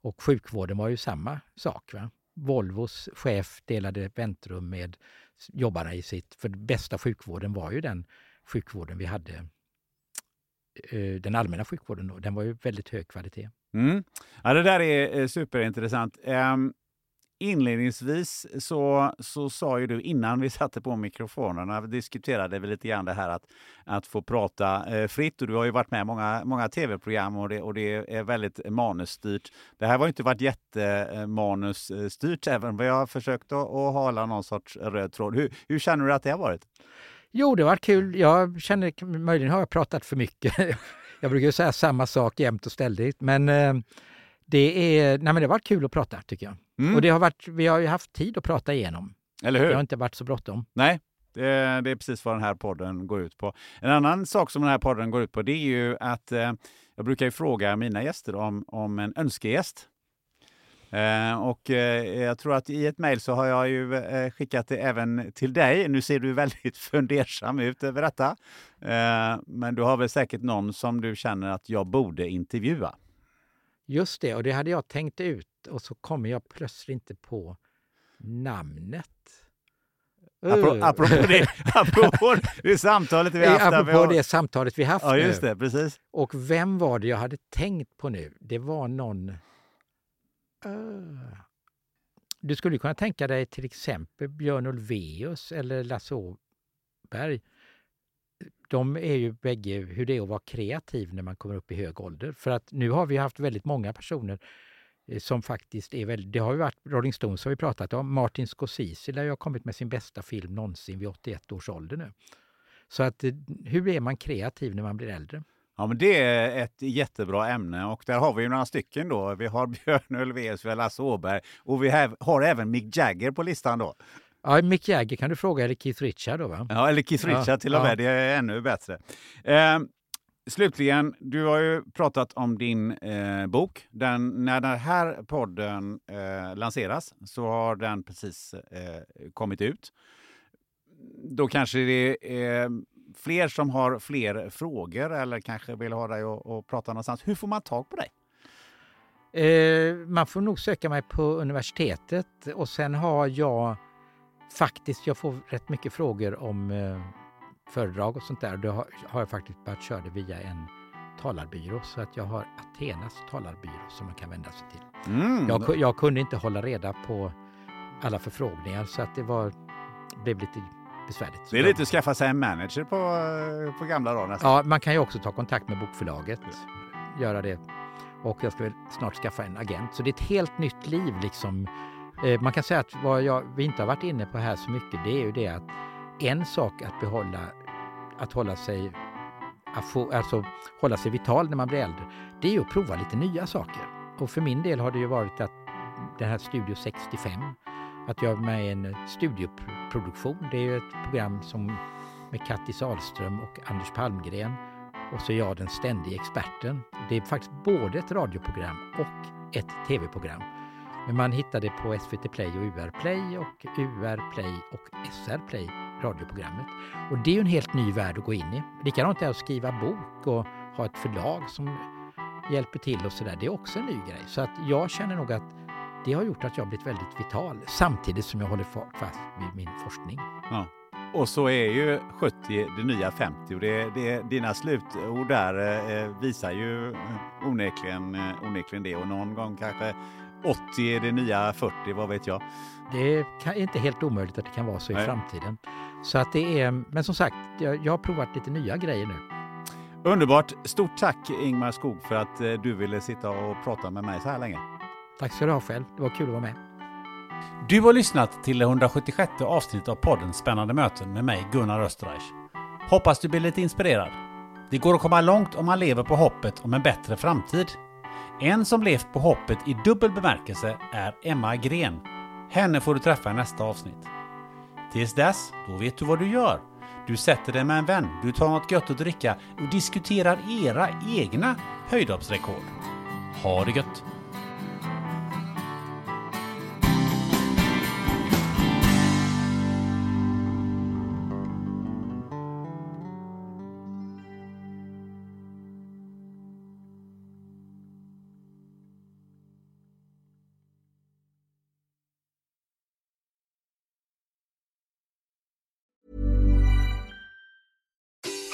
Och sjukvården var ju samma sak. Va? Volvos chef delade väntrum med jobbarna i sitt... För bästa sjukvården var ju den sjukvården vi hade. Eh, den allmänna sjukvården då. Den var ju väldigt hög kvalitet. Mm. Ja, det där är eh, superintressant. Um, inledningsvis så, så sa ju du innan vi satte på mikrofonerna, diskuterade vi lite grann det här att, att få prata eh, fritt. Och du har ju varit med i många, många tv-program och det, och det är väldigt manusstyrt. Det här har inte varit jättemanusstyrt, eh, även om jag har försökt att, att hala någon sorts röd tråd. Hur, hur känner du att det har varit? Jo, det har varit kul. Jag känner, möjligen har jag pratat för mycket. *laughs* jag brukar säga samma sak jämt och ständigt, men eh, det, är, nej men det har varit kul att prata tycker jag. Mm. Och det har varit, vi har ju haft tid att prata igenom. Eller hur? Det har inte varit så bråttom. Nej, det, det, är precis vad den här podden går ut på. En annan sak som den här podden går ut på det är ju att eh, jag brukar ju fråga mina gäster om, om en önskegäst. Eh, och eh, jag tror att i ett mejl så har jag ju eh, skickat det även till dig. Nu ser du *laughs* väldigt fundersam ut över detta. Eh, men du har väl säkert någon som du känner att jag borde intervjua? Just det, och det hade jag tänkt ut och så kommer jag plötsligt inte på namnet. Apropå, apropå, det, *laughs* apropå det samtalet vi haft. Apropå det samtalet vi haft Ja, just det, precis. Och vem var det jag hade tänkt på nu? Det var någon... Uh, du skulle kunna tänka dig till exempel Björn Ulvaeus eller Lasse Åberg de är ju bägge hur det är att vara kreativ när man kommer upp i hög ålder. För att nu har vi haft väldigt många personer eh, som faktiskt är väldigt... Det har ju varit Rolling Stones har vi pratat om. Martin Scorsese lär ju ha kommit med sin bästa film någonsin vid 81 års ålder nu. Så att eh, hur är man kreativ när man blir äldre? Ja, men det är ett jättebra ämne och där har vi några stycken då. Vi har *laughs* Björn Ulvaeus, vi har Lasse Åberg och vi har även Mick Jagger på listan då. Ja, Mick Jagger kan du fråga, eller Keith Richard då va? Ja, eller Keith Richard ja, till och med. Ja. Det är ännu bättre. Eh, slutligen, du har ju pratat om din eh, bok. Den, när den här podden eh, lanseras så har den precis eh, kommit ut. Då kanske det är fler som har fler frågor eller kanske vill ha dig att prata någonstans. Hur får man tag på dig? Eh, man får nog söka mig på universitetet och sen har jag faktiskt, jag får rätt mycket frågor om eh, föredrag och sånt där. Då har, har jag faktiskt börjat köra det via en talarbyrå så att jag har Athenas talarbyrå som man kan vända sig till. Mm. Jag, jag kunde inte hålla reda på alla förfrågningar så att det var, blev lite besvärligt. Så Det är lite att skaffa sig en manager på, på gamla dagar nästan. Ja, man kan ju också ta kontakt med bokförlaget, göra det. Och jag ska väl snart skaffa en agent. Så det är ett helt nytt liv liksom. Eh, man kan säga att vad jag, vi inte har varit inne på här så mycket, det är ju det att en sak att behålla, att hålla sig, att få, alltså hålla sig vital när man blir äldre, det är ju att prova lite nya saker. Och för min del har det ju varit att den här Studio 65, att jag är med i en studioproduktion, det är ju ett program som med Kattis Ahlström och Anders Palmgren. Och så är jag den ständiga experten. Det är faktiskt både ett radioprogram och ett tv-program. Men man hittar det på SVT Play och UR Play och UR Play och SR Play, radioprogrammet. Och det är ju en helt ny värld att gå in i. Likadant är det att skriva bok och ha ett förlag som hjälper till och sådär. Det är också en ny grej. Så att jag känner nog att det har gjort att jag har blivit väldigt vital samtidigt som jag håller fast vid min forskning. Ja. Och så är ju 70 det nya 50 och det, det, dina slutord där eh, eh visar ju eh, onekligen, eh, onekligen det och någon gång kanske 80 är det nya 40, vad vet jag. Det är inte helt omöjligt att det kan vara så i Nej. framtiden. Så att det är, men som sagt, jag, jag har provat lite nya grejer nu. Underbart! Stort tack Ingmar Skog för att eh, du ville sitta och prata med mig så här länge. Tack ska du ha själv. Det var kul att vara med. Du har lyssnat till det 176 avsnittet av podden Spännande möten med mig Gunnar Österreich. Hoppas du blir lite inspirerad. Det går att komma långt om man lever på hoppet om en bättre framtid. En som levt på hoppet i dubbel bemärkelse är Emma Gren. Henne får du träffa i nästa avsnitt. Tills dess, då vet du vad du gör. Du sätter dig med en vän, du tar något gött att dricka och diskuterar era egna höjdhoppsrekord. Ha det gött!